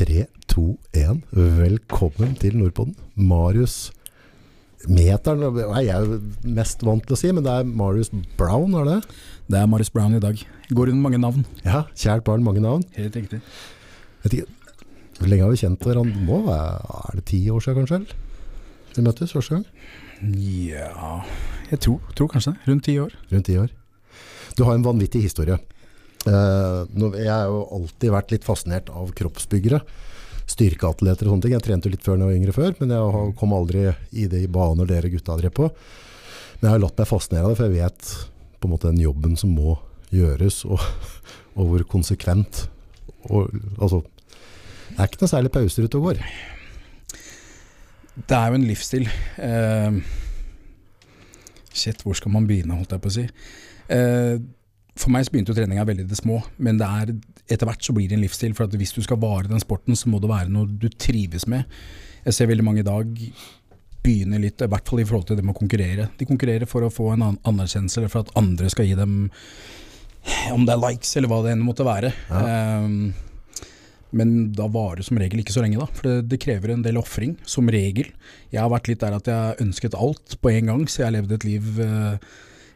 3, 2, 1. Velkommen til Nordpolen. Marius Meteren er jeg mest vant til å si, men det er Marius Brown, er det? Det er Marius Brown i dag. Går under mange navn. Ja, kjært barn, mange navn. Helt riktig. Vet ikke, Hvor lenge har vi kjent hverandre? nå? er det ti år siden, kanskje? Vi møttes første gang? Ja Jeg tror, tror kanskje det. Rundt ti år. Rundt ti år. Du har en vanvittig historie. Eh, jeg har jo alltid vært litt fascinert av kroppsbyggere. Styrkeatleter og sånne ting. Jeg trente jo litt før da jeg var yngre før, men jeg kom aldri i de baner dere gutta drev på. Men jeg har latt meg fascinere av det, for jeg vet på en måte den jobben som må gjøres, og, og hvor konsekvent. Og, altså, det er ikke noe særlig pauser ute og går. Det er jo en livsstil. Eh, shit, hvor skal man begynne, holdt jeg på å si. Eh, for meg begynte treninga veldig i det små, men det er, etter hvert så blir det en livsstil. For at hvis du skal vare den sporten, så må det være noe du trives med. Jeg ser veldig mange i dag begynne litt, i hvert fall i forhold til det med å konkurrere. De konkurrerer for å få en an- anerkjennelse, eller for at andre skal gi dem om det er likes, eller hva det enn måtte være. Eh, men da varer det som regel ikke så lenge, da. For det, det krever en del ofring, som regel. Jeg har vært litt der at jeg ønsket alt på en gang, så jeg levde et liv eh,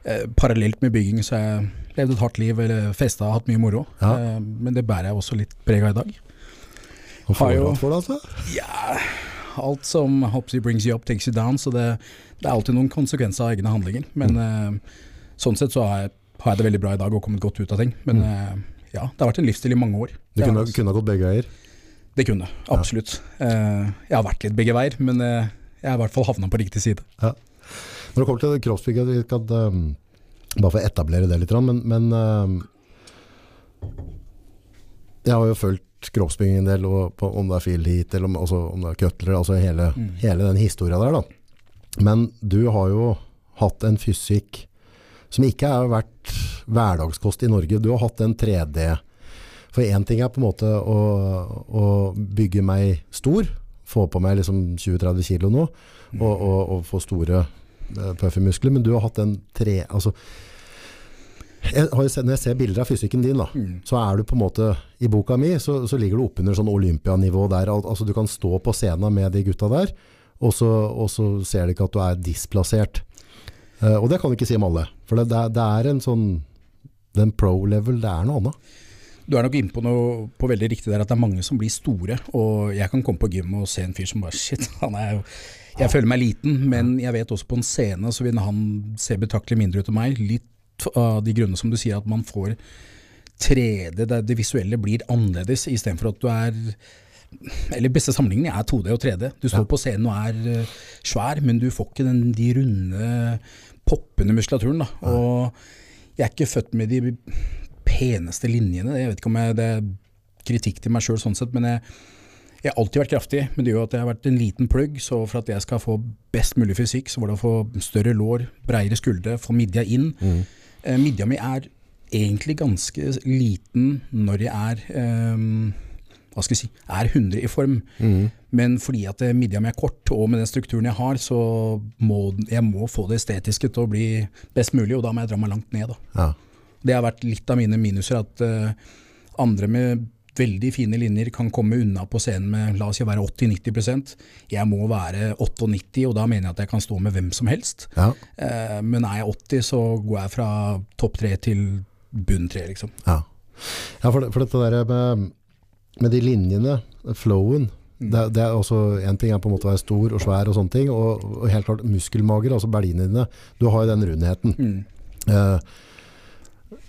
eh, parallelt med bygging. Så jeg levde et hardt liv, eller festa, hatt mye moro. Ja. Eh, men det bærer jeg også litt preg av i dag. Og Har du for det, altså? Ja, alt som hopes you brings you up, takes you down. Så det, det er alltid noen konsekvenser av egne handlinger. Men eh, sånn sett så har jeg, har jeg det veldig bra i dag og kommet godt ut av ting. Men eh, ja, det har vært en livsstil i mange år. Du kunne, har kunne ha gått begge veier. Det kunne, absolutt. Eh, jeg har vært litt begge veier, men jeg har i hvert fall havna på riktig side. Når det kommer til crossfit, vi skal, um, bare få etablere det litt, men, men um, jeg har jo fulgt kroppsbygging en del, på, om det er Phil Heat, eller om, også, om det er Cutler, altså hele, Mm. hele den historien der da. Men du har jo hatt en fysikk som ikke har vært hverdagskost i Norge. Du har hatt en 3D. For en ting er på en måte å, å bygge meg stor, få på meg liksom 20-30 kilo nå, og, og, og få store eh, puffy muskler, men du har hatt den tre... Altså, jeg har sett, når jeg ser bilder av fysikken din, da, Mm. så er du på en måte I boka mi så, så ligger du oppunder sånn olympianivå der. Al altså Du kan stå på scenen med de gutta der, og så, og så ser de ikke at du er displassert. Uh, og det kan du ikke si om alle. For det, det, det er en sånn Den pro-level, det er noe annet. Du er nok inne på noe på veldig riktig der at det er mange som blir store. Og jeg kan komme på gym og se en fyr som bare shit, han er jo Jeg føler meg liten, men jeg vet også på en scene så vil han se betraktelig mindre ut enn meg. Litt av de grunnene som du sier, at man får 3D, det, visuelle blir annerledes, istedenfor at du er eller beste sammenligning er 2D og 3D. Du står Ja. på scenen og er eh, svær, men du får ikke den, de runde, poppende muskulaturen. Da. Og jeg er ikke født med de peneste linjene. Jeg vet ikke om jeg, det er kritikk til meg sjøl sånn sett, men jeg, jeg har alltid vært kraftig. Men det gjør at jeg har vært en liten plugg, så for at jeg skal få best mulig fysikk, så var det å få større lår, breiere skuldre, få midja inn. Eh, midja mi er egentlig ganske liten når jeg er um, hva skal jeg si, er 100 i form. Men fordi at eh, midja mi er kort, og med den strukturen jeg har, så må jeg må få det estetiske til å bli best mulig, og da må jeg dra meg langt ned. Ja. Det har vært litt av mine minuser, at uh, andre med veldig fine linjer kan komme unna på scenen med la oss si være 80-90% Jeg må være 98, og da mener jeg at jeg kan stå med hvem som helst. Ja. Eh, men er jeg 80, så går jeg fra topp tre til bunn tre, liksom. Ja, ja for, det, for dette der med, med de linjene, flowen, det, det er også, en ting er på en måte å være stor og svær og sånne ting, og, og helt klart muskelmager, altså berlinene dine, du har jo den rundheten. Eh,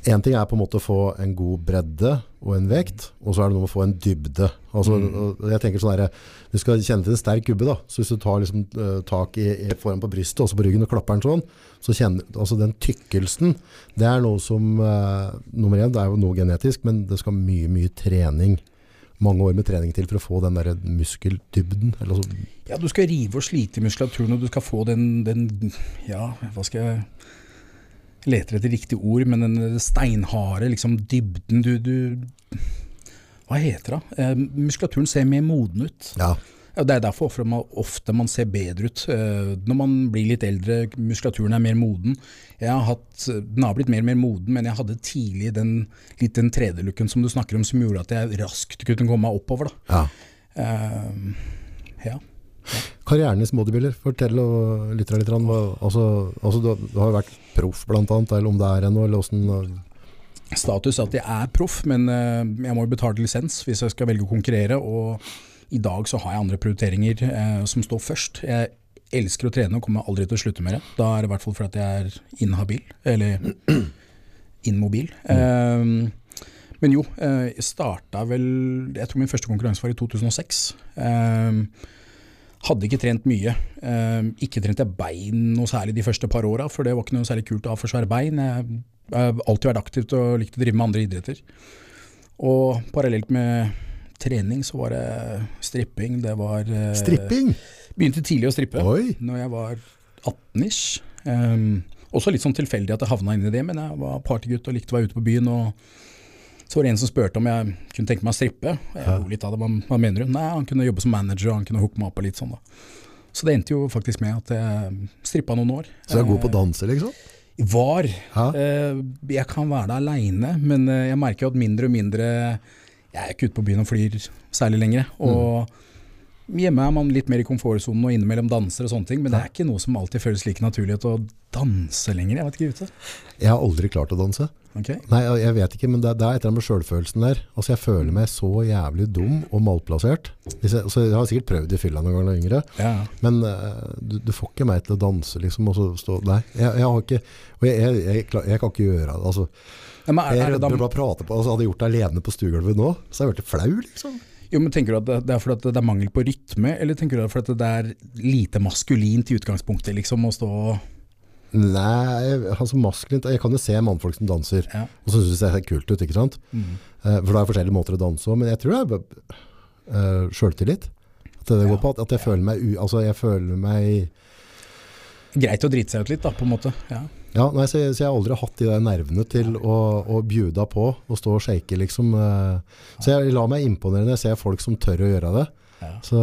en ting er på en måte å få en god bredde og en vekt, og så er det noe med å få en dybde. Altså, og jeg tenker sånn der, Du skal kjenne til en sterk gubbe, da. så hvis du tar liksom, eh, tak i, i foran på brystet også på ryggen og klapper den sånn, så kjenner altså den tykkelsen Det er noe som uh, Nummer én, det er jo noe genetisk, men det skal mye, mye trening. Mange år med trening til for å få den der muskeldybden. Eller så, Ja, du skal rive og slite i muskulaturen, og du skal få den, den Ja, hva skal jeg Leter etter riktig ord, men den steinharde liksom dybden du, du Hva heter det? Eh, muskulaturen ser mer moden ut. ja. Ja, Det er derfor ofte man, ofte man ser bedre ut eh, når man blir litt eldre, muskulaturen er mer moden. Jeg har hatt, Den har blitt mer og mer moden, men jeg hadde tidlig den, litt den 3D-looken som du snakker om, som gjorde at jeg raskt kunne komme meg oppover. da. Ja. Eh, ja. Karrieren i som fortell og litt, litt altså, altså du, har vært proff blant annet, eller om det er ennå, eller hvordan Status er at jeg er proff, men eh, jeg må jo betale lisens hvis jeg skal velge å konkurrere. Og i dag så har jeg andre prioriteringer eh, som står først. Jeg elsker å trene og kommer aldri til å slutte med det. Da er det i hvert fall fordi jeg er inhabil, eller inmobil. Eh, men jo, eh, jeg starta vel Jeg tror min første konkurranse var i 2006. Eh, hadde ikke trent mye. Eh, ikke trent jeg bein noe særlig de første par åra, for det var ikke noe særlig kult å ha for svære bein. Jeg har alltid vært aktivt og likt å drive med andre idretter. Og parallelt med trening så var det stripping. Det var eh, Stripping? Begynte tidlig å strippe Oi! når jeg var 18-ish. Um, også litt sånn tilfeldig at jeg havna inn i det, men jeg var partygutt og likte å være ute på byen. og så var det en som spurte om jeg kunne tenke meg å strippe. Jeg lo litt av det, hva, hva mener du? Nei, han kunne jobbe som manager han kunne hooke meg opp og litt sånn da. Så det endte jo faktisk med at jeg strippa noen år. Så du er god på å Eh, danse, liksom? Var. Eh, jeg kan være der aleine, men eh, jeg merker jo at mindre og mindre Jeg er ikke ute på byen og flyr særlig lenger. Og hjemme er man litt mer i komfortsonen og innimellom danser og sånne ting, men det er ikke noe som alltid føles like naturlig å danse lenger. Jeg vet ikke, ute. Jeg har aldri klart å danse. Ok? Nei, jeg vet ikke, men det, det er et eller annet med sjølfølelsen der. Altså, jeg føler meg så jævlig dum og malplassert. Jeg, så jeg har sikkert prøvd i fylla noen ganger da yngre, Ja. men uh, du, du får ikke meg til å danse, liksom. Og så stå Nei, jeg, jeg har ikke Og jeg, jeg, kan ikke gjøre det. Altså, ja, men er, jeg er rødmer bare prate på altså, Hadde jeg gjort det alene på stuegulvet nå, så hadde jeg blitt flau, liksom. jo, men Tenker du at det, er fordi det er mangel på rytme, eller tenker du at det er lite maskulint i utgangspunktet, liksom, å stå og Nei, altså maskulint Jeg kan jo se mannfolk som danser, ja. og så syns jeg det ser kult ut, ikke sant? Mm. Eh, For det er forskjellige måter å danse på, men jeg tror det er eh, sjøltillit. At det går på at, at jeg føler meg. Altså, jeg føler meg Greit å drite seg ut litt, da, på en måte. Ja. Ja, nei, så, så jeg har aldri hatt de der nervene til å, å bjuda på og stå og shake, liksom. eh. Så jeg lar meg imponere når jeg ser folk som tør å gjøre det. Ja. Så,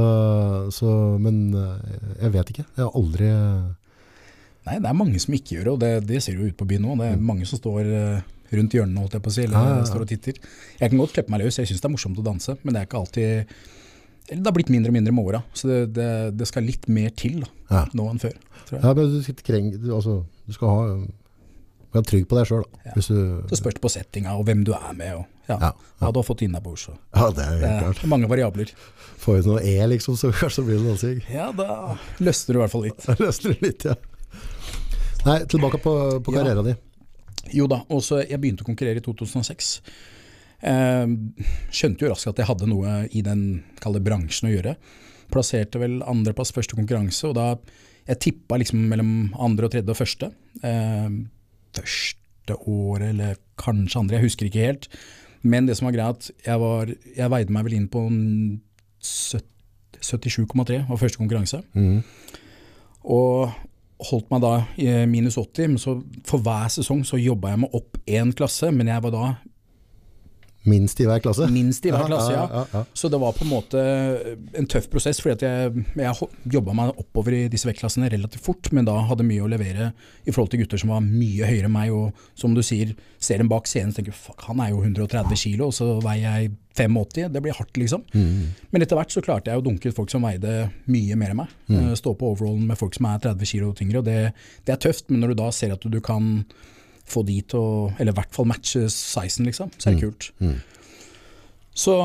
så Men jeg vet ikke. Jeg har aldri Nei, det er mange som ikke gjør det, og det, det ser jo ut på byen nå. Det er mange som står eh, rundt hjørnene, holdt jeg på å si, eller Ja, ja, ja. står og titter. Jeg kan godt slippe meg løs, jeg syns det er morsomt å danse, men det er ikke alltid eller Det har blitt mindre og mindre med åra, så det, det, det skal litt mer til da, Ja. nå enn før. Ja, men du, kreng, du, altså, du skal ha Være trygg på deg sjøl. Ja. Hvis du Så spørs det på settinga og hvem du er med. Og, ja. Ja, Ja, du har fått innabords. Ja, det er jo Det helt klart. er mange variabler. Får du noe E, liksom, så kanskje blir det dansing. Ja, da løsner du i hvert fall litt. Da løsner du litt, ja. Nei, tilbake på, på Ja. karrieren din. Jo da, og så jeg begynte å konkurrere i 2006. Eh, skjønte jo raskt at jeg hadde noe i den kalde bransjen å gjøre. Plasserte vel andreplass første konkurranse, og da jeg tippa liksom mellom andre og tredje og første. Eh, første året, eller kanskje andre, jeg husker ikke helt. Men det som var greia, at jeg, var, jeg veide meg vel inn på 77,3 var første konkurranse. Mm. Og holdt meg da minus 80, men så for hver sesong så jobba jeg meg opp én klasse, men jeg var da Minst i hver klasse. minst i hver klasse, ja. ja, ja. Så det var på en måte en tøff prosess, fordi jeg, jeg jobba meg oppover i disse vektklassene relativt fort, men da hadde mye å levere i forhold til gutter som var mye høyere enn meg, og som du sier, ser en bak scenen og tenker fuck, han er jo 130 kilo, og så veier jeg 85, det blir hardt liksom. Mm. Men etter hvert så klarte jeg å dunke ut folk som veide mye mer enn meg. Mm. Eh, Stå på overallen med folk som er 30 kilo og tyngre, og det, det er tøft, men når du da ser at du kan få de til å, eller i hvert fall matche sizen liksom, så er det kult. Mm. Så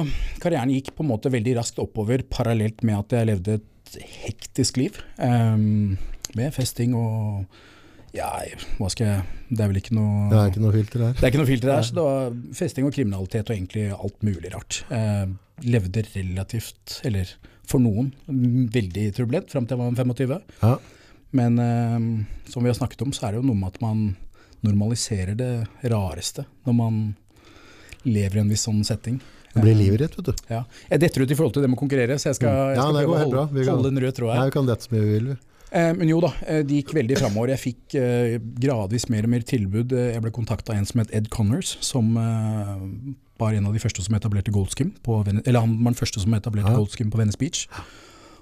karrieren gikk på en måte veldig raskt oppover, parallelt med at jeg levde et hektisk liv. Um, med festing og ja, hva skal jeg Det er vel ikke noe Det er ikke noe filter her. det er ikke noe filter der, så det var festing og kriminalitet og egentlig alt mulig rart. Eh, levde relativt, eller for noen, mm, veldig turbulent fram til jeg var 25. Ja. Men eh, som vi har snakket om, så er det jo noe med at man normaliserer det rareste når man lever i en viss sånn setting. Det blir livet vet du. Ja. Jeg detter ut i forhold til det med å konkurrere, så jeg skal, Mm. jeg skal ja, prøve å holde, holde den rød tråden her. Nei, vi kan dette så mye vi vil. vi. Eh, men jo da, eh, det gikk veldig framover. Jeg fikk eh, gradvis mer og mer tilbud. Eh, Jeg ble kontakta av en som het Ed Connors, som eh, var en av de første som etablerte Goldskim på eller han var den første som etablerte Ja. Goldskim på Venice Beach.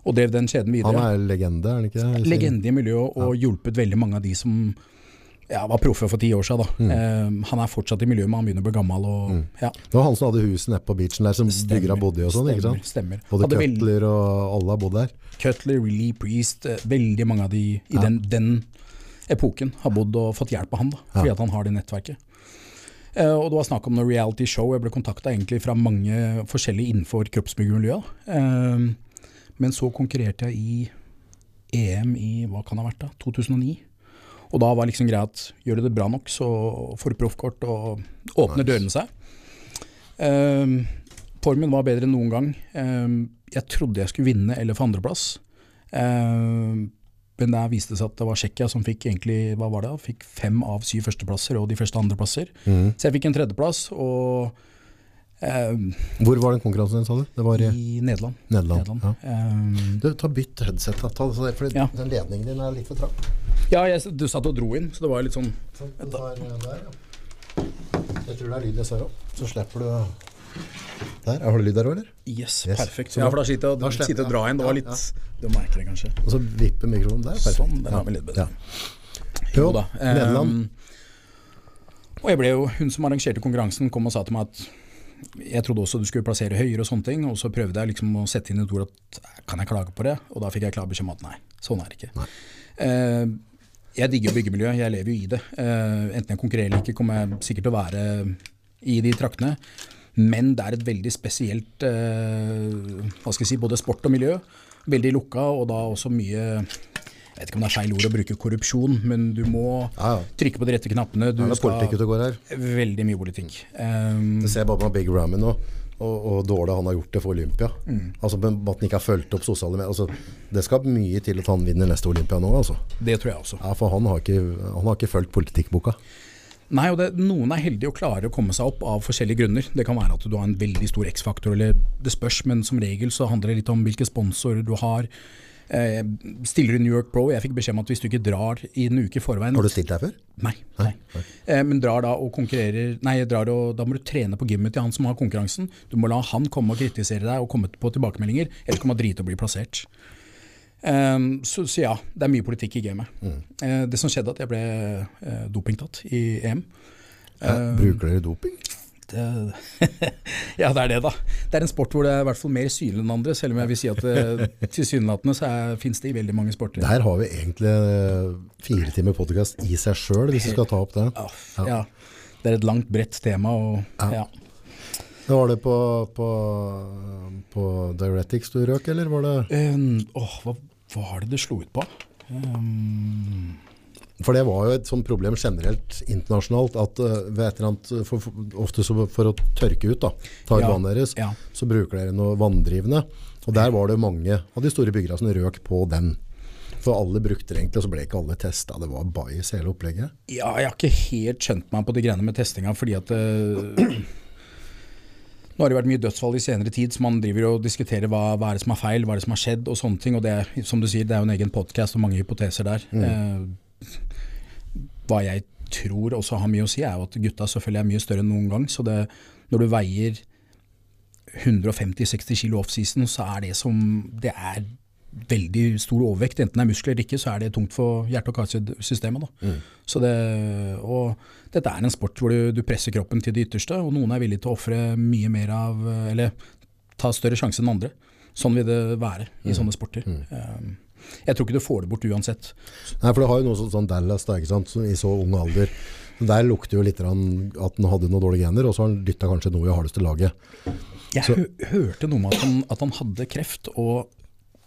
og drev den kjeden videre. Han er legende, er han ikke det? Legende i miljøet og hjulpet veldig mange av de som ja, var proffe for ti år siden. Da. Mm. Uh, han er fortsatt i miljøet, men han begynner å bli gammel. Og, ja, Det var han som hadde huset nede på beachen der, som byggere bodde i og sånn, ikke sant? stemmer. Både Hadde Cutler og alle har bodd der. Cutler, Lee Priest, uh, veldig mange av de i den, den epoken har bodd og fått hjelp av han, da, fordi at han har det nettverket. Uh, og det var snakk om noe reality show. Jeg ble kontakta fra mange forskjellige innenfor kroppsbyggemiljøet. Eh, men så konkurrerte jeg i EM i hva kan det ha vært da, 2009. Og da var liksom greia at gjør du det bra nok, så får du proffkort og åpner dørene seg. Um, formen var bedre enn noen gang. Um, jeg trodde jeg skulle vinne eller få andreplass. Um, men der viste det seg at det var Tsjekkia som fikk egentlig, hva var det, fikk fem av syv førsteplasser og de fleste andreplasser. Mm. Så jeg fikk en tredjeplass, og eh, Hvor var den konkurransen din, sa du? Det var i i Nederland. Nederland. Nederland. Ja. Um, Du, ta bytt headset, da. Ta det for Ja. den ledningen din er litt for trang. ja, jeg, du satt og dro inn, så det var litt sånn så, du tar eh, der, ja. Jeg tror det er lyd jeg ser opp. Så slipper du Der. Har du lyd der òg, eller? Yes, Yes. perfekt. Så Ja, for da sitter jeg og, og drar inn. Det var litt Du merker det kanskje. Og så vipper mikrofonen der. Perfekt. Sånn, den har vi litt bedre. Ja. Jo da. Nederland. Eh, og jeg ble jo, Hun som arrangerte konkurransen kom og sa til meg at jeg trodde også du skulle plassere høyere og sånne ting, og så prøvde jeg liksom å sette inn et ord at kan jeg klage på det, og da fikk jeg klar beskjed om at nei, sånn er det ikke. Eh, jeg digger byggemiljøet, jeg lever jo i det. Eh, enten jeg konkurrerer eller ikke, kommer jeg sikkert til å være i de traktene. Men det er et veldig spesielt eh, hva skal jeg si, både sport og miljø. Veldig lukka, og da også mye jeg vet ikke om det er feil ord å bruke korrupsjon, men du må Ja, ja. trykke på de rette knappene. Du Det er politikk ute og går her. Veldig mye politikk. Um, det ser bare på Big Ramy nå, og, og dårlig han har gjort det for Olympia. Mm. Altså At han ikke har fulgt opp sosiale medier. Altså, det skal mye til at han vinner neste Olympia nå, altså. det tror jeg også. Ja, For han har ikke, han har ikke fulgt politikkboka. Nei, og det, Noen er heldige og klarer å komme seg opp av forskjellige grunner. Det kan være at du har en veldig stor X-faktor, eller det spørs, men som regel så handler det litt om hvilke sponsorer du har. Eh, stiller du New York Pro, jeg fikk beskjed om at hvis du ikke drar i en uke i forveien Har du stilt deg før? Nei. nei. Eh, men drar da og konkurrerer Nei, drar og, da må du trene på gymmet til han som har konkurransen. Du må la han komme og kritisere deg og komme på tilbakemeldinger, ellers kan man drite og bli plassert. Eh, så, så ja, det er mye politikk i gamet. Eh, det som skjedde, at jeg ble eh, dopingtatt i EM. Ja, bruker dere doping? Det, ja, det er det, da. Det er en sport hvor det er i hvert fall mer synlig enn andre, selv om jeg vil si at eh, tilsynelatende så fins det i veldig mange sporter. Der har vi egentlig eh, fire timer podkast i seg sjøl, hvis vi skal ta opp det. Ja, ja. Det er et langt, bredt tema. Og, ja. Men Var det på, på, på Diuretics du røk, eller var det Um, åh, hva var det det slo ut på? Um, For det var jo et sånt problem generelt internasjonalt, at eh, annet, for, for, ofte så for å tørke ut, da, ta ut Ja, vannet deres, ja. så bruker dere noe vanndrivende. Og der var det mange av de store byggerne som røk på den. For alle brukte det egentlig, og så ble ikke alle testa. Det var bajas hele opplegget. ja, jeg har ikke helt skjønt meg på de greiene med testinga, fordi at eh, Nå har det vært mye dødsfall i senere tid, så man driver og diskuterer hva, hva er det som er feil, hva er det som har skjedd og sånne ting. Og det som du sier, det er jo en egen podkast og mange hypoteser der. Eh, hva jeg tror også har mye å si, er jo at gutta selvfølgelig er mye større enn noen gang. Så det, når du veier 150-60 kilo offseason, så er det som Det er veldig stor overvekt. Enten det er muskler eller ikke, så er det tungt for hjerte- og karsystemet. Mm. Så det, og dette er en sport hvor du, du presser kroppen til det ytterste, og noen er villige til å ofre mye mer av Eller ta større sjanse enn andre. Sånn vil det være i sånne sporter. Um, Jeg tror ikke du får det bort uansett. Nei, for det har jo noe sånn, sånn Dallas da, ikke sant, i så ung alder. Der lukter jo litt at han hadde noen dårlige gener, og så har han dytta kanskje noe i hardeste laget. Jeg hø hørte noe om at han, at han hadde kreft, og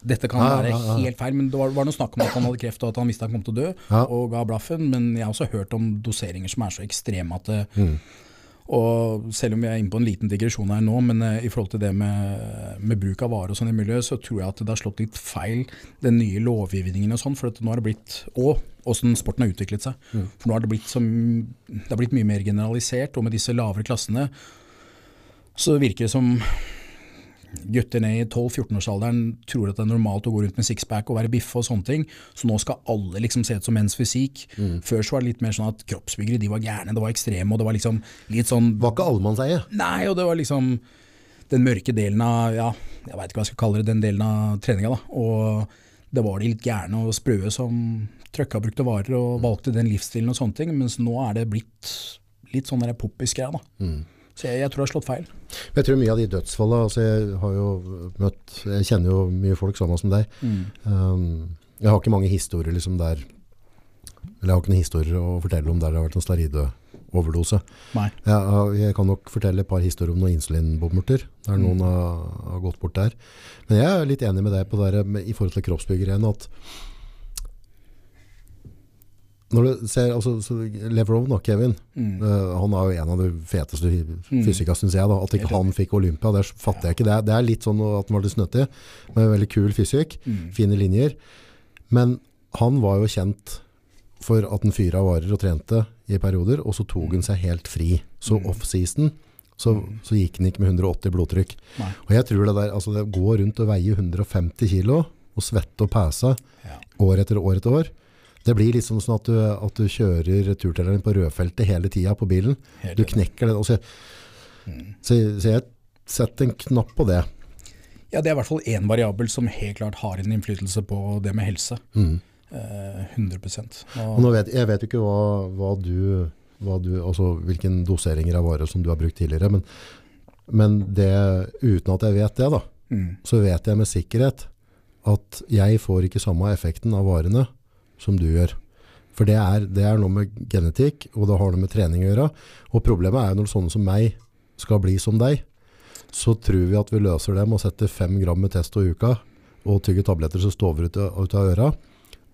dette kan være ja, ja. helt feil, men det var, var noe snakk om at han hadde kreft og at han visste han kom til å dø, og ga blaffen. Men jeg har også hørt om doseringer som er så ekstreme at det, Mm. Og selv om vi er inne på en liten digresjon her nå, men eh, i forhold til det med, med bruk av varer og sånn i miljøet, så tror jeg at det har slått litt feil, den nye lovgivningen og sånn. For nå har det blitt Og åssen sporten har utviklet seg. For nå har det blitt, som, det har blitt mye mer generalisert, og med disse lavere klassene så virker det som gutter ned i 12-14-årsalderen tror at det er normalt å gå rundt med sixpack og være biffe og sånne ting. Så nå skal alle liksom se ut som menns fysikk. Før så var det litt mer sånn at kroppsbyggere de var gærne, det var ekstreme, og det var liksom litt sånn Var ikke allemannseie. Nei, og det var liksom den mørke delen av ja, jeg veit ikke hva jeg skal kalle det, den delen av treninga. da, Og det var de litt gærne og sprøe som trøkka brukte varer og valgte den livsstilen og sånne ting, mens nå er det blitt litt sånn poppis-greia. da. Mm. Så jeg, jeg, tror jeg har slått feil. Jeg tror mye av de dødsfallene altså Jeg har jo møtt Jeg kjenner jo mye folk samme som deg. Mm. Um, jeg har ikke mange historier liksom der Eller jeg har ikke noen historier å fortelle om der det har vært en steroideoverdose. Nei. Jeg, jeg kan nok fortelle et par historier om noen insulinbommerter, der Mm. noen har, har gått bort der. Men jeg er litt enig med deg på det i forhold til kroppsbyggeren at når du ser, altså, så Leverone da, Kevin, Mm. uh, han er jo en av de feteste Mm. fysikere, synes jeg. Da. At ikke han fikk Olympia, det fatter jeg ikke. Det er, det er litt sånn at han var litt snøttig, med veldig kul fysikk, Mm. fine linjer. Men han var jo kjent for at han fyra varer og trente i perioder, og så tok han seg helt fri. Så Mm. off-season så, så gikk han ikke med 180 blodtrykk. Nei. Og jeg tror det der, altså det går rundt og veier 150 kilo, og svette og pæse Ja. år etter år etter år. Det blir liksom sånn at du, at du kjører turtelleren på rødfeltet hele tida på bilen. Du knekker den. og Så, Mm. så, så jeg setter en knapp på det. Ja, det er i hvert fall én variabel som helt klart har en innflytelse på det med helse. Mm. Eh, 100 Og og, vet, jeg vet jo ikke hva, hva du, hva du altså hvilken doseringer av varer som du har brukt tidligere, men, men det, uten at jeg vet det, da, mm, så vet jeg med sikkerhet at jeg får ikke samme effekten av varene som du gjør. For det er, det er noe med genetikk, og det har noe med trening å gjøre. Og problemet er jo når sånne som meg skal bli som deg, så tror vi at vi løser det med å sette fem gram med testo i uka, og tygge tabletter som stover ut, ut av øra.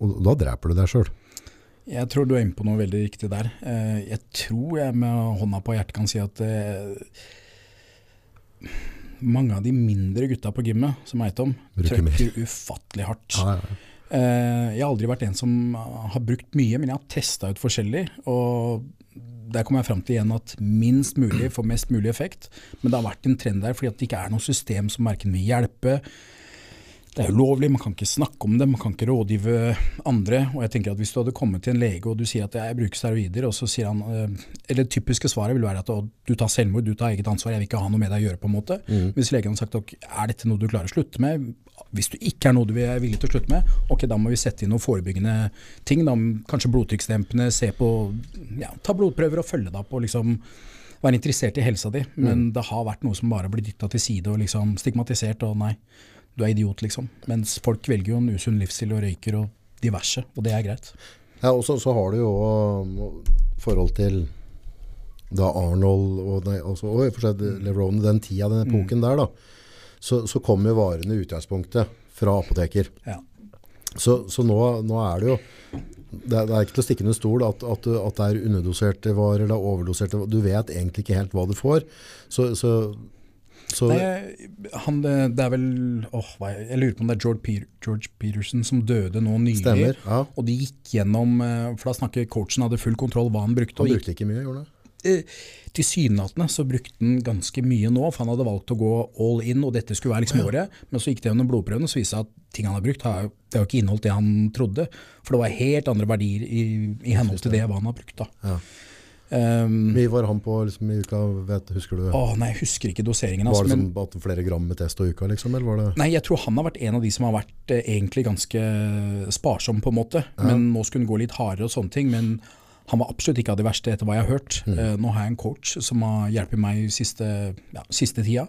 Og da dreper du deg sjøl. jeg tror du er inne på noe veldig riktig der. Eh, jeg tror jeg med hånda på hjertet kan si at eh, mange av de mindre gutta på gymmet, som vet om, trøkker ufattelig hardt. Ja, ja. Eh, jeg har aldri vært en som har brukt mye, men jeg har testa ut forskjellig. Og der kommer jeg fram til igjen at minst mulig får mest mulig effekt. Men det har vært en trend der fordi det ikke er noe system som verken vil hjelpe. Det er ulovlig, man kan ikke snakke om det, man kan ikke rådgive andre. Og jeg tenker at Hvis du hadde kommet til en lege og du sier at jeg bruker steroider, og så sier han eh, Eller det typiske svaret vil være at du tar selvmord, du tar eget ansvar, jeg vil ikke ha noe med deg å gjøre. på en måte. Mm. Hvis legen hadde sagt ok, er dette noe du klarer å slutte med, hvis du ikke er noe du er villig til å slutte med, ok, da må vi sette inn noen forebyggende ting. Da, kanskje blodtrykksdempende, se på, ja, ta blodprøver og følge deg opp. og liksom være interessert i helsa di. Men det har vært noe som bare blir dytta til side og liksom stigmatisert. og nei, du er idiot, liksom. Mens folk velger jo en usunn livsstil og røyker og diverse, og det er greit. Ja, og så, har du jo også forhold til da Arnold og, nei, også, og seg Leverone, den tida, den epoken der da, så, så kommer jo varene i utgangspunktet fra apoteker. Ja. Så, så nå, nå er det jo det er, det er ikke til å stikke under stol at, at, at det er underdoserte varer, det er overdoserte. Du vet egentlig ikke helt hva du får. Så, så, så Nei, han, det er vel oh, Jeg lurer på om det er George, Peter, George Peterson som døde nå nylig. stemmer. Ja, Og de gikk gjennom eh, For da snakker coachen hadde full kontroll hva han brukte. han gikk brukte ikke mye, gjorde han? eh, Tilsynelatende så brukte han ganske mye nå, for han hadde valgt å gå all in, og dette skulle være liksom året. Men så gikk det gjennom blodprøvene, og så viste det at ting han har brukt, har, det har ikke inneholdt det han trodde. For det var helt andre verdier i, i henhold til det hva han har brukt. da. Ja. Um, Mye var han på liksom, i uka, vet, husker du? Å, nei, jeg husker ikke doseringen. Var Altså, det men, som at flere gram med test og uka, liksom? Eller var det Nei, jeg tror han har vært en av de som har vært eh, egentlig ganske sparsom, på en måte. Men nå skulle han gå litt hardere og sånne ting. Men han var absolutt ikke av de verste, etter hva jeg har hørt. Eh, nå har jeg en coach som har hjulpet meg siste, ja, siste tida,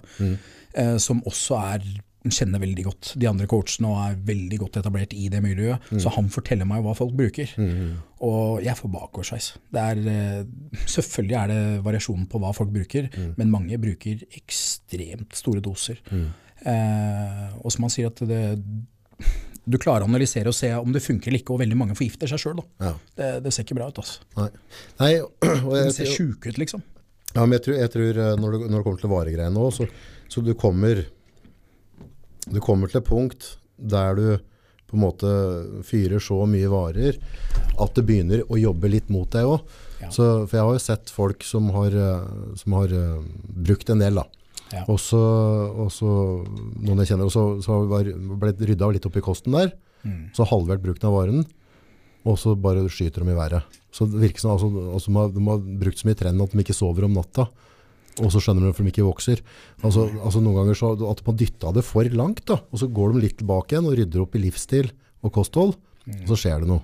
eh, som også er kjenner veldig godt de andre coachene og er veldig godt etablert i det miljøet. Så han forteller meg hva folk bruker. Og jeg får bakoversveis. Det er, eh, selvfølgelig er det variasjon på hva folk bruker, men mange bruker ekstremt store doser. Eh, og som han sier at det, du klarer å analysere og se om det funker eller ikke, og veldig mange forgifter seg sjøl. Ja. Det, det ser ikke bra ut. altså. Nei. Nei og De jeg, ser sjuke ut, liksom. ja, men jeg tror, jeg tror eh, når, det, når det kommer til varegreiene nå, så, så du kommer Du kommer til et punkt der du på en måte fyrer så mye varer at det begynner å jobbe litt mot deg òg. Ja. For jeg har jo sett folk som har, eh, som har eh, brukt en del, da. Ja. Og så, noen jeg kjenner, og så, så har det rydda litt opp i kosten der. Mm. Så halvert bruken av varen, og så bare skyter de i været. Så det virker som altså, altså de, har, de har brukt så mye trend at de ikke sover om natta. Og så skjønner de hvorfor de ikke vokser. Altså, altså Noen ganger så at man dytta det for langt, da, og så går de litt tilbake igjen og rydder opp i livsstil og kosthold, og så skjer det noe.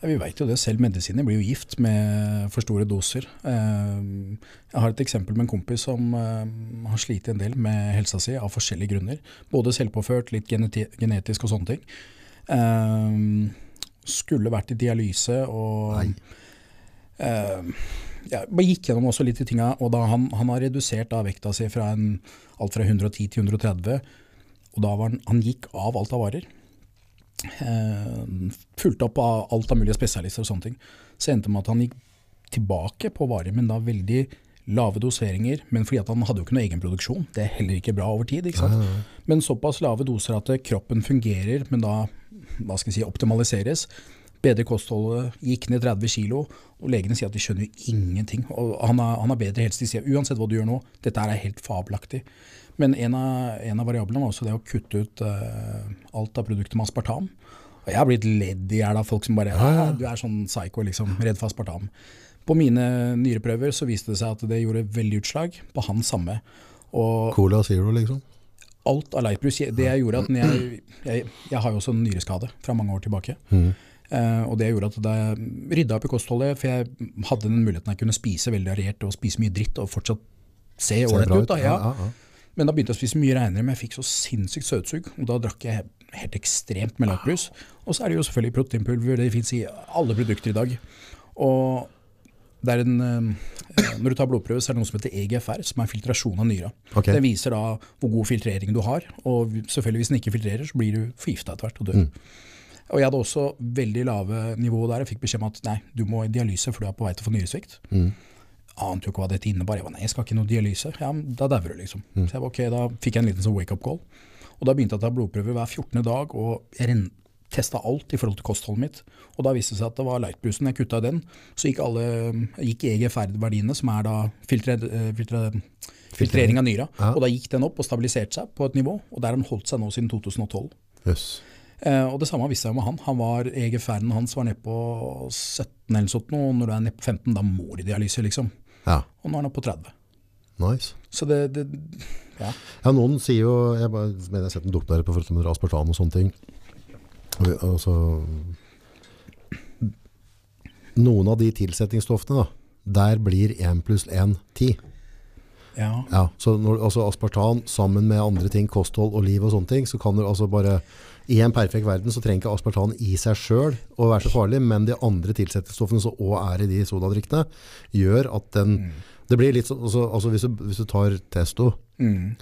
Ja, vi veit jo det, selv medisiner blir jo gift med for store doser. Eh, jeg har et eksempel med en kompis som eh, har slitt en del med helsa si av forskjellige grunner. Både selvpåført, litt genetisk og sånne ting. Eh, skulle vært i dialyse og Nei. Ja, bare gikk gjennom også litt i tinga, og da han, han har redusert da vekta si fra en, alt fra 110 til 130, og da var han, han gikk av alt av varer. Eh, fulgte opp av alt av mulige spesialister og sånne ting. Så endte det med at han gikk tilbake på varer, men da veldig lave doseringer. Men fordi at han hadde jo ikke noe egen produksjon. Det er heller ikke bra over tid. ikke sant? Men såpass lave doser at kroppen fungerer, men da hva skal jeg si, optimaliseres. Bedre kostholdet, gikk ned 30 kilo, og legene sier at de skjønner jo ingenting. Og han har, han har bedre helse. De sier uansett hva du gjør nå, dette er helt fabelaktig. Men en av, en av variablene var også det å kutte ut uh, alt av produktet med aspartam. Og jeg har blitt ledd i hjel av folk som bare «Ah, Du er sånn psycho, liksom. Redd for aspartam. På mine nyreprøver så viste det seg at det gjorde veldig utslag. På han samme. Og Cola Zero, liksom. alt av lightbrus Det jeg gjorde at når jeg, jeg, jeg har jo også en nyreskade fra mange år tilbake. Eh, og det gjorde at jeg rydda opp i kostholdet, for jeg hadde den muligheten jeg kunne spise veldig variert og spise mye dritt og fortsatt se ålreit ut. Da, ja. Ja, ja, ja. Men da begynte jeg å spise mye reinere, men jeg fikk så sinnssykt søtsug. Og da drakk jeg helt ekstremt med lightbrus. Og så er det jo selvfølgelig proteinpulver, det fins i alle produkter i dag. Og en, eh, når du tar blodprøve, så er det noe som heter EGFR, som er filtrasjon av nyra. Okay. Det viser da hvor god filtrering du har, og selvfølgelig hvis den ikke filtrerer, så blir du forgifta etter hvert og dør. Og jeg hadde også veldig lave nivåer der. Jeg fikk beskjed om at nei, du må i dialyse for du er på vei til å få nyresvikt. Ante jo ikke hva dette innebar. Jeg var nei, jeg skal ikke noe dialyse. Ja, men da dauer du, liksom. Så jeg var ok, da fikk jeg en liten sånn wake-up call. Og da begynte jeg å ta blodprøver hver 14. dag, og jeg testa alt i forhold til kostholdet mitt. Og da viste det seg at det var lightbrusen. Jeg kutta den, så gikk alle gikk EGFR-verdiene, som er da filtre, eh, filtre, filtrering av nyra. Ja. Og da gikk den opp og stabiliserte seg på et nivå, og der har den holdt seg nå siden 2012. Jøss. Eh, og det samme visste jeg med han. Han var EGFR-en hans var nede på 17 eller sånt, nå, og når du er nede på 15, da må du i dialyse, liksom. Ja, Og nå er han oppe på 30. nice. Så det, det Ja. Ja, noen sier jo Jeg, bare, jeg har sett en dokumentar på forhold til aspartam og sånne ting. Altså, noen av de tilsetningsstoffene, da, der blir 1 pluss 1 10. ja. Ja, så når, altså aspartam sammen med andre ting, kosthold og liv og sånne ting, så kan du altså bare i en perfekt verden så trenger ikke aspartam i seg sjøl å være så farlig, men de andre tilsetningsstoffene som òg er i de sodadrikkene, gjør at den Det blir litt sånn altså, altså hvis, du, hvis du tar testo, Mm.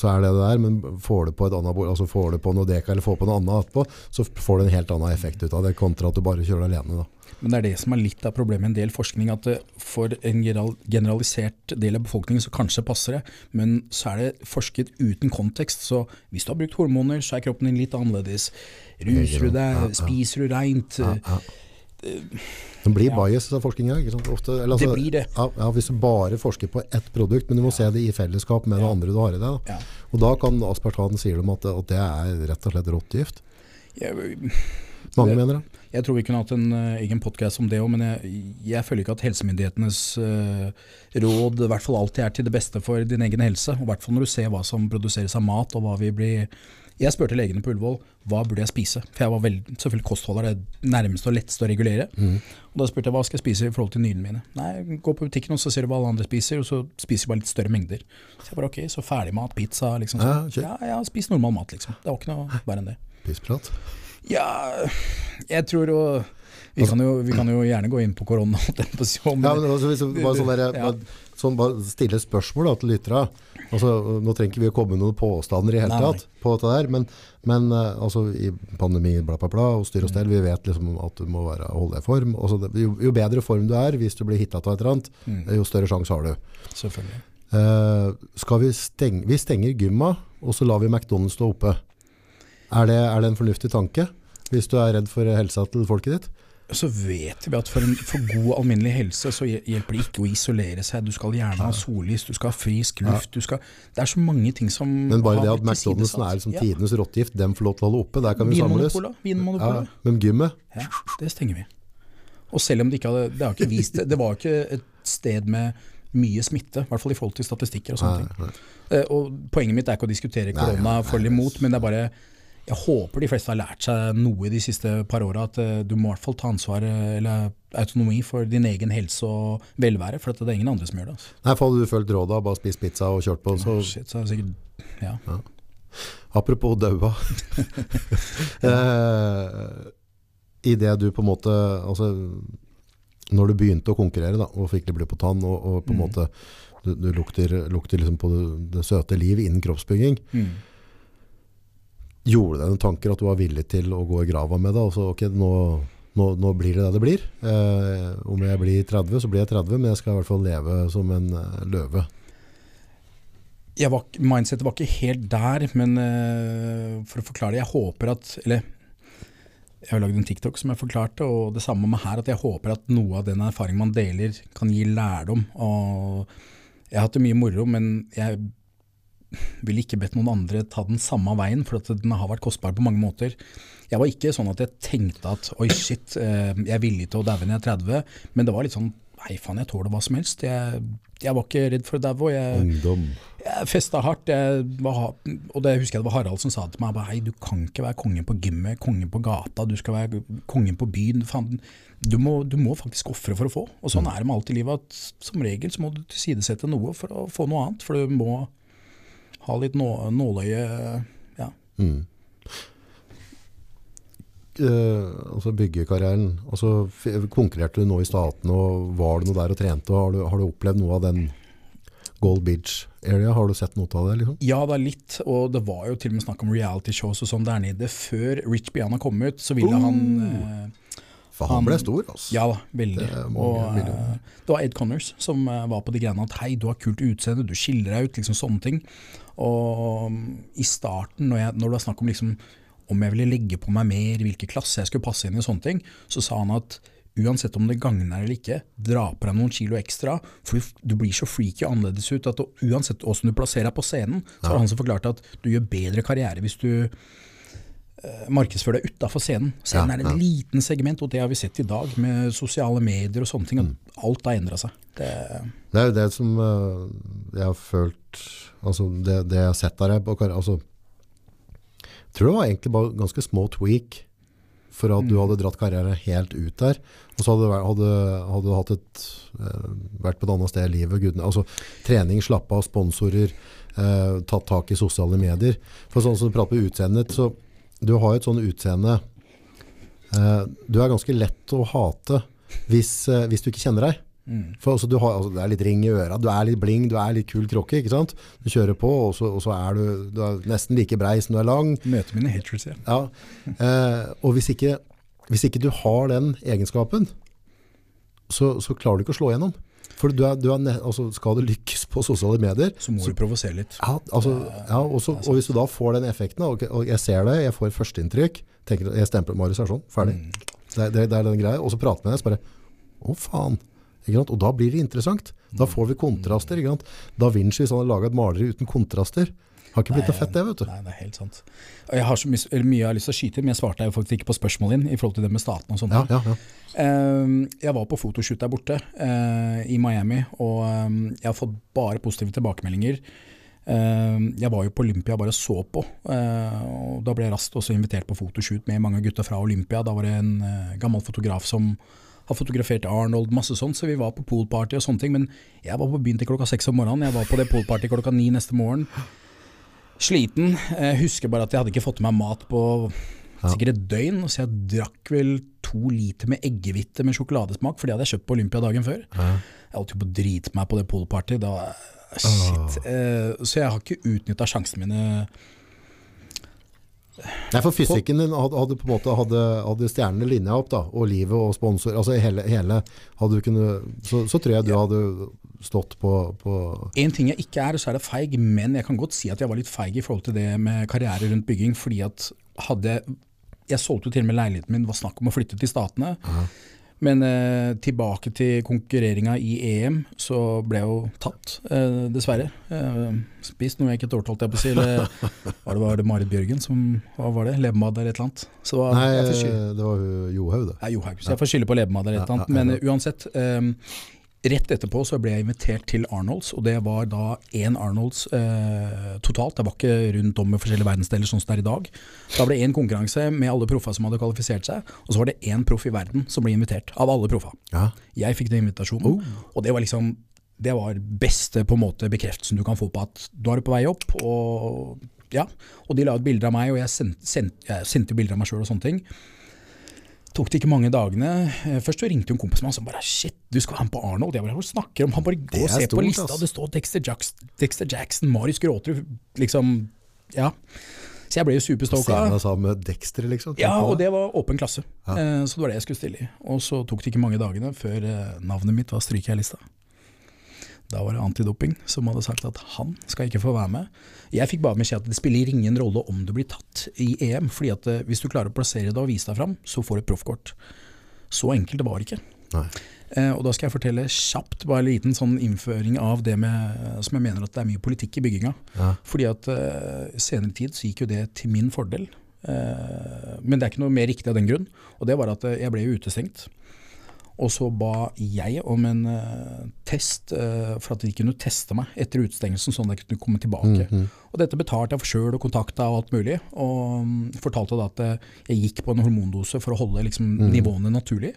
Så er det det der, men får du på et annet bord, altså får du på noe deka eller får på noe annet etterpå, så får du en helt annen effekt ut av det, kontra at du bare kjører det alene. Da. Men det er det som er litt av problemet i en del forskning, at for en generalisert del av befolkningen så kanskje passer det, men så er det forsket uten kontekst. Så hvis du har brukt hormoner, så er kroppen din litt annerledes. Ruser du deg, spiser du reint? Det blir bias av forskninga. altså, Det blir det. Ja, ja, hvis du bare forsker på ett produkt, men du må se det i fellesskap med det andre du har i deg. Da. Ja. Og da kan aspartan sier de at, at det er rett og slett råttgift. Jeg, Mange mener det. jeg tror vi kunne hatt en uh, egen podkast om det òg, men jeg, jeg føler ikke at helsemyndighetenes uh, råd i hvert fall alltid er til det beste for din egen helse. I hvert fall når du ser hva som produseres av mat, og hva vi blir Jeg spurte legene på Ullevål hva burde jeg spise, for jeg var veldig, selvfølgelig kostholder det nærmeste og letteste å regulere. Og Da spurte jeg hva skal jeg spise i forhold til nyrene mine. Nei, Gå på butikken og så ser du hva alle andre spiser, og så spiser jeg bare litt større mengder. Så jeg bare ok, så ferdigmat, pizza, liksom. Ja, sånn. Ja, spis normal mat, liksom. Det var ikke noe verre enn det. Pissprat. Ja, jeg tror jo vi kan, jo vi kan jo gjerne gå inn på korona. Ja, men også, hvis det var sånn der, Ja. Sånn, bare stille spørsmål da, til lytterne. Altså, nå trenger ikke vi å komme med noen påstander i hele tatt på dette der, men, men eh, altså, i pandemi, bla bla bla, og styr og Mm. stell, vi vet liksom at du må være, holde deg i form. Altså, jo, jo bedre form du er, hvis du blir hittet av et eller annet, Mm. jo større sjanse har du. Selvfølgelig. Uh, skal vi stenge, vi stenger gymma, og så lar vi McDonalds stå oppe. Er det, er det en fornuftig tanke? Hvis du er redd for helsa til folket ditt? Så vet vi at for, en, for god alminnelig helse så hjelper det ikke å isolere seg. Du skal gjerne ha sollys, du skal ha frisk luft. Du skal, det er så mange ting som Men bare det at McDonald'sen McDonald's er liksom Ja. tidenes råttgift, dem får lov til å holde oppe, der kan vi samles. Vinmonopolet. Ja, men gymmet? Ja, det stenger vi. Og selv om det ikke hadde Det, har ikke vist, det var ikke et sted med mye smitte, i hvert fall i forhold til statistikker og sånne ting. Eh, Og Poenget mitt er ikke å diskutere korona for eller imot, men det er bare jeg håper de fleste har lært seg noe de siste par åra, at eh, du må i hvert fall ta ansvar eh, eller autonomi for din egen helse og velvære, for at det er ingen andre som gjør det. Altså. Nei, for hadde du fulgt råda, bare spist pizza og kjørt på, så Shit, så er det sikkert, ja. Apropos daua. eh, I det du på en måte altså, Når du begynte å konkurrere da, og fikk litt blod på tann, og, og på en Mm. måte du, du lukter, lukter liksom på det, det søte liv innen kroppsbygging, Mm. Gjorde det deg noen tanker at du var villig til å gå i grava med det? Altså, ok, nå, nå, nå blir det det det blir. Eh, om jeg blir 30, så blir jeg 30, men jeg skal i hvert fall leve som en eh, løve. var, mindsetet var ikke helt der, men eh, for å forklare det, jeg håper at Eller jeg har lagd en TikTok som jeg forklarte, og det samme med her, at jeg håper at noe av den erfaringen man deler, kan gi lærdom. Og jeg har hatt det mye moro, men jeg ville ikke bedt noen andre ta den samme veien, for at den har vært kostbar på mange måter. Jeg var ikke sånn at jeg tenkte at oi, shit, eh, jeg er villig til å daue når jeg er 30, men det var litt sånn nei, faen, jeg tåler hva som helst. Jeg, jeg var ikke redd for å daue. jeg Ungdom. jeg festa hardt, jeg var, og det husker jeg det var Harald som sa til meg Hei, du kan ikke være kongen på gymmet, kongen på gata, du skal være kongen på byen. Faen, du, må, du må faktisk ofre for å få. Og sånn er det med alt i livet, at som regel så må du tilsidesette noe for å få noe annet. For du må ha litt nå, nåløye ja. Mm. Eh, altså byggekarrieren altså, Konkurrerte du nå i statene, og var det noe der og trente? Og har, du, har du opplevd noe av den Gold Beach area? Har du sett noe av det? Liksom? ja, det er litt, og det var jo til og med snakk om reality shows og sånn der nede. Før Rich Biana kom ut, så ville han uh, For han Han- ble stor, altså. Ja da, veldig. Det og eh, det var Ed Connors som var på de greiene at hei, du har kult utseende, du skiller deg ut, liksom sånne ting. Og mm, i starten, når, jeg, når det var snakk om liksom om jeg ville legge på meg mer, i hvilken klasse jeg skulle passe inn i sånne ting, så sa han at uansett om det gagner eller ikke, dra på deg noen kilo ekstra, for du, blir så freaky og annerledes ut at uansett hvordan du plasserer deg på scenen, så det han som forklarte at du gjør bedre karriere hvis du eh, markedsfører deg utafor scenen. Scenen Ja, er en liten segment, og det har vi sett i dag med sosiale medier og sånne ting. Mm. At alt har endra seg. Det, Det er jo det som eh, jeg har følt altså det, det jeg har sett der på altså, Jeg tror det var egentlig bare ganske små tweak for at du hadde dratt karrieren helt ut der. Og så hadde, du hatt et, eh, vært på et annet sted i livet. Gudene, altså, trening, slappe av, sponsorer, eh, tatt tak i sosiale medier. For sånn som du prater på utseendet så du har jo et sånn utseende eh, Du er ganske lett å hate hvis, eh, hvis du ikke kjenner deg. Mm. For altså, du har, altså, det er litt ring i øra, du er litt bling, du er litt kul kråke, ikke sant? Du kjører på, og så, og så er du, du er nesten like brei som du er lang. Møter mine haters, ja. Ja. Eh, og hvis ikke, hvis ikke du har den egenskapen, så, så klarer du ikke å slå gjennom. For du er, du er altså, skal du lykkes på sosiale medier, Så må du provosere litt. ja, altså, ja, også, og hvis du da får den effekten, og, og jeg ser det, jeg får førsteinntrykk, jeg stempler Marius er sånn, ferdig. Mm. Det, det, det er den greia. Og så prater jeg med deg, så bare, å faen. Og da blir det interessant. Da får vi kontraster. Da Vinci, hvis han hadde laga et maleri uten kontraster, har ikke blitt noe fett det, vet du. Nei, det er helt sant. Jeg har så mye, jeg har lyst til å skyte men jeg svarte jo faktisk ikke på spørsmålet din i forhold til det med staten og sånt. Ja, ja, ja. Eh, jeg var på fotoshoot der borte eh, i Miami, og eh, jeg har fått bare positive tilbakemeldinger. Eh, jeg var jo på Olympia bare så på, eh, og da ble jeg raskt også invitert på fotoshoot med mange gutter fra Olympia. Da var det en eh, gammel fotograf som har fotografert Arnold, masse sånt, så vi var på poolparty og sånne ting. Men jeg var på byen til klokka seks om morgenen, jeg var på det poolparty klokka ni neste morgen. Sliten. Jeg husker bare at jeg hadde ikke fått i meg mat på sikkert et døgn, så jeg drakk vel to liter med eggehvite med sjokoladesmak, for det hadde jeg kjøpt på Olympia dagen før. Jeg holdt jo på å drite meg på det poolparty. Shit. Eh, så jeg har ikke utnytta sjansene mine. Nei, for fysikken din hadde, på en måte hadde, hadde stjernene linja opp da, og livet og sponsor, altså hele, hele hadde du kunnet, så, så tror jeg du hadde stått på, på En ting jeg ikke er, så er det feig, men jeg kan godt si at jeg var litt feig i forhold til det med karriere rundt bygging, fordi at hadde Jeg solgte jo til og med leiligheten min, var snakk om å flytte til Statene. Men eh, tilbake til konkurreringa i EM, så ble jeg jo tatt, eh, dessverre. Eh, spist noe jeg ikke tålte, holdt jeg på å si. Eller var det, var det Marit Bjørgen som Hva var det? Leppepomade eller et eller annet? Så var, Nei, jeg får skylde- det var jo Johaug det. Nei, Johaug, så jeg får skylde på leppepomade eller et eller annet. Men eh, uansett, eh, Rett etterpå så ble jeg invitert til Arnolds, og det var da én Arnolds eh, totalt. Det var ikke rundt om i forskjellige verdensdeler sånn som det er i dag. Da ble det én konkurranse med alle proffa som hadde kvalifisert seg, og så var det én proff i verden som ble invitert, av alle proffa. Ja. Jeg fikk den invitasjonen, og det var liksom det var beste på en måte bekreftelsen du kan få på at du er på vei opp. Og, ja, og de la ut bilder av meg, og jeg sendte, sendte, jeg sendte bilder av meg sjøl og sånne ting tok det ikke mange dagene. Eh, først så ringte en kompis med og som bare Shit, du skal være med på Arnold. Jeg bare, Hva snakker om? Han bare gå og se på lista, det står Dexter, Jackson, Dexter Jackson, Marius Gråterud, liksom Ja. Så jeg ble jo superstoka. Sammen med Dexter, liksom. Ja, og det var åpen klasse. Ja. Eh, Så det var det jeg skulle stille i. Og så tok det ikke mange dagene før eh, navnet mitt var stryket i lista. Da var det antidoping som hadde sagt at han skal ikke få være med. Jeg fikk bare beskjed at det spiller ingen rolle om du blir tatt i EM, fordi at eh, hvis du klarer å plassere deg og vise deg fram, så får du proffkort. Så enkelt det var ikke. Nei. Eh, og da skal jeg fortelle kjapt, bare en liten sånn innføring av det med, som jeg mener at det er mye politikk i bygginga. Ja. Fordi at eh, senere tid så gikk jo det til min fordel. Eh, men det er ikke noe mer riktig av den grunn. Og det var at eh, jeg ble jo utestengt. Og så ba jeg om en uh, test uh, for at de kunne teste meg etter utestengelsen, sånn at jeg kunne komme tilbake. Mhm. Og dette betalte jeg for sjøl og kontakta og alt mulig. Og um, fortalte da at eh, jeg gikk på en hormondose for å holde liksom, nivåene naturlig.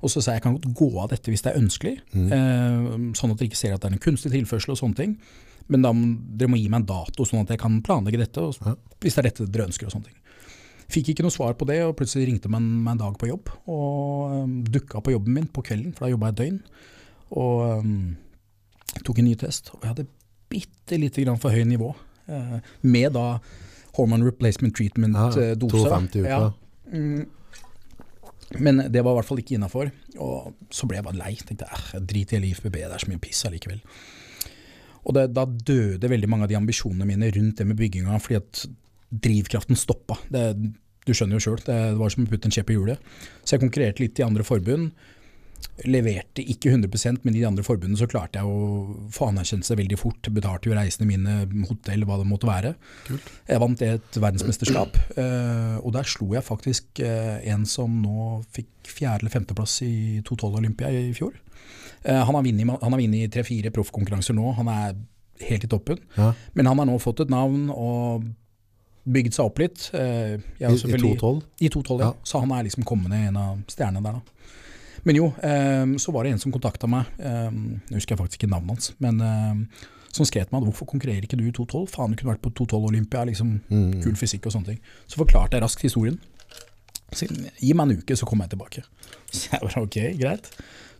Og så sa jeg jeg kan godt gå av dette hvis det er ønskelig, eh, sånn at dere ikke ser at det er en kunstig tilførsel og sånne ting. Men da, dere må gi meg en dato, sånn at jeg kan planlegge dette, og, hvis det er dette dere ønsker. og sånne ting. Fikk ikke noe svar på det, og plutselig ringte man meg en dag på jobb. Og um, dukka på jobben min på kvelden, for da jobba jeg et døgn. Og um, tok en ny test. Og jeg hadde bitte lite grann for høy nivå. Uh, med da hormone replacement treatment-dose. 52 uker. Ja. Mm. Men det var i hvert fall ikke innafor. Og så ble jeg bare lei. Tenkte jeg drit i IFBB, det er så mye piss allikevel. Og det, da døde veldig mange av de ambisjonene mine rundt det med bygginga, fordi at drivkraften stoppa. Det, du skjønner jo sjøl, det var som å putte en kjepp i hjulet. Så jeg konkurrerte litt i andre forbund. Leverte ikke 100% men i de andre forbundene så klarte jeg å få anerkjennelse veldig fort. Betalte jo reisene mine, hotell, hva det måtte være. Jeg vant et verdensmesterskap, eh, og der slo jeg faktisk eh, en som nå fikk fjerde- eller femteplass i 212 Olympia i fjor. Eh, han har vunnet han har vunnet tre-fire proffkonkurranser nå, han er helt i toppen. Ja. Men han har nå fått et navn og bygd seg opp litt. Eh, I, I 2012? I 212, ja. Så han er liksom kommende en av stjernene der, da. Men jo, eh, så var det en som kontakta meg, eh, jeg husker jeg faktisk ikke navnet hans, men eh, som skrev til meg hvorfor konkurrerer ikke du i 212? Faen, du kunne vært på 212 Olympia, liksom Mm. kul fysikk og sånne ting. Så forklarte jeg raskt historien. Så, gi meg en uke, så kommer jeg tilbake. Så jeg bare ok, greit.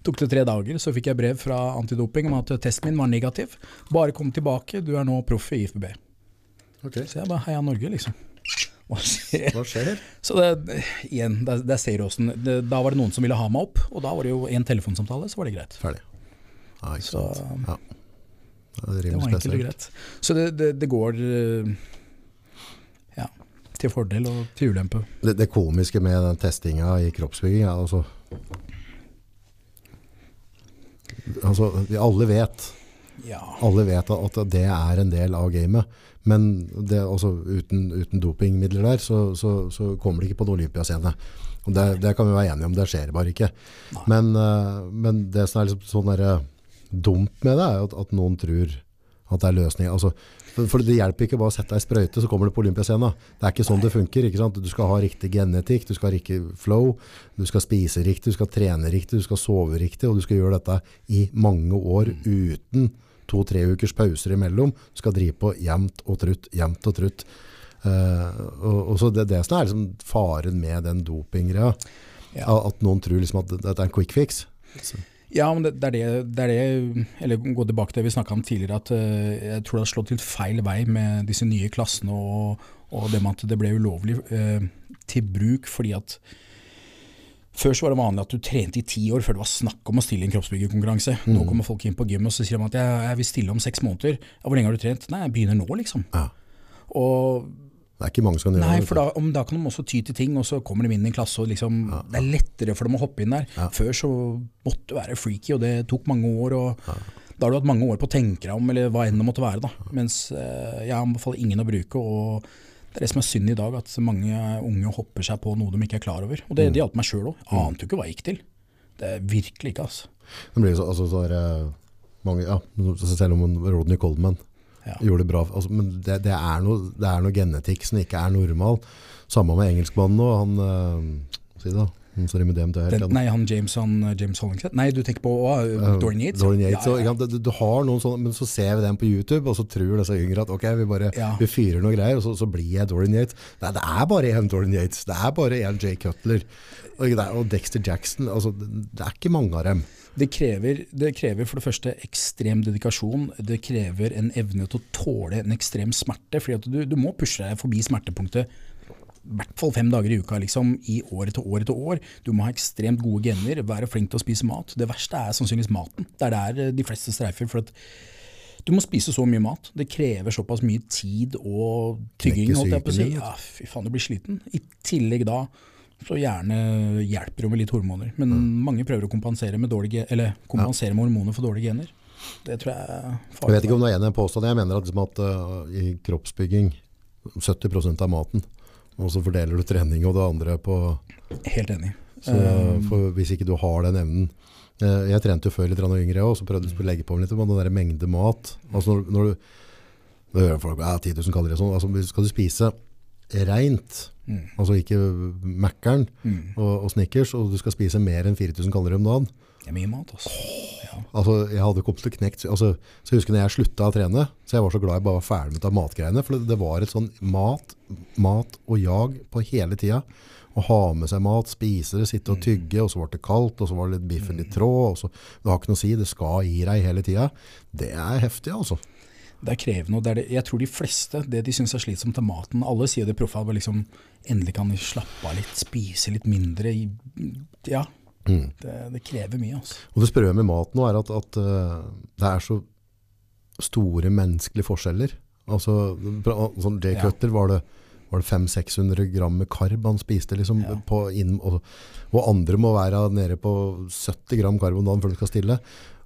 Tok det tre dager, så fikk jeg brev fra antidoping om at testen min var negativ. Bare kom tilbake, du er nå proff i IFBB. Ok. Så jeg bare heia Norge, liksom. Hva skjer? Hva skjer? Så det, igjen, der, der ser du åssen Da var det noen som ville ha meg opp, og da var det jo en telefonsamtale, så var det greit. Ferdig. Ja, ikke Så sant. Ja. Det det var enkelt og greit. Så det, det, det går eh, ja, til fordel og til ulempe. Det, det komiske med den testinga i kroppsbygging er altså Altså, alle vet Ja. alle vet at det er en del av gamet. Men det, også uten, uten dopingmidler der, så, så, så kommer det ikke på en olympiascene. Og det, det kan vi være enige om, det skjer bare ikke. Men, eh, men det som er liksom sånn der, eh, dumt med det, er at, at noen tror at det er løsning. Altså, for, det hjelper ikke bare å sette deg i sprøyte, så kommer du på olympiascenen. Det er ikke sånn det funker. Ikke sant? Du skal ha riktig genetikk, du skal ha riktig flow, du skal spise riktig, du skal trene riktig, du skal sove riktig, og du skal gjøre dette i mange år uten to-tre ukers pauser imellom. Du skal drive på jevnt og trutt, jevnt og trutt. Uh, og, og så det, det som er liksom faren med den dopinggreia, Ja. at noen tror liksom at dette er en quick fix. Ja, men det, det, er det, det er det Eller gå tilbake til det vi snakka om tidligere, at eh, jeg tror det har slått litt feil vei med disse nye klassene og, og det med at det ble ulovlig eh, til bruk fordi at før så var det vanlig at du trente i ti år før det var snakk om å stille i en kroppsbyggerkonkurranse. Nå kommer folk inn på gym og så sier de at jeg, jeg vil stille om seks måneder. Ja, hvor lenge har du trent? Nei, jeg begynner nå, liksom. Ja. Og Det er ikke mange som kan gjøre Nei, for da, om, da kan de også ty til ting, og så kommer de inn i en klasse, og liksom, det er lettere for dem å hoppe inn der. Ja. Før så måtte du være freaky, og det tok mange år. og Da har du hatt mange år på å tenke deg om, eller hva enn det måtte være. da. Mens eh, jeg anbefaler ingen å bruke. og Det er det som er synd i dag, at så mange unge hopper seg på noe de ikke er klar over. Og det, det hjalp meg sjøl òg. Ante jo ikke hva jeg gikk til. Det er virkelig ikke, altså. Det blir så, altså, så er mange, ja, selv om Rodney Coleman Ja. gjorde det bra, altså, men det, det, er noe, det er noe genetikk som ikke er normal. Samme med engelskmannen nå. han, øh, si det med rimer dem til helt. Den, nei, han James, han, James Hollingshead? Nei, du tenker på uh, Dorian Yates? Dorian Yates, ja, og, ja. du, du har noen sånne, men så ser vi den på YouTube, og så tror disse yngre at ok, vi bare Ja. vi fyrer noe greier, og så, så blir jeg Dorian Yates. Nei, det er bare en Dorian Yates, det er bare en Jay Cutler, og, og Dexter Jackson, altså, det, det er ikke mange av dem. Det krever, det krever for det første ekstrem dedikasjon. Det krever en evne til å tåle en ekstrem smerte. fordi du, du må pushe deg forbi smertepunktet i hvert fall fem dager i uka liksom, i år etter år etter år. Du må ha ekstremt gode gener, være flink til å spise mat. Det verste er sannsynligvis maten. Det er der eh, de fleste streifer. for at du må spise så mye mat. Det krever såpass mye tid og tygging. Holdt jeg på å si. Ja, fy faen, du blir sliten. I tillegg da så gjerne hjelper det med litt hormoner. Men Mm. mange prøver å kompensere med, dårlige, eller kompensere med hormoner for dårlige gener. Det tror jeg er farlig. Jeg vet ikke om det er en påstand, jeg mener at, liksom at uh, i kroppsbygging, 70% av maten, og så fordeler du trening og det andre på, Helt enig. så, Um, hvis ikke du har den evnen. Eh, Jeg trente jo før litt yngre og så prøvde jeg å legge på meg litt, men den der mengde mat, altså når, når du, nå hører folk, ja, 10 000 kalorier sånn, altså skal du spise rent, mm, altså ikke Mækkern mm. og, og Snickers, og du skal spise mer enn 4000 kalorier om dagen, Det er mye mat, altså. Ja. Altså, jeg hadde kommet til knekt. Altså, så jeg husker når jeg slutta å trene, så jeg var så glad jeg bare var ferdig med det matgreiene. For det, det var et sånn mat, mat og jag på hele tida. Å ha med seg mat, spise det, sitte og tygge, og så ble det kaldt, og så var det litt biffen litt trå. Og så, det har ikke noe å si, det skal i deg hele tida. Det er heftig, altså. Det er krevende. og det er det, jeg tror de fleste, det de syns er slitsomt til maten Alle sier det proffe, liksom endelig kan de slappe av litt, spise litt mindre. i- Ja, Mm. det, det krever mye, altså. Og det sprøe med mat nå er at, at øh, det er så store menneskelige forskjeller. Altså, sånn Jay Ja. Var det, var det 500-600 gram med karb han spiste liksom Ja. på inn, og, og andre må være nede på 70 gram karb om dagen før skal stille.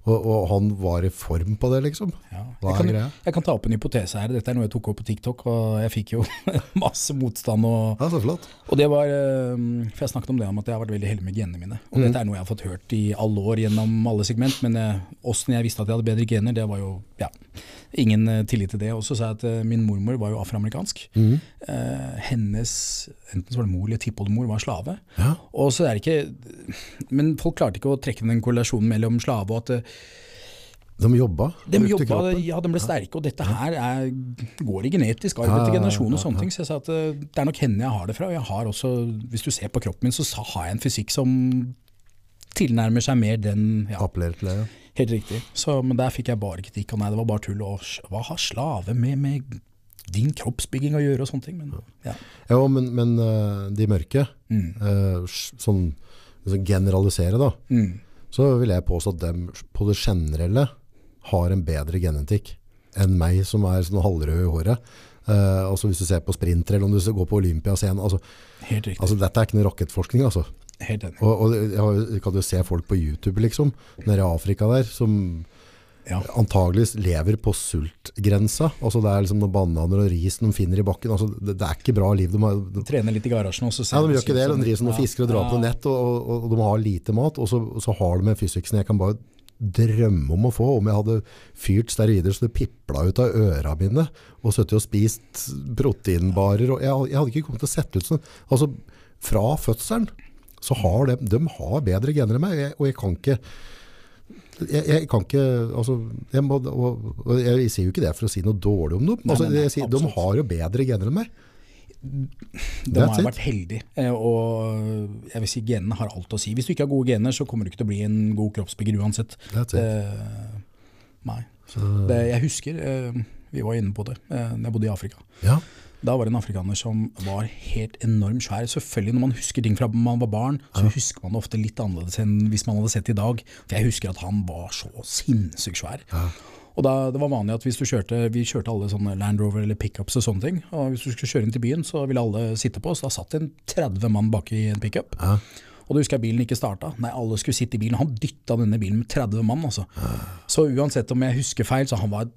Og, og han var i form på det liksom. Ja. Jeg, er kan, jeg kan ta opp en hypotese her. Dette er noe jeg tok opp på TikTok, og jeg fikk jo masse motstand. Og, Ja, så flott. og det var, eh, For jeg snakket om det om at jeg har vært veldig heldig med genene mine. Og Mm. dette er noe jeg har fått hørt i alle år gjennom alle segment, men eh, åssen jeg visste at jeg hadde bedre gener, det var jo ja, ingen eh, tillit til det. Og så sa jeg at eh, min mormor var jo afroamerikansk. Eh, hennes enten så var det mor eller tippoldemor var slave. Ja. Og så er det ikke Men folk klarte ikke å trekke den korrelasjonen mellom slave og at De jobba. de jobba, ja, de ble sterke, og dette her er, går i genetisk arv etter generasjon og sånne ting. Så jeg sa at det er nok henne jeg har det fra. Og jeg har også, hvis du ser på kroppen min, så har jeg en fysikk som tilnærmer seg mer den ja, Appellerer til det. ja. Helt riktig. Så, men der fikk jeg bare kritikk. Og nei, det var bare tull. Og hva har slave med, med din kroppsbygging å gjøre og sånne ting? Men ja. Ja, men, men øh, de mørke, Mm. øh, sånn, sånn generalisere da, Mm. så vil jeg påstå at dem på det generelle har en bedre genetikk enn meg som er sånn halvrød i håret. Uh, altså hvis du ser på sprinter eller om du går på Olympiascenen, altså, Helt riktig. altså dette er ikke noe rakettforskning altså. Helt enig. Og, og jeg kan jo se folk på YouTube liksom, nede i Afrika der, som Ja. antageligvis lever på sultgrensa. Altså det er liksom noen bananer og ris de finner i bakken. Altså det, det er ikke bra liv. De har, de, trener litt i garasjen. også. ja, de gjør ikke det. De driver som noen fisker og drar på Ja. nett, og, og, og de har lite mat. Og så, og så har de en fysiksen jeg kan bare drømme om å få. Om jeg hadde fyrt steroider så det pipla ut av øra mine, og sittet og spist proteinbarer. Og jeg, jeg hadde ikke kommet til å sette ut sånn. Altså, fra fødselen så har de, de har bedre gener enn meg, og jeg, og jeg kan ikke jeg, jeg kan ikke altså, jeg, må, og, og jeg sier jo ikke det for å si noe dårlig om dem. Altså, nei, nei, sier, de har jo bedre gener enn meg. De har vært heldige, eh, og jeg vil si genene har alt å si. Hvis du ikke har gode gener, så kommer du ikke til å bli en god kroppsbygger uansett. Eh, nei. Så, Det, jeg husker, eh, vi var inne på det, da jeg bodde i Afrika. ja. Da var det en afrikaner som var helt enormt svær. Selvfølgelig når man husker ting fra man var barn, så husker man det ofte litt annerledes enn hvis man hadde sett det i dag. For jeg husker at han var så sinnssykt svær. Ja. Og da, det var vanlig at hvis du kjørte, vi kjørte alle sånne Land Rover eller pickups og sånne ting, og hvis du skulle kjøre inn til byen, så ville alle sitte på oss. Da satt en 30 mann bak i en pickup. Ja. Og du husker at bilen ikke starta. Nei, alle skulle sitte i bilen. Han dytta denne bilen med 30 mann, altså. Så uansett om jeg husker feil, så han var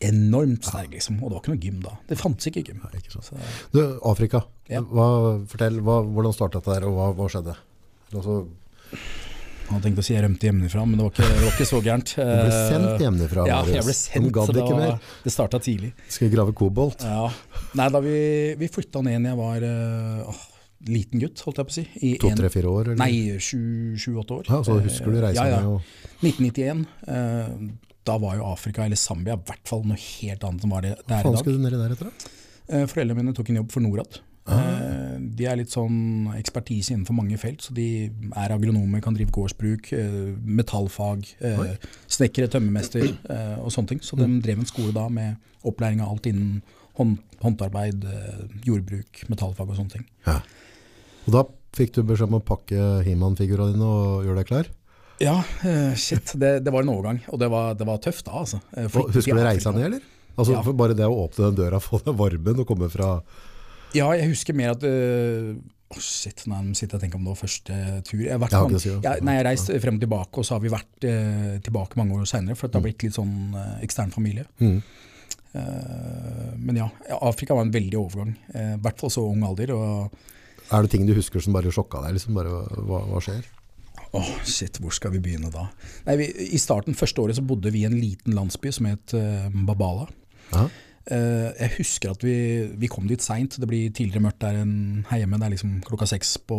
enormt sterk, liksom. Og det var ikke noe gym da. Det fantes ikke gym. Ikke sant. Så, Du, Afrika. Ja. Hva, fortell, hva, hvordan startet dette der, og hva, hva skjedde? Altså, hadde tenkt å si jeg rømte hjemmefra, men det var ikke, det var ikke så gærent. Du ble sendt hjemmefra, Ja, jeg ble sendt, så det, ikke var, det starta tidlig. Skal vi grave kobolt. Ja. Nei, da vi, vi flytta ned da jeg var eh, åh, liten gutt, holdt jeg på å si. I To, en- tre, fire år? Eller? Nei, sju-åtte år. Ja, så husker du reisen? Ja, ja. med og 1991. da var jo Afrika, eller Zambia, i hvert fall noe helt annet enn var det, det Hva er i faen Hva skulle du nedi der etter? da? Eh, Foreldrene mine tok en jobb for Norad. Ah. Eh, De er litt sånn ekspertise innenfor mange felt, så de er agronomer, kan drive gårdsbruk, eh, metallfag, Oi. snekkere, tømmermester og sånne ting. Så de Mm. drev en skole da med opplæring av alt innen hånd, håndarbeid, jordbruk, metallfag og sånne ting. Ja. Og da fikk du beskjed om å pakke He-Man-figurene dine og gjøre deg klar? Ja, eh, shit. Det, det var en overgang, og det var, det var tøft da, altså. For, husker du reisa ned, eller? Altså, Ja. Bare det å åpne den døra, få den varmen og komme fra Ja, jeg husker mer at øh, Åh, shit, nei, nå sitter jeg og tenker om det var første tur. Jeg, har vært Jeg har mange- ikke det å si, ja. jeg, nei, jeg reist frem og tilbake, og så har vi vært eh, tilbake mange år seinere, for det har blitt litt sånn eh, ekstern familie. mm. Uh, men ja, Afrika var en veldig overgang. eh, I hvert fall så ung alder. og Er det ting du husker som bare sjokka deg? Liksom? Bare, hva, hva skjer? Åh, shit, hvor skal vi begynne da? Nei, vi, I starten, første året, så bodde vi i en liten landsby som het uh, Babala. Ja. Eh, jeg husker at vi, vi kom dit seint. Det blir tidligere mørkt der enn her hjemme. Det er liksom klokka seks på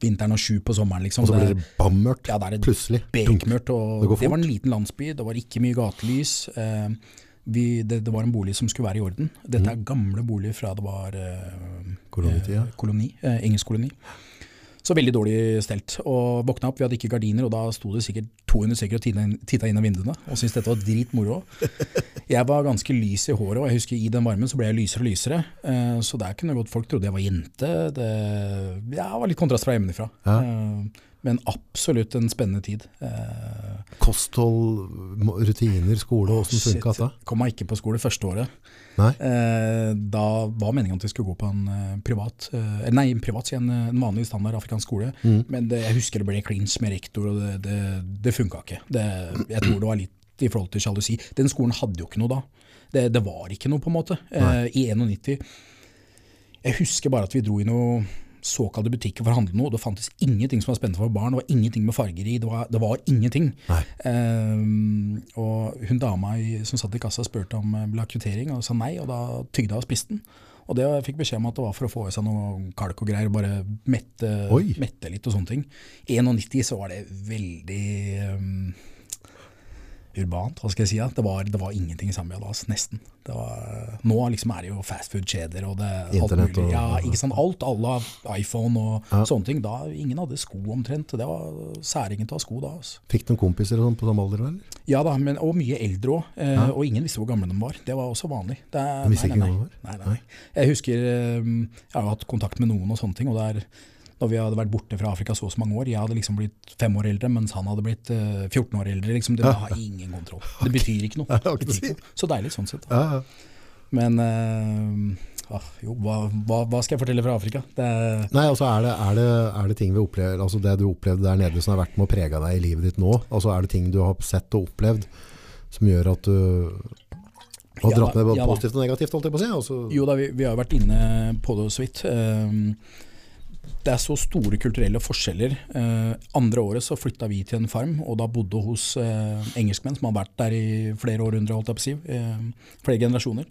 vinteren og sju på sommeren. Liksom. Og så blir det bammørkt Ja, det er plutselig. Dunk. bekmørkt. Og Det det, var en liten landsby, det var ikke mye gatelys. Uh, vi, det, det var en bolig som skulle være i orden. Dette er gamle boliger fra det var eh, Kolonitida. eh, koloni, eh, engelsk koloni. Så veldig dårlig stelt. Og våkna opp, vi hadde ikke gardiner, og da sto det sikkert 200 stykker og titta inn, av vinduene og syntes dette var dritmoro. Jeg var ganske lys i håret, og jeg husker i den varmen så ble jeg lysere og lysere. Eh, så der kunne godt folk trodde jeg var jente. Det ja, var litt kontrast fra hjemmefra. Ja. Eh, men absolutt en spennende tid. Eh, Kosthold, rutiner, skole, åssen funka det? Kom meg ikke på skole første året. Eh, da var meningen at vi skulle gå på en eh, privat, eh, nei, en privat, en, en vanlig standard afrikansk skole. Mm. Men det, jeg husker det ble klins med rektor, og det, det, det funka ikke. Det, jeg tror det var litt i forhold til sjalusi. Den skolen hadde jo ikke noe da. Det, det var ikke noe, på en måte. Eh, I 91. Jeg husker bare at vi dro i noe såkalte butikker for å handle noe, det fantes ingenting som var spennende for barn. Det var ingenting med farger i, det var, det var ingenting. Ehm, og hun dama som satt i kassa spurte om jeg ville ha kvittering, og sa nei, og da tygde jeg og spiste den. Og det jeg fikk beskjed om at det var for å få i seg noe kalk og greier, bare mette, mette litt og sånne ting. I 91 så var det veldig ehm, urbant, hva skal jeg si. Det, var, det var ingenting i Zambia da, altså, nesten. Det var, nå liksom er det jo fastfood-kjeder og det, alt mulig. Ja, ikke sant? Alt, alle har iPhone og Ja. sånne ting. Da, ingen hadde sko omtrent. Det var særegent å ha sko da. Altså. Fikk de kompiser og sånn på samme alder? Eller? Ja da, men, og mye eldre òg. Eh, Ja. Og ingen visste hvor gamle de var. Det var også vanlig. Det, er- De visste nei, ikke nei, ikke hvem de Nei, nei, nei. Jeg husker eh, Jeg har hatt kontakt med noen og sånne ting. Og der, da vi hadde vært borte fra Afrika så og så mange år Jeg hadde liksom blitt fem år eldre, mens han hadde blitt eh, 14 år eldre. Liksom. Det har ingen kontroll. Det betyr ikke noe. Det betyr noe. Så deilig sånn sett. Da. Men eh, ah, jo, hva, hva, hva skal jeg fortelle fra Afrika? Det Nei, altså er det, er, det, er det ting vi opplever, altså det du opplevde der nede som har vært med å prege deg i livet ditt nå? Altså er det ting du har sett og opplevd som gjør at du har dratt ned både ja positivt og negativt, holdt jeg på å si? Altså, Jo da, vi, vi har vært inne på det så vidt. Ehm, Det er så store kulturelle forskjeller. Eh, andre året så flytta vi til en farm, og da bodde hos eh, engelskmenn som har vært der i flere århundrer, holdt jeg på å si. eh, flere generasjoner.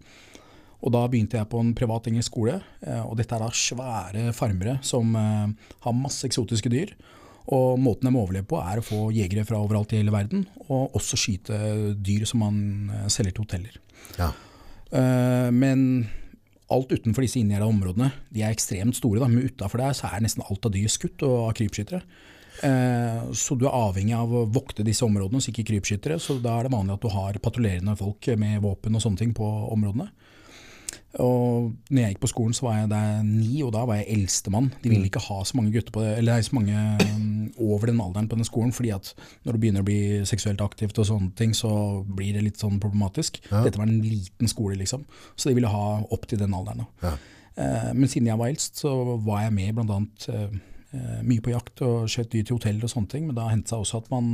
Og da begynte jeg på en privat engelsk skole, eh, og dette er da svære farmere som eh, har masse eksotiske dyr. Og måten de overlever på er å få jegere fra overalt i hele verden, og også skyte dyr som man eh, selger til hoteller. ja. Eh, men alt utenfor disse inngjerda områdene de er ekstremt store. Da, men utafor der så er nesten alt av dyr skutt og av krypskyttere. Eh, så du er avhengig av å vokte disse områdene, så ikke krypskyttere. Så da er det vanlig at du har patruljerende folk med våpen og sånne ting på områdene. Og når jeg gikk på skolen så var jeg der ni, og da var jeg eldstemann. De ville ikke ha så mange gutter på det, eller så mange um, over den alderen på den skolen, fordi at når du begynner å bli seksuelt aktivt og sånne ting, så blir det litt sånn problematisk. Ja. Dette var en liten skole, liksom. Så de ville ha opp til den alderen. Ja. Eh, men siden jeg var eldst, så var jeg med annet eh, eh, mye på jakt og skjøt dyr til hoteller og sånne ting, men da hendte seg også at man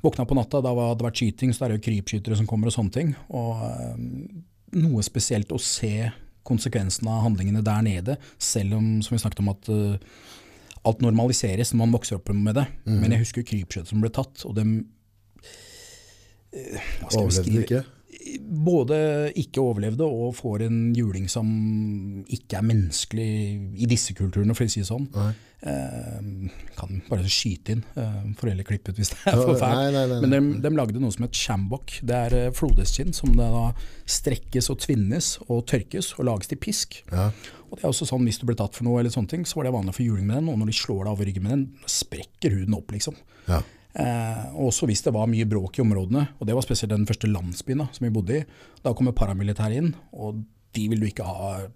våkna på natta, da hadde det vært skyting, så det er jo krypskyttere som kommer og sånne ting. Og noe spesielt å se konsekvensene av handlingene der nede, selv om, som vi snakket om, at uh, alt normaliseres når man vokser opp med det. Men jeg husker krypkjøtt som ble tatt, og dem jeg Overlevde beskrive? ikke? Både ikke overlevde og får en juling som ikke er menneskelig i disse kulturene, for å si det sånn. Eh, kan bare skyte inn, eh, for heller klippe ut hvis det er for fælt. Men de, de lagde noe som het shambok. Det er flodhestkinn som det da strekkes og tvinnes og tørkes og lages til pisk. Ja. Og det er også sånn, Hvis du ble tatt for noe, eller sånne ting, så var det vanlig å få juling med den. Og når de slår deg over ryggen med den, sprekker huden opp, liksom. Ja. Eh, også hvis det var mye bråk i områdene, og det var spesielt den første landsbyen da, som vi bodde i, da kommer paramilitæret inn, og de vil du ikke ha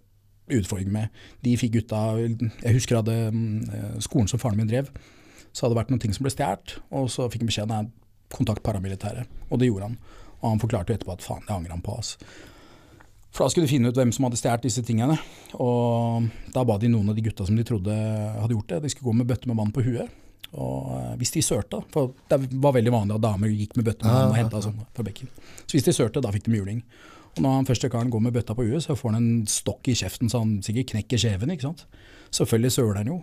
utfordring med. De fikk gutta Jeg husker jeg hadde mm, skolen som faren min drev, så hadde det vært noen ting som ble stjålet, og så fikk han beskjed om kontakt paramilitæret, og det gjorde han. Og han forklarte jo etterpå at faen, det angrer han på. ass. For da skulle de finne ut hvem som hadde stjålet disse tingene. Og da ba de noen av de gutta som de trodde hadde gjort det, de skulle gå med bøtte med vann på huet. Og eh, hvis de sørte, for det var veldig vanlig at damer gikk med med vann og henta sånn fra bekken. Så hvis de sørte, da fikk de juling. Og når han første karen går med bøtta på huet, så får han en stokk i kjeften så han sikkert knekker kjeven, ikke sant. Selvfølgelig søler han jo.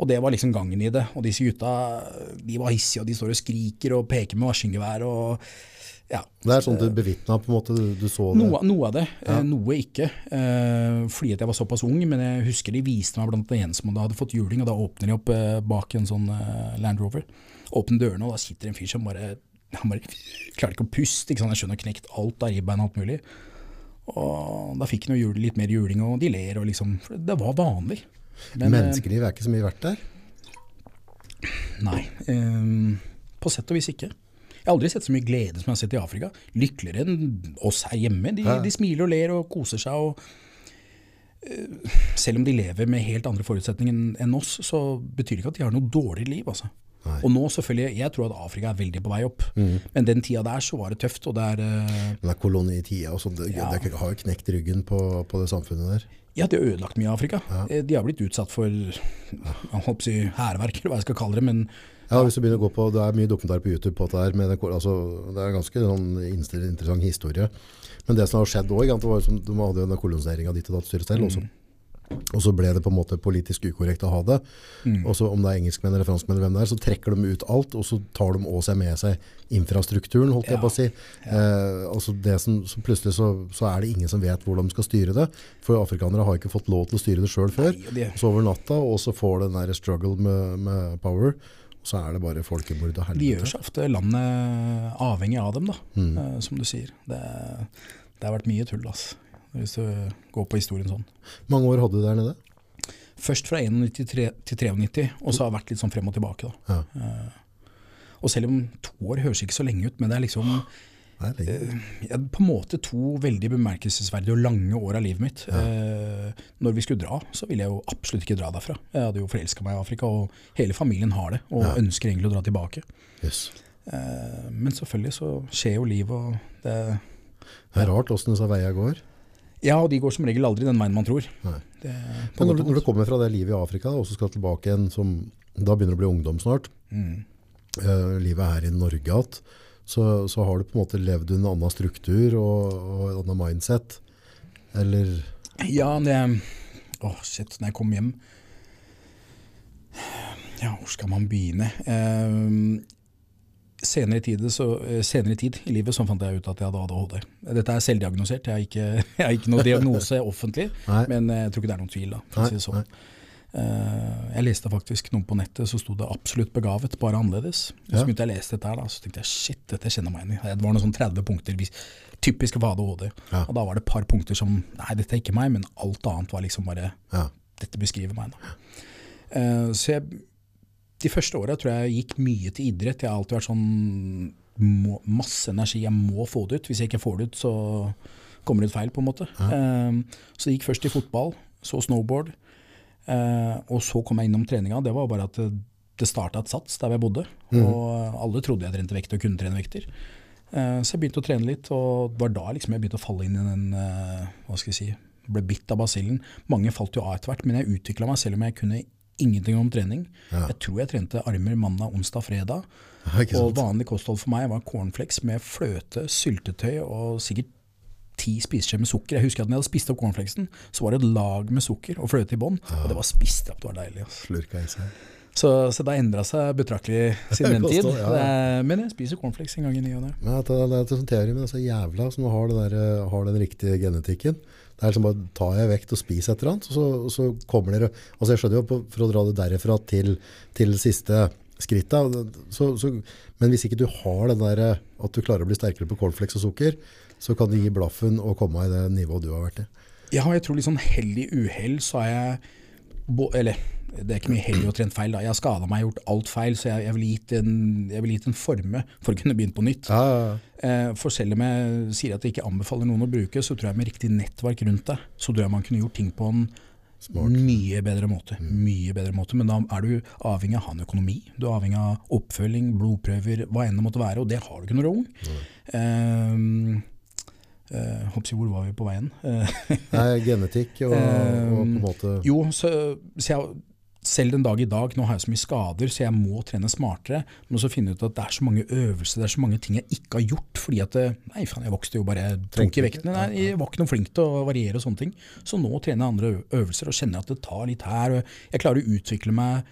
Og det var liksom gangen i det. Og disse gutta de var hissige, og de står og skriker og peker med maskingevær og ja. Det er sånn du bevitna, på en måte. Du, så det. Noe, noe av det, ja. noe ikke. Eh, fordi at jeg var såpass ung, men jeg husker de viste meg blant en som hadde fått juling, og da åpner de opp eh, bak en sånn eh, Land Rover. Åpner dørene, og da sitter en fyr som bare han bare klarer ikke å puste. ikke sant? Jeg skjønner knekt alt av ribbein og alt mulig. Og da fikk han jo litt mer juling, og de ler, og liksom for Det var vanlig. Men, eh, Menneskeliv er ikke så mye verdt der. Nei. eh, på sett og vis ikke. Jeg har aldri sett så mye glede som jeg har sett i Afrika. Lykkeligere enn oss her hjemme. De, de smiler og ler og koser seg. og uh, Selv om de lever med helt andre forutsetninger enn oss, så betyr det ikke at de har noe dårlig liv. altså. Nei. Og nå selvfølgelig, Jeg tror at Afrika er veldig på vei opp, men den tida der så var det tøft. og det er... eh, Den der kolonitida og sånn, det, Ja. det har jo knekt ryggen på, på det samfunnet der. Ja, de har ødelagt mye av Afrika. Ja. De har blitt utsatt for hærverk, eller hva jeg skal kalle det. men Ja, hvis du begynner å gå på, Det er mye dokumentar på YouTube på dette her. Med den, altså, det er en ganske sånn interessant historie. Men det som har skjedd òg, det var jo de hadde jo den koloniseringa ditt og datt styret selv. Og så- og så ble det på en måte politisk ukorrekt å ha det. Og så Om det er engelskmenn eller franskmenn, eller hvem det er, så trekker de ut alt, og så tar de også med seg infrastrukturen, holdt jeg Ja. på å si. Eh, altså det som, så plutselig så, så er det ingen som vet hvordan de skal styre det. For afrikanere har ikke fått lov til å styre det sjøl før. Nei, det- Så over natta, og så får den der struggle med, med power. Så er det bare folkemord og De gjør så ofte landet avhengig av dem, da, eh, som du sier. Det, det har vært mye tull, altså, hvis du går på historien sånn. mange år hadde du der nede? Først fra 91 til tre- 93, og så har det vært litt sånn frem og tilbake. da. Ja. Og selv om to år høres ikke så lenge ut, men det er liksom. Ja, på en måte to veldig bemerkelsesverdige og lange år av livet mitt. Eh, når vi skulle dra, så ville jeg jo absolutt ikke dra derfra. Jeg hadde jo forelska meg i Afrika, og hele familien har det, og Ja. ønsker egentlig å dra tilbake. Yes. Eh, men selvfølgelig så skjer jo livet, og det Det er rart åssen disse veiene går. Ja, og de går som regel aldri den veien man tror. Det, når, når du kommer fra det livet i Afrika, og så skal tilbake igjen som Da begynner du å bli ungdom snart. Mm. Uh, livet her i Norge igjen. Så, så har du på en måte levd under en annen struktur og, og et annet mindset. Eller Ja, det Åh, shit. Når jeg kom hjem Ja, hvor skal man begynne? Eh, senere, i tid, så, eh, senere i tid i livet så fant jeg ut at jeg hadde ADHD. Dette er selvdiagnosert. Jeg har ikke, jeg har ikke noe diagnose offentlig, men eh, jeg tror ikke det er noen tvil. da, for å Nei, si det sånn. Eh, jeg leste faktisk noen på nettet så sto det 'absolutt begavet', bare annerledes. Ja. Så begynte jeg å lese dette her, da, så tenkte jeg shit, dette kjenner jeg meg igjen i. Det var noen sånn 30 punkter typisk typiske for ADHD. Ja. Og da var det et par punkter som nei, dette er ikke meg, men alt annet var liksom bare ja. dette beskriver meg. Da. Eh, så jeg, de første åra tror jeg jeg gikk mye til idrett. Jeg har alltid vært sånn må, masse energi, jeg må få det ut. Hvis jeg ikke får det ut, så kommer det ut feil, på en måte. Eh, så det gikk først i fotball, så snowboard. Eh, og så kom jeg innom treninga. Det var bare at det, det starta et sats der jeg bodde. Og alle trodde jeg trente vekter og kunne trene vekter. Eh, så jeg begynte å trene litt, og det var da liksom jeg begynte å falle inn i den eh, Hva skal jeg si Ble bitt av basillen. Mange falt jo av etter hvert, men jeg utvikla meg selv om jeg kunne ingenting om trening. Ja. Jeg tror jeg trente armer mandag, onsdag, fredag. Og vanlig kosthold for meg var cornflakes med fløte, syltetøy og sikkert ti spiseskjeer med sukker. Jeg husker at når jeg hadde spist opp cornflakesen, så var det et lag med sukker og fløte i bånn. Og det var spist opp, det var deilig. Altså. Slurka i seg. Så, så det har endra seg betraktelig siden den tid. ja, ja. Er- Men jeg spiser cornflakes en gang i ny og ne. Det, er en sånn teori, men det er så jævla som har, det der, eh, har den riktige genetikken. Det er liksom bare tar jeg vekt og spiser et eller annet, og så, og så kommer dere Altså jeg skjønner jo, på, for å dra det derifra til, til siste skrittet, så, så, men hvis ikke du har den der eh, at du klarer å bli sterkere på cornflakes og sukker, så kan du gi blaffen og komme i det nivået du har vært i. Ja, jeg tror litt sånn hell i uhell, så har jeg Eller det er ikke mye hell i å trent feil, da. Jeg har skada meg, gjort alt feil, så jeg, jeg ville gitt, en- jeg gitt en forme for å kunne begynne på nytt. Ja, ja, ja. Eh, For selv om jeg sier at jeg ikke anbefaler noen å bruke, så tror jeg med riktig nettverk rundt det, så tror jeg man kunne gjort ting på en mye bedre måte. Mye bedre måte. Men da er du avhengig av å ha en økonomi. Du er avhengig av oppfølging, blodprøver, hva enn det måtte være, og det har du ikke når du er ung. Mm. eh, håper hoppsi, hvor var vi på veien? Eh, Nei, genetikk og, og på en måte jo, så, så jeg, selv den dag i dag, nå har jeg så mye skader, så jeg må trene smartere. Men så finne ut at det er så mange øvelser, det er så mange ting jeg ikke har gjort. Fordi at det- Nei, faen, jeg vokste jo bare tok i vektene. Nei, jeg var ikke noe flink til å variere og sånne ting. Så nå trener jeg andre øvelser og kjenner at det tar litt her. Jeg klarer å utvikle meg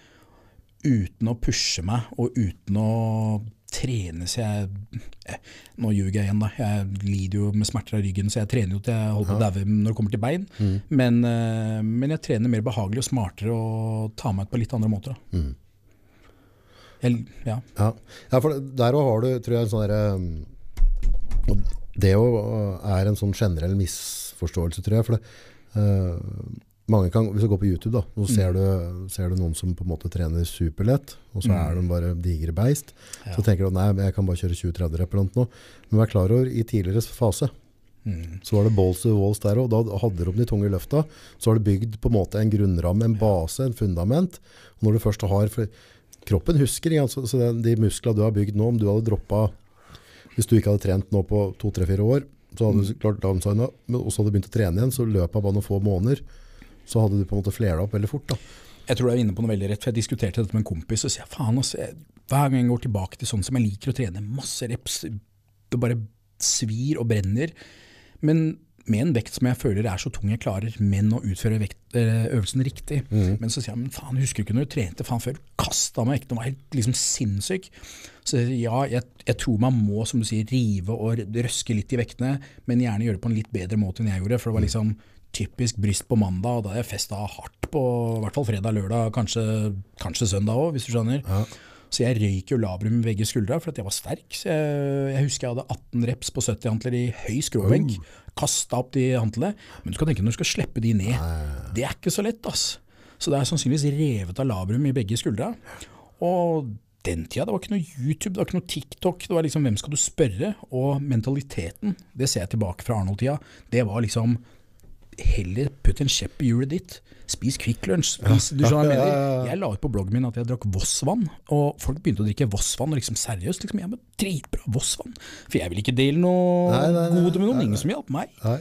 uten å pushe meg, og uten å trene så jeg eh, Nå ljuger jeg igjen, da. Jeg lider jo med smerter av ryggen, så jeg trener jo til jeg holder på å daue når det kommer til bein. Mm. Men, eh, men jeg trener mer behagelig og smartere og tar meg ut på litt andre måter. Mm. Jeg, ja. Ja, ja for der òg har du, tror jeg, en sånn derre um, Det òg er en sånn generell misforståelse, tror jeg. For det, eh, mange kan, hvis du går på YouTube, da, så ser, du, ser du noen som på en måte trener superlett, og så er de bare digre beist. Ja. Så tenker du nei, jeg kan bare kjøre 20-30 rep eller noe. Men vær klar over, i tidligere fase Mm. så var det balls to walls der, og da hadde de de tunge løfta. Så har du bygd på en måte en grunnramme, en base, en fundament. Og når du først har for Kroppen husker, ikke sant? så, de muskler du har bygd nå, om du hadde droppa Hvis du ikke hadde trent nå på to-tre-fire år, så hadde du klart downsigna, men også hadde du begynt å trene igjen, så løpet av bare noen få måneder, så hadde du på en måte flera opp veldig fort. da. Jeg tror du er inne på noe veldig rett, for jeg diskuterte dette med en kompis, og sier faen altså, jeg, hver gang jeg går tilbake til sånn som jeg liker å trene, masse reps, det bare svir og brenner, men med en vekt som jeg føler er så tung jeg klarer, men å utføre vekt, eh, øvelsen riktig. Men så sier jeg, men faen, husker du ikke når du trente faen før? Kasta meg vekten og var helt liksom sinnssyk. Så ja, jeg, jeg tror man må, som du sier, rive og røske litt i vektene, men gjerne gjøre det på en litt bedre måte enn jeg gjorde, for det var liksom typisk bryst på mandag, og da har jeg festa hardt på i hvert fall fredag, lørdag, kanskje, kanskje søndag òg, hvis du skjønner. Ja. Så jeg røyk jo labrum i begge skuldra for at jeg var sterk. Så jeg, jeg husker jeg hadde 18 reps på 70 hantler i høy skråbenk. Kasta opp de hantlene. Men du skal tenke når du skal slippe de ned, det er ikke så lett, ass. Så det er sannsynligvis revet av labrum i begge skuldra. Og den tida, det var ikke noe YouTube, det var ikke noe TikTok, det var liksom hvem skal du spørre? Og mentaliteten, det ser jeg tilbake fra Arnold-tida, det var liksom heller putt en kjepp i hjulet ditt. Spis Kvikk Lunsj. Spis, du skjønner jeg mener. Jeg la ut på bloggen min at jeg drakk Voss-vann, og folk begynte å drikke Voss-vann. og Liksom, seriøst, liksom, jeg med dritbra Voss-vann. For jeg vil ikke dele noe Nei, nei, nei, gode med noen. Ingen som hjalp meg. Nei.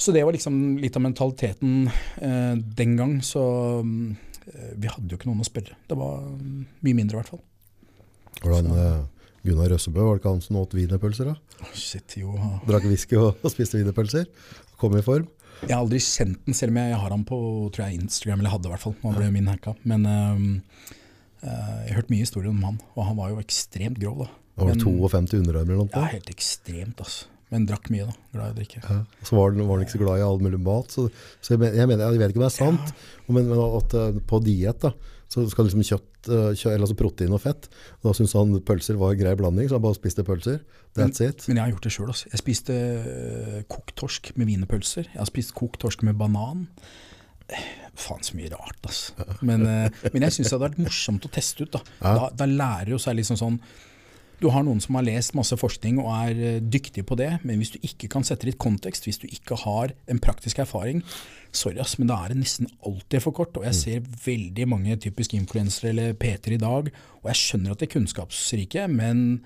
Så det var liksom litt av mentaliteten eh, den gang. Så eh, vi hadde jo ikke noen å spørre. Det var mm, mye mindre, i hvert fall. Hvordan eh, Gunnar Røssebø, var det ikke han som åt wienerpølser? da? Shit, jo. Drakk whisky og, og spiste wienerpølser? Kom i form? Jeg har aldri kjent den, selv om jeg har han på tror jeg, Instagram, eller hadde i hvert fall. han ble min hacka. Men uh, jeg har hørt mye historier om han, og han var jo ekstremt grov. da. Han var det 52 underarmer eller noe? Ja, helt ekstremt, altså. Men drakk mye, da. Glad i å drikke. Ja. Så var den, var den ikke så glad i all mulig mat. Så, så jeg, mener, jeg vet ikke om det er sant, men, men at eh, på diett da, så skal liksom kjøtt, eh, eller altså protein og fett. Og da syntes han pølser var en grei blanding, så han bare spiste pølser. That's it. Men jeg har gjort det sjøl. Altså. Jeg spiste øh, kokt torsk med wienerpølser. Jeg har spist kokt torsk med banan. Eh, Faen, så mye rart, altså. Men, men jeg syns det hadde vært morsomt å teste ut. Da, da, da lærer jo seg liksom sånn Du har noen som har lest masse forskning og er dyktig dyktige på det, men hvis du ikke kan sette det i et kontekst, hvis du ikke har en praktisk erfaring, sorry ass, men da er det nesten alltid for kort. Og jeg ser veldig mange typiske influensere eller PT-er i dag, og jeg skjønner at de er kunnskapsrike, men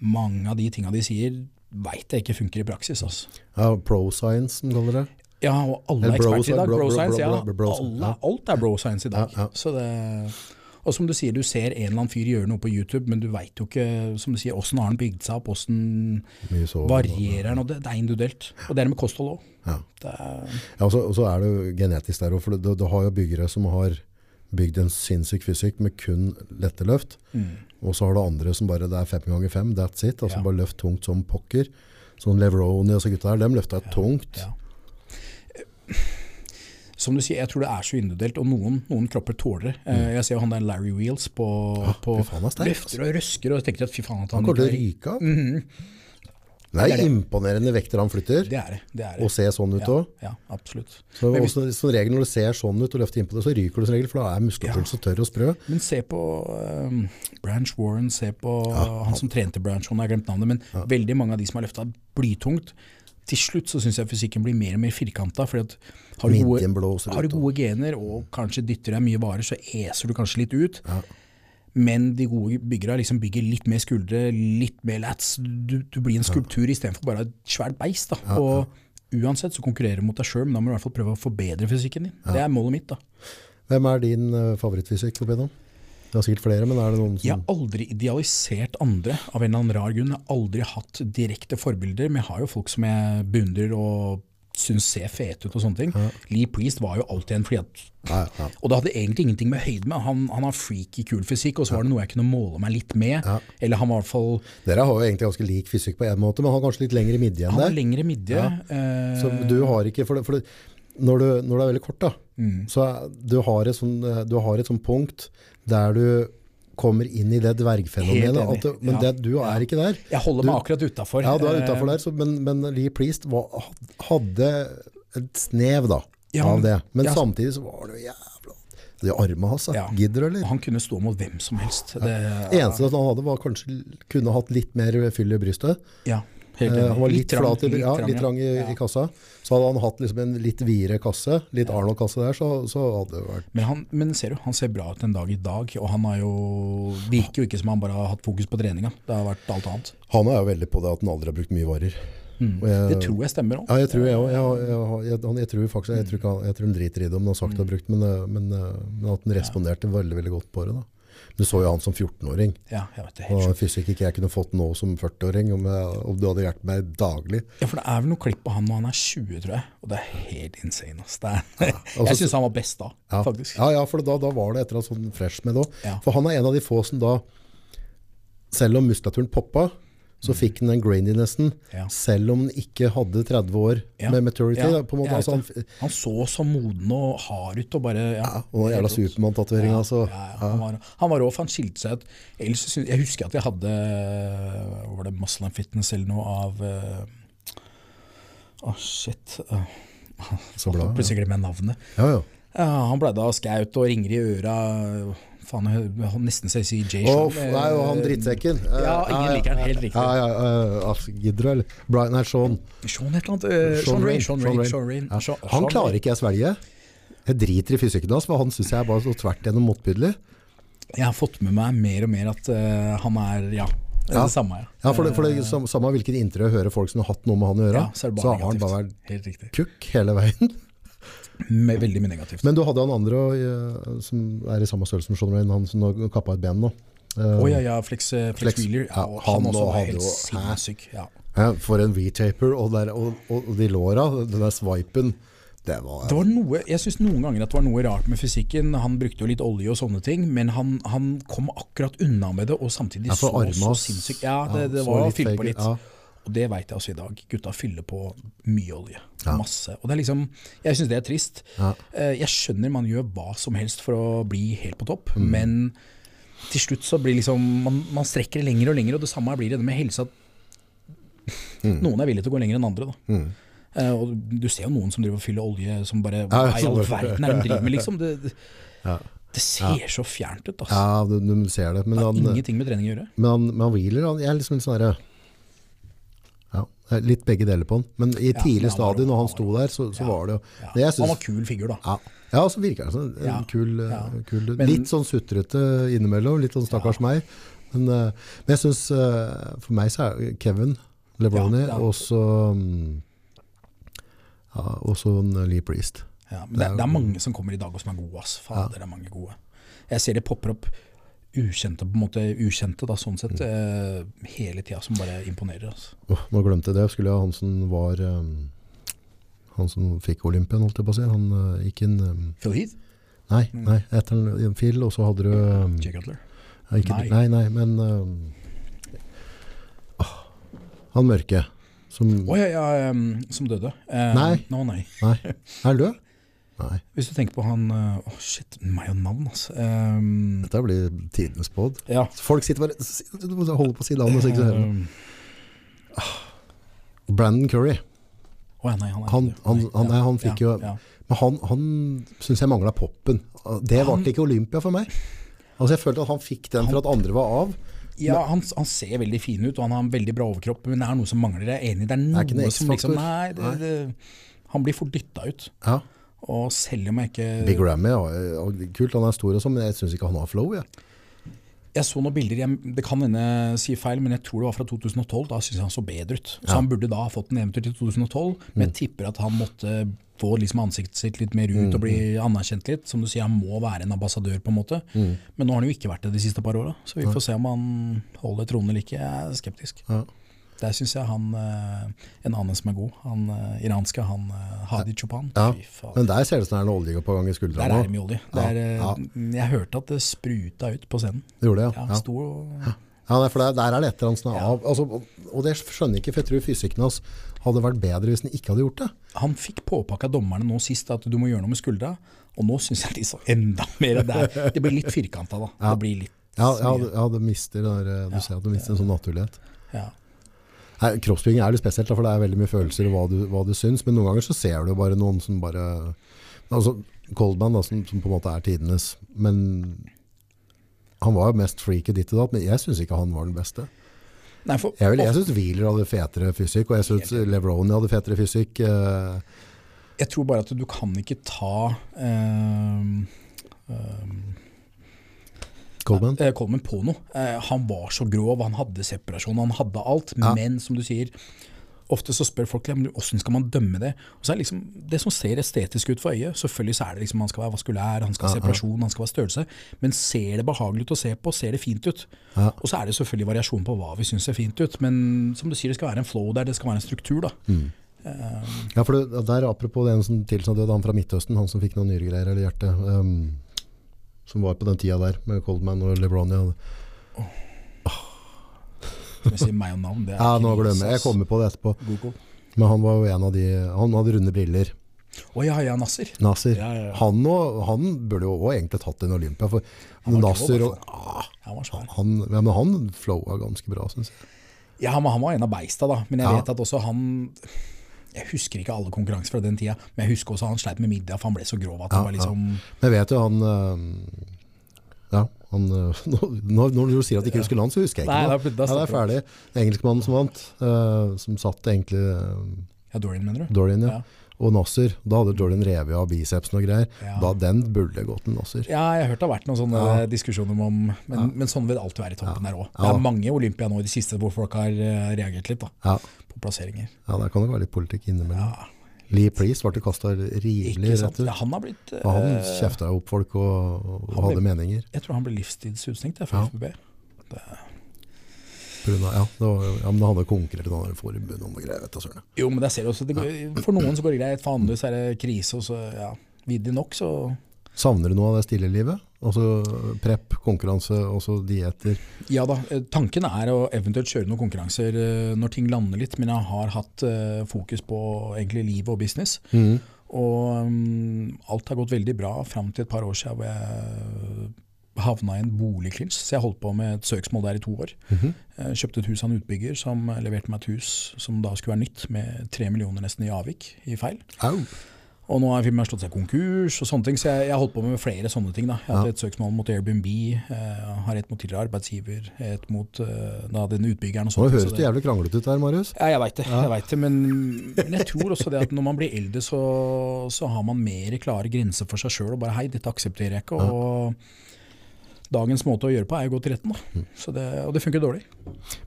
mange av de tinga de sier, veit jeg ikke funker i praksis. Altså. Ja, pro-science, som kaller det. Ja, og alle er eksperter i dag. bro- Bro bro- bro, bro, bro- bro- bro- bro, ja. alt er bro science i dag. Ja, ja. Så det, Og som du sier, du ser en eller annen fyr gjøre noe på YouTube, men du veit jo ikke som du sier, åssen har han bygd seg opp, åssen varierer han. og Det, det er individuelt. Og det er med kosthold òg. Ja. Ja, og så, og så er det jo genetisk der òg, for du, du har jo byggere som har bygd en sinnssyk fysikk med kun lette løft. Og så har du andre som bare det er fem ganger fem, that's it. Altså Ja. bare løft tungt som pokker. Sånn Leveroni og så gutta her, dem løfta tungt. ja. Som du sier, jeg tror det er så individuelt, og noen, noen kropper tåler det. Mm. Jeg ser jo han der Larry Wheels på, på faen, er løfter og røsker, og tenker at fy faen at Han han kommer til å ryke av. Mhm. Det er Det er imponerende vekter han flytter, Det er det. det, er det. og ser sånn ut ja, òg. ja, absolutt. Så også, som regel når du ser sånn ut og løfter innpå det, så ryker du som regel, for da er muskelpulsen så tørr og sprø. Men se på um, Branch Warren, se på han som trente Branch Warren, jeg har glemt navnet, men veldig mange av de som har løfta blytungt, til slutt så syns jeg fysikken blir mer og mer firkanta. For har du, gode, har du gode gener og kanskje dytter deg mye varer, så eser du kanskje litt ut. Men de gode byggerne liksom bygger litt mer skuldre, litt mer lats. Du, du blir en skulptur istedenfor bare et svært beist. Da. Og uansett så konkurrerer du mot deg sjøl, men da må du i hvert fall prøve å forbedre fysikken din. Det er målet mitt. da. Hvem er din uh, favorittfysikk igjennom? Det er sikkert flere, men er det noen som Jeg har aldri idealisert andre av en eller annen rar grunn. Jeg har aldri hatt direkte forbilder, men jeg har jo folk som jeg beundrer og syns ser fete ut og sånne ting. Lee Priest var jo alltid en fordi at Ja, ja. Og det hadde egentlig ingenting med høyde med. Han, han har freaky kul fysikk, og så var det noe jeg kunne måle meg litt med. Eller han var i hvert fall Dere har jo egentlig ganske lik fysikk på en måte, men han har kanskje litt lengre midje enn Han har deg. lengre midje. eh, Så du har ikke, for det, for det, når, du, når du er veldig kort da, Mm. så du har et sånn, eh, du har et sånt, punkt der du kommer inn i det dvergfenomenet, du, men Ja. det, du er ikke der. jeg holder meg akkurat utafor. Ja, du er utenfor der, så, men, men Lee Priest var, hadde et snev da, Ja, av det. Men ja. samtidig så var det jo jævla... De armene hans. Ja. gidder eller? Han kunne stå mot hvem som helst. Det, Eneste han hadde var kanskje kunne hatt litt mer fyll i brystet. ja, Eh. Han var litt, trang, flat i, ja, litt trang i, ja. i kassa. Så hadde han hatt liksom en litt videre kasse, litt Arnold-kasse der, så, så hadde det vært Men, han, men ser du, han ser bra ut en dag i dag, og han har jo virker jo ikke som han bare har hatt fokus på treninga. Det har vært alt annet. Han er jo veldig på det at han aldri har brukt mye varer. Og jeg- Det tror jeg stemmer òg. Ja, jeg tror jeg òg. Jeg, jeg, jeg, han- jeg tror faktisk jeg tror, han, jeg tror han driter i det om han har sagt det og brukt, men, eh, men, eh, men at han responderte veldig veldig godt på det. da. Du så jo han som 14-åring, Ja, jeg vet det. Helt og fysikk ikke jeg kunne fått nå som 40-åring, om, om du hadde hjulpet meg daglig. Ja, for det er vel noe klipp på han når han er 20, tror jeg. Og det er helt insane. Ass. Det er, altså- jeg syns han var best da, Ja, faktisk. ja, ja for da, da var det et eller annet sånn fresh med det òg. Ja. For han er en av de få som da, selv om muskulaturen poppa, så fikk han den graininessen, Mm. Ja. selv om han ikke hadde 30 år Ja. med maturity. Ja, da. Altså, han. Han så så moden og hard ut og bare ja, og den jævla. Supermann-tatoveringa. altså. Han var, han var rå, for han skilte seg ut. Jeg husker at jeg hadde hva Var det Muscle and Fitness eller noe av eh, Å, shit. Uh, Så bra. Plutselig glemmer jeg navnet. Ja, ja. Ja, han ble da skaut og ringer i øra. Faen, jeg har nesten så jeg sier Jay Sean. nei, og han drittsekken. Ja, ingen liker han, helt riktig. Ja, ja, altså, Gidder du, eller? Brian, nei, Sean. Sean et eller annet. eh, Sean Rain. Sean Rain. Sean Rain. Han klarer ikke jeg svelge. Jeg driter i fysikken hans, for han syns jeg er bare så tvert gjennom motbydelig. Jeg har fått med meg mer og mer at uh, han er ja, det er Ja. det samme. Ja, Ja, for det, for det sam- Samme hvilket inntrykk jeg hører folk som har hatt noe med han å gjøre, Ja, så så har han bare vært kukk hele veien. Med, veldig mye negativt. Men du hadde han andre eh, som er i samme størrelse som Sean Rain, han som nå kappa et ben nå. Eh, oh, ja, ja, Flex, eh, Flex, Flex, Wheeler. Ja, han han, også var helt sinnssyk. Ja. ja, For en V-taper, og, og, og, de låra, den der swipen, det var Det var noe, jeg synes noen ganger at det var noe rart med fysikken. Han brukte jo litt olje og sånne ting, men han, han kom akkurat unna med det, og samtidig så så sinnssyk. sinnssykt. Ja, det, det var fylt på litt. Ja. Og det veit jeg også i dag. Gutta fyller på mye olje. Ja. Masse. Og det er liksom, jeg syns det er trist. Ja. Eh, Jeg skjønner man gjør hva som helst for å bli helt på topp, Mm. men til slutt så blir liksom man, man strekker det lenger og lenger, og det samme blir det med helse. At Mm. noen er villige til å gå lenger enn andre. Da. Eh, og du ser jo noen som driver og fyller olje som bare Ja, Hva i all verden er det de driver med, liksom? Det, det, Ja. det ser så fjernt ut, altså. Ja, du, du ser det. Men Det har han, ingenting med trening å gjøre. men han, men han hviler, han, jeg er liksom litt sånn herre ja, er Litt begge deler på han. Men i Ja, tidlig ja, stadium, når han sto der, så, så var det jo Ja. det synes, Han var kul figur, da. ja, ja, så virker han som en kul, eh, kul Men- Litt sånn sutrete innimellom, litt sånn stakkars meg. Men, eh, men jeg syns For meg så er Kevin Lebroni Ja, ja. og så mm, ja, og så Lee Priest. Ja, men det, det er mange som kommer i dag og som er gode, ass. Fader, det er mange gode. Jeg ser det popper opp ukjente, på en måte ukjente da, sånn sett, eh, hele tida, som bare imponerer. Altså. Oh, nå glemte jeg det. Skulle jeg ha han som var um, Han som fikk Olympian, holdt jeg på å si. Han uh, gikk inn um, Phil Heath? Nei, nei, etter en Phil, og så hadde du um, Jay Cutler? ikke, Nei. nei. nei, men um, oh, Han mørke. Som oh, ja, ja, um, som døde? Eh, Nei. Nå, nei. Nei. Er han død? Nei. Hvis du tenker på han Å, Å, shit, meg og navn, altså. Um, Dette blir tidenes pod. ja. Folk sitter bare Du må holde på å si navnet. så hører. Brandon Curry. Oh, ja, nei, han han, Han- han- han- fikk ja, jo-. Men han, han syns jeg mangla poppen. Det varte ikke Olympia for meg. Altså Jeg følte at han fikk den for at andre var av. Ja, han, han ser veldig fin ut, og han har en veldig bra overkropp, men det er noe som mangler. Jeg er enig, det er er noe det er som liksom Nei, det, det, han blir fort dytta ut. Ja. Og selv om jeg ikke Big Rammy, ja, kult, han er stor og sånn, men jeg syns ikke han har flow. Ja. Jeg så noen bilder, jeg, det kan hende jeg sier feil, men jeg tror det var fra 2012. Da syns jeg han så bedre ut. Så Ja. han burde da ha fått en eventyr til 2012, men jeg tipper at han måtte få liksom ansiktet sitt litt mer ut og bli anerkjent litt. Som du sier, han må være en ambassadør, på en måte. Men nå har han jo ikke vært det de siste par åra, så vi får se om han holder tronen eller ikke. Jeg er skeptisk. Ja. Der syns jeg han eh, En annen som er god, han eh, iranske, han eh, Hadi Chopan. Ja, Men der ser det ut som det er en olje på gang i Der skuldrene. er det mye olje. Der, ja. Jeg hørte at det spruta ut på scenen. Det gjorde det, Ja, ja. Ja for der, der er det et eller annet av. Altså, og, det skjønner jeg ikke, for jeg tror fysikken hans hadde vært bedre hvis han ikke hadde gjort det. Han fikk påpakka dommerne nå sist at du må gjøre noe med skuldra, og nå syns jeg de så enda mer der. Det blir litt firkanta, da. Det blir litt Ja, ja, det- mister der, du ser at du mister en sånn naturlighet. Ja. Kroppsbygging er litt spesielt, for det er veldig mye følelser og hva du, hva du syns, men noen ganger så ser du bare noen som bare altså Coldman, da, som, som på en måte er tidenes, men han var jo mest freaky ditt og datt, men jeg syns ikke han var den beste. Nei, for, Jeg, vil- jeg syns Wheeler hadde fetere fysikk, og jeg syns Levroni hadde fetere fysikk. eh, jeg tror bare at du kan ikke ta ehm, ehm, Coleman. eh, Coleman på noe. Eh, han var så grov, han hadde separasjon, han hadde alt. Ja. Men som du sier, ofte så spør folk ja, men hvordan skal man dømme det. Og så er det liksom, Det som ser estetisk ut for øyet, selvfølgelig så er det liksom han skal være vaskulær, han skal ha separasjon, han skal være størrelse. Men ser det behagelig ut å se på, ser det fint ut. Ja. Og så er det selvfølgelig variasjon på hva vi syns ser fint ut. Men som du sier, det skal være en flow der, det skal være en struktur. da. Mm. Ja, for det, der Apropos den som tilsa døde, han fra Midtøsten, han som fikk noen nyregreier eller hjerte, ehm, som var på den tida der med Coldman og Levroni. Som jeg sier, meg og navn, det er Ja, nå glemmer jeg. Jeg kommer på det etterpå. Google. Men han var jo en av de Han hadde runde briller. Å ja, ja, Nasser. Nasser. Ja, ja, ja. Han, og, han burde jo også egentlig tatt en Olympia. For Han var og, ah, Han han, ja, men han flowa ganske bra, syns jeg. Ja, men han var en av beista, da. Men jeg Ja. vet at også han Jeg husker ikke alle konkurranser fra den tida, men jeg husker også han sleit med middag, for han ble så grov at han var liksom Men jeg vet jo han Ja, han øh, Når, når du sier at du ikke husker land, så husker jeg ikke Nei, noe. da- da Ja, det er ferdig. Engelskmannen som vant, uh, som satt egentlig uh, Ja, Dorian, mener du? Dorian, ja. Ja. Og Nasser. Da hadde Jordan revet av bicepsen og greier. Ja. Da Den burde gått til Nasser. Ja, jeg har hørt det har vært noen sånne Ja. diskusjoner om Men, men sånn vil det alltid være i toppen der òg. Det Ja. er mange Olympia nå i det siste hvor folk har eh, reagert litt da, Ja. på plasseringer. ja, der kan det være litt politikk innimellom. Ja, Lee Priest ble kasta rivelig rett ut. Han har blitt eh, Og han kjefta jo opp folk og, og hadde ble- meninger. Jeg tror han ble livstidsutestengt fra Ja. FBB. på grunn Ja, ja, men da hadde konkurrert i noen forbund og noe greier. vet du, søren. Jo, men der ser du også det går, For noen så går det greit, for andre så er det krise, og så ja, viddig nok, så Savner du noe av det stillelivet? Altså prep, konkurranse, også dietter. Ja da, eh, tanken er å eventuelt kjøre noen konkurranser eh, når ting lander litt, men jeg har hatt eh, fokus på egentlig liv og business. Mm. Og um, alt har gått veldig bra fram til et par år siden hvor jeg havna i en boligklins, Så jeg holdt på med et søksmål der i to år. Mm -hmm. kjøpte et hus av en utbygger som leverte meg et hus som da skulle være nytt, med tre millioner nesten i avvik i feil. Au! Og nå har firmaet slått seg konkurs og sånne ting, så jeg har holdt på med flere sånne ting. da. Jeg hadde Ja. et søksmål mot Airbnb, eh, har et mot tidligere arbeidsgiver, et mot eh, da, denne utbyggeren og Nå sånt. høres så det jævlig kranglete ut her, Marius. ja, jeg veit det. jeg vet det men, men jeg tror også det at når man blir eldre, så, så har man mer klare grenser for seg sjøl. Og bare 'hei, dette aksepterer jeg ikke'. Og dagens måte å gjøre på er å gå til retten. Mm. Så det, og det funker dårlig.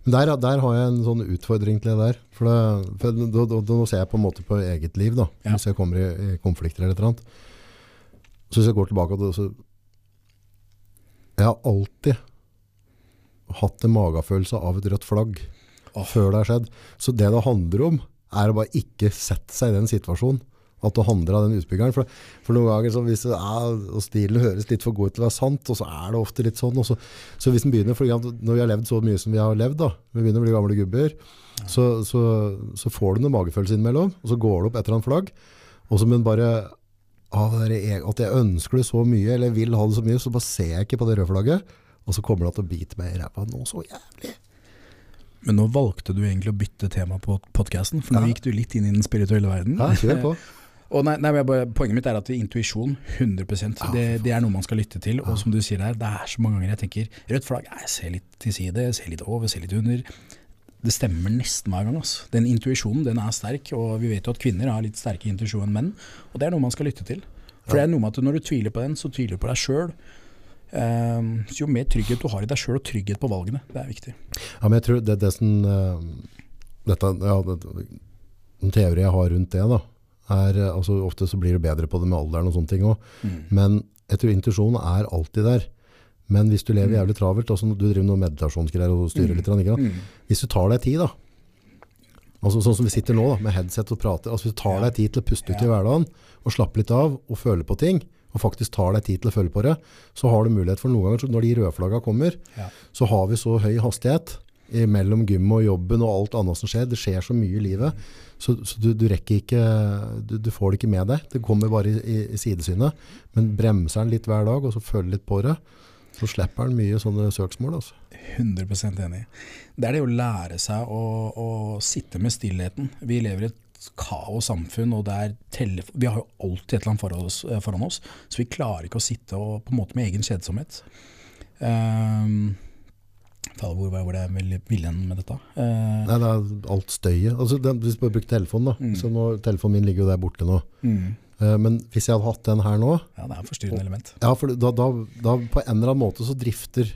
Men der, der har jeg en sånn utfordring til det der. For, det, for da, da, da, ser jeg på en måte på eget liv, da. Ja. Hvis jeg kommer i, i konflikter eller et eller annet. Så hvis jeg går tilbake så Jeg har alltid hatt en magefølelse av et rødt flagg oh. før det har skjedd. Så det det handler om, er å bare ikke sette seg i den situasjonen. At du handler av den utbyggeren. For, for noen ganger så hvis er, og stilen høres litt for god ut til å være sant, og så er det ofte litt sånn. og Så, så hvis den begynner, for når vi har levd så mye som vi har levd, da, vi begynner å bli gamle gubber, så, så, så får du noen magefølelse innimellom, og så går det opp et eller annet flagg. Og så men bare at jeg ønsker det så mye, eller vil ha det så mye, så bare ser jeg ikke på det røde flagget. Og så kommer det til å bite meg i ræva nå så jævlig. Men nå valgte du egentlig å bytte tema på podkasten, for nå Ja. gikk du litt inn i den spirituelle verden. Ja, kjør på. Og nei, nei, bare, poenget mitt er at intuisjon, 100 det, det er noe man skal lytte til. Og som du sier der, det er så mange ganger jeg tenker rødt flagg, jeg ser litt til side, jeg ser litt over, ser litt under. Det stemmer nesten hver gang. Altså. Den intuisjonen den er sterk, og vi vet jo at kvinner har litt sterkere intuisjon enn menn. Og det er noe man skal lytte til. For det er noe med at når du tviler på den, så tviler du på deg sjøl. så jo mer trygghet du har i deg sjøl, og trygghet på valgene, det er viktig. Ja, men jeg tror det, det som uh, dette, ja, det, Den teorien jeg har rundt det, da, er eh, altså Ofte så blir det bedre på det med alderen og sånne ting òg. Men jeg tror intuisjonen er alltid der. Men hvis du lever jævlig travelt, altså, du driver noe meditasjonsgreier og styrer litt, ikke, sant? hvis du tar deg tid, da altså Sånn som vi sitter nå, da, med headset og prater. altså Hvis du tar deg tid til å puste ut i hverdagen og slappe litt av og føle på ting, og faktisk tar deg tid til å føle på det, så har du mulighet for noen ganger, når de rødflagga kommer, Ja. så har vi så høy hastighet mellom gym og jobben og alt annet som skjer. Det skjer så mye i livet, så, så du, du rekker ikke du, du får det ikke med deg. Det kommer bare i, i, i sidesynet. Men bremser den litt hver dag, og så føler litt på det, så slipper den mye sånne søksmål. Altså. 100 enig. Det er det å lære seg å, å sitte med stillheten. Vi lever i et kaos-samfunn, og det er vi har jo alltid et eller annet foran oss, eh, foran oss, så vi klarer ikke å sitte og, på en måte med egen kjedsomhet. Um, Fader, hvor var det jeg ville med dette? Eh, Nei, det er alt støyet. Altså, den, hvis du bare bruker telefonen, da. Så nå, telefonen min ligger jo der borte nå. mm, Eh, men hvis jeg hadde hatt den her nå, ja, det er et forstyrrende element. ja, for da, da, da på en eller annen måte så drifter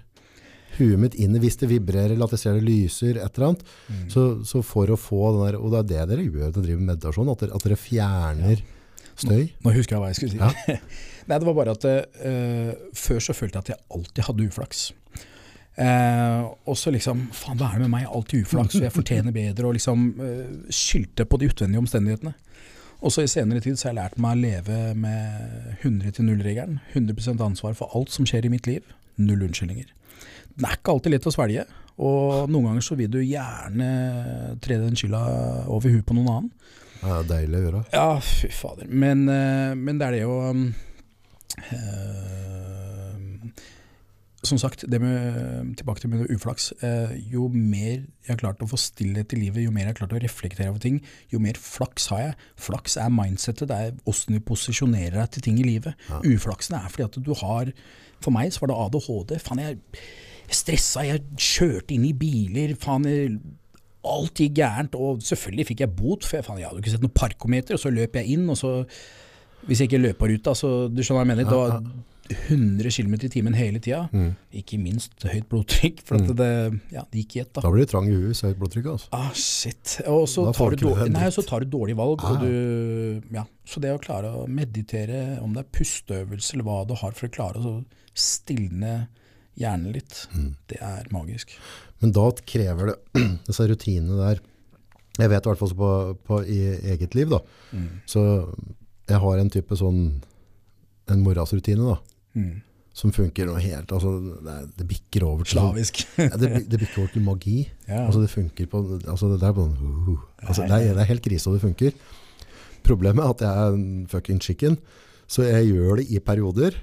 huet mitt inn hvis det vibrerer, eller at jeg ser det lyser, et eller annet, så, så for å få den der, og det er det dere gjør dere driver med meditasjon, at dere, at dere fjerner støy. Nå husker jeg hva jeg skulle si. Nei, det var bare at uh, før så følte jeg at jeg alltid hadde uflaks. Eh, og så liksom, faen hva er det med meg, alltid uflaks, og jeg fortjener bedre, og liksom eh, skyldte på de utvendige omstendighetene. Og så i senere tid så har jeg lært meg å leve med 100 til 0-regelen. 100% ansvar for alt som skjer i mitt liv. Null unnskyldninger. Den er ikke alltid lett å svelge, og noen ganger så vil du gjerne tre den skylda over huet på noen annen. Det er deilig å gjøre. Ja, fy fader. Men, eh, men det er det jo um, eh, Som sagt, det med, tilbake til med uflaks. eh, jo mer jeg har klart å få stillhet i livet, jo mer jeg har klart å reflektere over ting, jo mer flaks har jeg. Flaks er mindsettet, det er åssen du posisjonerer deg til ting i livet. Uflaksen er fordi at du har For meg så var det ADHD. Faen, jeg stressa, jeg kjørte inn i biler. faen, jeg alt gikk gærent, og selvfølgelig fikk jeg bot, for jeg, faen, jeg hadde jo ikke sett noen parkometer, og så løp jeg inn, og så Hvis jeg ikke løp ut, ruta, så du skjønner hva jeg mener, var 100 km i timen hele tida. Ikke minst høyt blodtrykk, for at det, ja, det gikk i ett. da. Da blir det trang i huet, høyt blodtrykk. Altså. Ah, shit. Og så tar, dårlig, nei, så tar du dårlige valg. Og du, ja. Så det å klare å meditere, om det er pusteøvelse eller hva du har for å klare å stilne hjernen litt, det er magisk. Men da krever det disse rutinene der. Jeg vet i hvert fall på, på i eget liv, da. Så jeg har en type sånn en morgensrutine da, Mm. som funker noe helt altså, det, det bikker over til sånn- Slavisk. ja, det, det bikker over til magi. Ja. Altså, det funker på altså, det, er sånn, uh, altså, det, er, det er helt krise, og det funker. Problemet er at jeg er en fucking chicken, så jeg gjør det i perioder,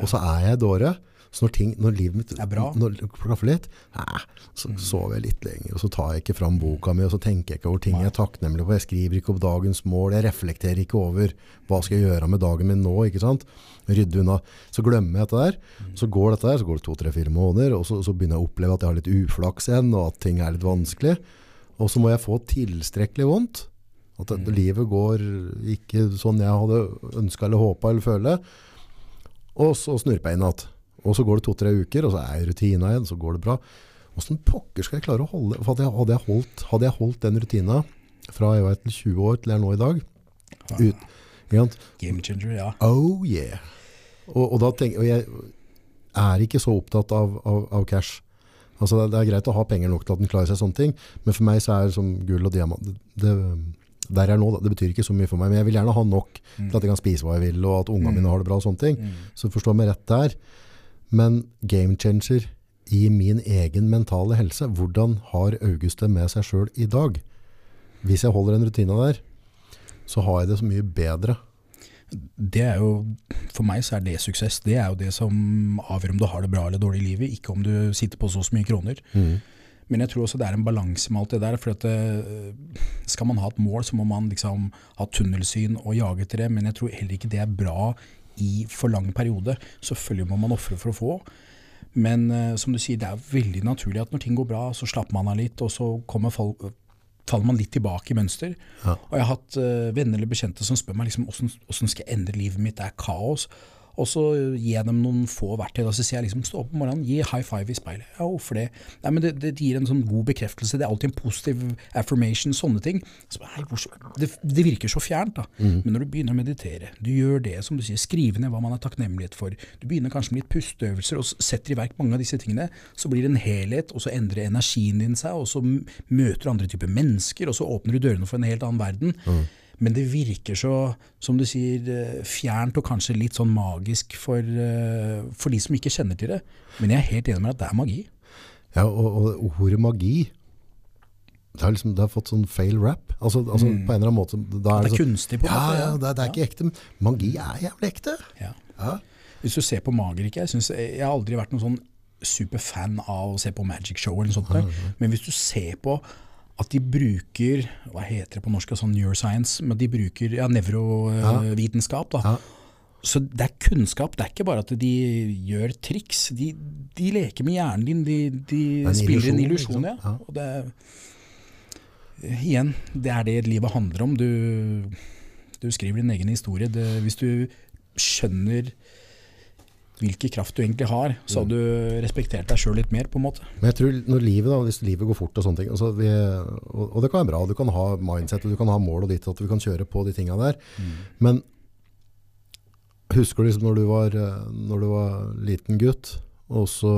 og så er jeg dåre. Så når, ting, når livet mitt bra. når klaffer litt, eh, så sover jeg litt lenger, og så tar jeg ikke fram boka mi, og så tenker jeg ikke over ting jeg er takknemlig for. Jeg skriver ikke opp dagens mål, jeg reflekterer ikke over hva skal jeg gjøre med dagen min nå, ikke sant? Rydde unna. Så glemmer jeg dette der. Så går dette der, så går det to, tre, fire måneder, og så, så begynner jeg å oppleve at jeg har litt uflaks igjen, og at ting er litt vanskelig. Og så må jeg få tilstrekkelig vondt. At det, livet går ikke sånn jeg hadde ønska eller håpa eller føle. Og så snurper jeg inn igjen. Og så går det to-tre uker, og så er rutina igjen, så går det bra. Åssen pokker skal jeg klare å holde Hadde jeg, hadde jeg, holdt, hadde jeg holdt den rutina fra jeg var til 20 år til jeg er nå i dag ut? Game changer, ja. Oh yeah. Og, og da tenker og jeg, er ikke så opptatt av, av, av cash. Altså det, det er greit å ha penger nok til at den klarer seg sånne ting, men for meg så er det som gull og diamant det, Der jeg er nå, da, det betyr ikke så mye for meg, men jeg vil gjerne ha nok til at jeg kan spise hva jeg vil, og at ungene mine har det bra og sånne ting. Mm. Så forstå meg rett der. Men game changer i min egen mentale helse, hvordan har August det med seg sjøl i dag? Hvis jeg holder en rutine der, så har jeg det så mye bedre. Det er jo, For meg så er det suksess. Det er jo det som avgjør om du har det bra eller dårlig i livet, ikke om du sitter på så så mye kroner. Men jeg tror også det er en balanse med alt det der. for at det, Skal man ha et mål, så må man liksom ha tunnelsyn og jage etter det. Men jeg tror heller ikke det er bra i for lang periode. Selvfølgelig må man ofre for å få. Men eh, som du sier, det er veldig naturlig at når ting går bra, så slapper man av litt, og så kommer fall, faller man litt tilbake i mønster. Ja. Og jeg har hatt uh, venner eller bekjente som spør meg liksom, hvordan, hvordan skal jeg endre livet mitt, det er kaos. Og så jeg dem noen få verktøy. Og så sier jeg liksom, stå opp om morgenen, gi high five i speilet. Ja, hvorfor det? Nei, men det, det gir en sånn god bekreftelse. Det er alltid en positiv affirmation, sånne ting. Så, hei, det, det virker så fjernt, da. Men når du begynner å meditere, du gjør det som du sier, skrive ned hva man er takknemlighet for, du begynner kanskje med litt pusteøvelser og setter i verk mange av disse tingene, så blir det en helhet, og så endrer energien din seg, og så møter du andre typer mennesker, og så åpner du dørene for en helt annen verden. Men det virker så, som du sier, eh, fjernt og kanskje litt sånn magisk for, eh, for de som ikke kjenner til det. Men jeg er helt enig med at det er magi. Ja, og, og ordet magi det har, liksom, det har fått sånn fail rap. Altså, altså på en eller annen måte da er det er så, kunstig på en ja, måte. Ja, det, det er ikke ekte. men Magi er jævlig ekte. Ja. Ja. Hvis du ser på Magerike, jeg, synes, jeg har aldri vært noen sånn superfan av å se på Magic Show eller noe sånt. der. Men hvis du ser på at de bruker, hva heter det på norsk, sånn neuroscience, men de bruker ja, nevrovitenskap. Ja. Så det er kunnskap, det er ikke bare at de gjør triks. De, de leker med hjernen din, de, de en spiller en illusjon. Ja. Ja. Og det, igjen, det er det livet handler om. Du, du skriver din egen historie. Det, hvis du skjønner hvilken kraft du egentlig har, så hadde du respektert deg sjøl litt mer, på en måte. Men jeg tror når livet, da, hvis livet går fort og sånne ting, altså vi, og, og det kan være bra, du kan ha mindset, og du kan ha mål og ditt, at vi kan kjøre på de tingene der. Men husker du liksom når du var, når du var liten gutt, og så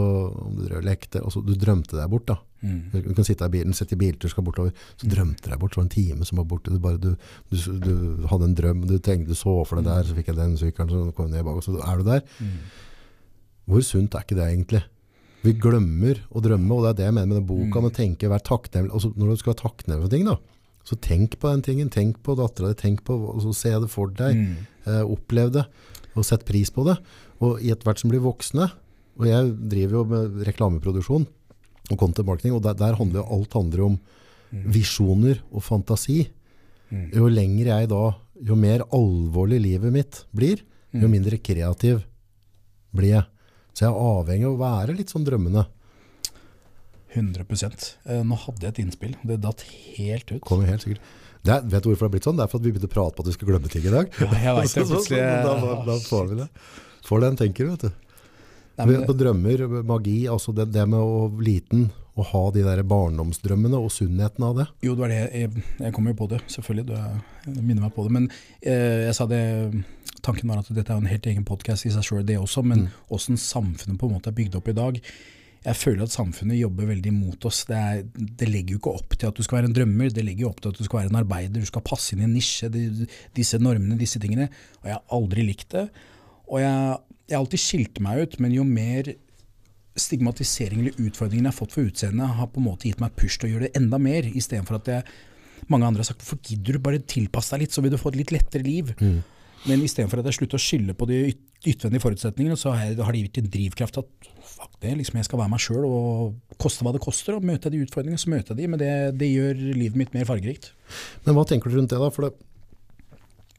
om du drev lekte, og så du drømte deg bort da. Mm. Du kan sitte i bilen, sitte i biltur, skal bortover, så drømte deg bort, så var det en time som var borte, du, bare, du, du, du hadde en drøm, du tenkte, du så for deg der, så fikk jeg den sykkelen, så kom jeg ned bak, og så er du der. Hvor sunt er ikke det egentlig? Vi glemmer å drømme, og det er det jeg mener med den boka, men tenke, vær takknemlig. Altså, når du skal være takknemlig for ting, da, så tenk på den tingen, tenk på dattera di, tenk på, og så se det for deg, eh, opplev det, og sett pris på det. Og i et hvert som blir voksne, og jeg driver jo med reklameproduksjon og content marketing, og der, der handler jo alt handler om visjoner og fantasi. Jo lenger jeg da, jo mer alvorlig livet mitt blir, jo mindre kreativ blir jeg. Så jeg er avhengig av å være litt sånn drømmende. 100 eh, Nå hadde jeg et innspill, det datt helt ut. Kommer helt sikkert. Det er, vet du hvorfor det er blitt sånn? Det er for at vi begynte å prate på at vi skal glemme ting i dag. Ja, jeg vet det, plutselig- da, da, da får vi det. Får den tenker, vet du. Nei, men, På drømmer, magi, altså det, det med å liten, å ha de der barndomsdrømmene og sunnheten av det. jo, det var det. Jeg, jeg kom jo på det, selvfølgelig. Du minner meg på det. Men eh, jeg sa det Tanken var at dette er en helt egen podkast i seg sjøl, det også. Men åssen samfunnet på en måte er bygd opp i dag. Jeg føler at samfunnet jobber veldig mot oss. Det, er, det legger jo ikke opp til at du skal være en drømmer, det legger jo opp til at du skal være en arbeider, du skal passe inn i en nisje, de, disse normene, disse tingene. Og jeg har aldri likt det. Og jeg, jeg har alltid skilt meg ut, men jo mer stigmatisering eller utfordringen jeg har fått for utseendet, har på en måte gitt meg push til å gjøre det enda mer, istedenfor at jeg, mange andre har sagt hvorfor gidder du bare tilpasse deg litt, så vil du få et litt lettere liv. Men istedenfor at jeg slutter å skylde på de yt yttervendige forutsetningene, så har, jeg, har det gitt en drivkraft at fuck det, liksom, jeg skal være meg sjøl og koste hva det koster. Og møter jeg de utfordringene, så møter jeg de, men det, det gjør livet mitt mer fargerikt. Men hva tenker du rundt det da? For det,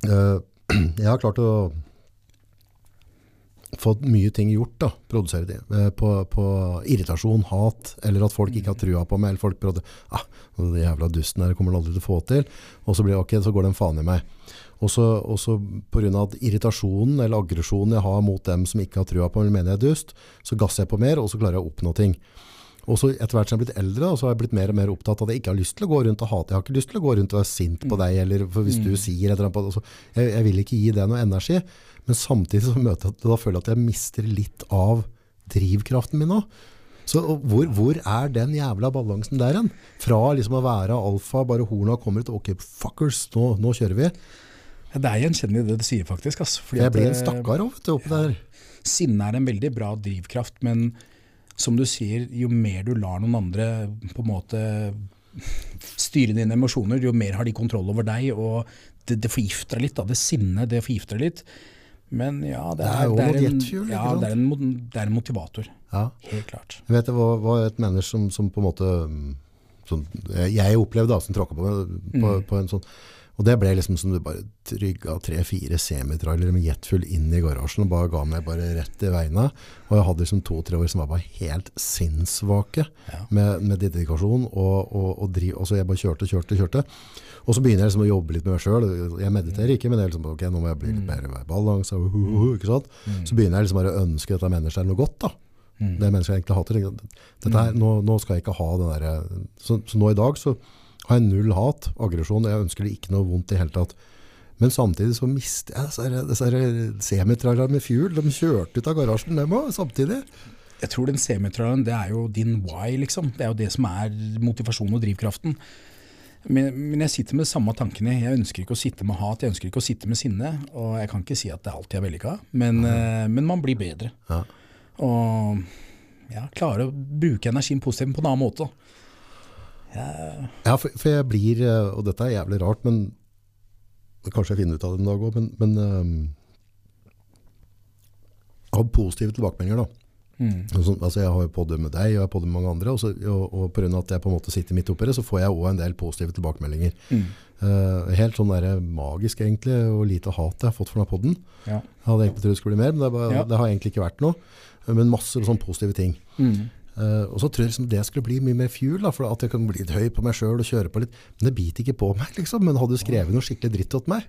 øh, jeg har klart å få mye ting gjort da, produsere det, eh, på, på irritasjon, hat, eller at folk ikke har trua på meg, eller folk prøvde, ah, det jævla dusten her kommer han aldri til å få til, og så blir det ok, så går det en faen i meg. Og så, pga. at irritasjonen eller aggresjonen jeg har mot dem som ikke har trua på meg, eller mener jeg er dust, så gasser jeg på mer, og så klarer jeg å oppnå ting. Og så etter hvert som jeg har blitt eldre, da, så har jeg blitt mer og mer opptatt av at jeg ikke har lyst til å gå rundt og hate. Jeg har ikke lyst til å gå rundt og være sint på deg, eller for hvis du sier et eller annet altså, jeg, jeg vil ikke gi det noe energi, men samtidig så møter jeg da føler jeg at jeg mister litt av drivkraften min nå? Så hvor, hvor er den jævla balansen der hen? Fra liksom å være alfa, bare horna kommer ut, ok, fuckers, nå, nå kjører vi. Ja, Det er gjenkjennelig det du sier, faktisk. Altså, Fordi Jeg blir en eh, stakkar òg, vet du, oppi der. Sinne er en veldig bra drivkraft, men som du sier, jo mer du lar noen andre på en måte styre dine emosjoner, jo mer har de kontroll over deg, og det, det forgifter deg litt. Da. Det sinnet, det forgifter deg litt. Men ja, det Det er er, det er, en, ja, det er, en, det er en motivator. Ja. Helt klart. Jeg vet det var, var et menneske som, som på en måte som jeg opplevde da, som tråkka på, på, Mm. på en sånn og det ble liksom som du bare trygga tre-fire semitrailere med jetfull inn i garasjen og bare ga meg bare rett i veiene. Og jeg hadde liksom to-tre år som var bare helt sinnssvake Ja. med, med dedikasjon. Og, og, og, driv, og så jeg bare kjørte, kjørte, kjørte. Og så begynner jeg liksom å jobbe litt med meg sjøl. Jeg mediterer ikke, men det er liksom, ok, nå må jeg bli litt mer i balanse. Uh, uh, hu, ikke sant? Så begynner jeg liksom bare å ønske dette mennesket noe godt. da. Mm. Det mennesket jeg egentlig hater. Dette her, nå, nå skal jeg ikke ha den der, så, så nå i dag så har jeg null hat, aggresjon, jeg ønsker det ikke noe vondt i hele tatt. Men samtidig så mister jeg disse, semitrailerne med fuel. De kjørte ut av garasjen, dem òg, samtidig. Jeg tror den semitraieren, det er jo din why, liksom. Det er jo det som er motivasjonen og drivkraften. Men, men jeg sitter med de samme tankene. Jeg ønsker ikke å sitte med hat, jeg ønsker ikke å sitte med sinne. Og jeg kan ikke si at det alltid er vellykka, men, mm. men man blir bedre. Ja. Og ja, klare å bruke energien positivt på en annen måte. Jeg, Ja, for, for jeg blir, eh, og dette er jævlig rart, men kanskje jeg finner ut av det en dag òg, men, men um, jeg har positive tilbakemeldinger da. mm, Så, altså jeg har jo på det med deg, og jeg har på det med mange andre, og, og, og av at jeg på en måte sitter midt oppi det, så får jeg også en del positive tilbakemeldinger. mm, Uh, helt sånn der magisk egentlig, og lite hat jeg har fått fra denne podden. ja. Jeg hadde egentlig trodd det skulle bli mer, men det, bare, Ja. det har egentlig ikke vært noe. Men masse sånn positive ting. Mm. Eh, og så tror jeg liksom det skulle bli mye mer fuel, da, for at jeg kan bli litt høy på meg sjøl og kjøre på litt. Men det biter ikke på meg, liksom. Men hadde du skrevet noe skikkelig dritt til meg,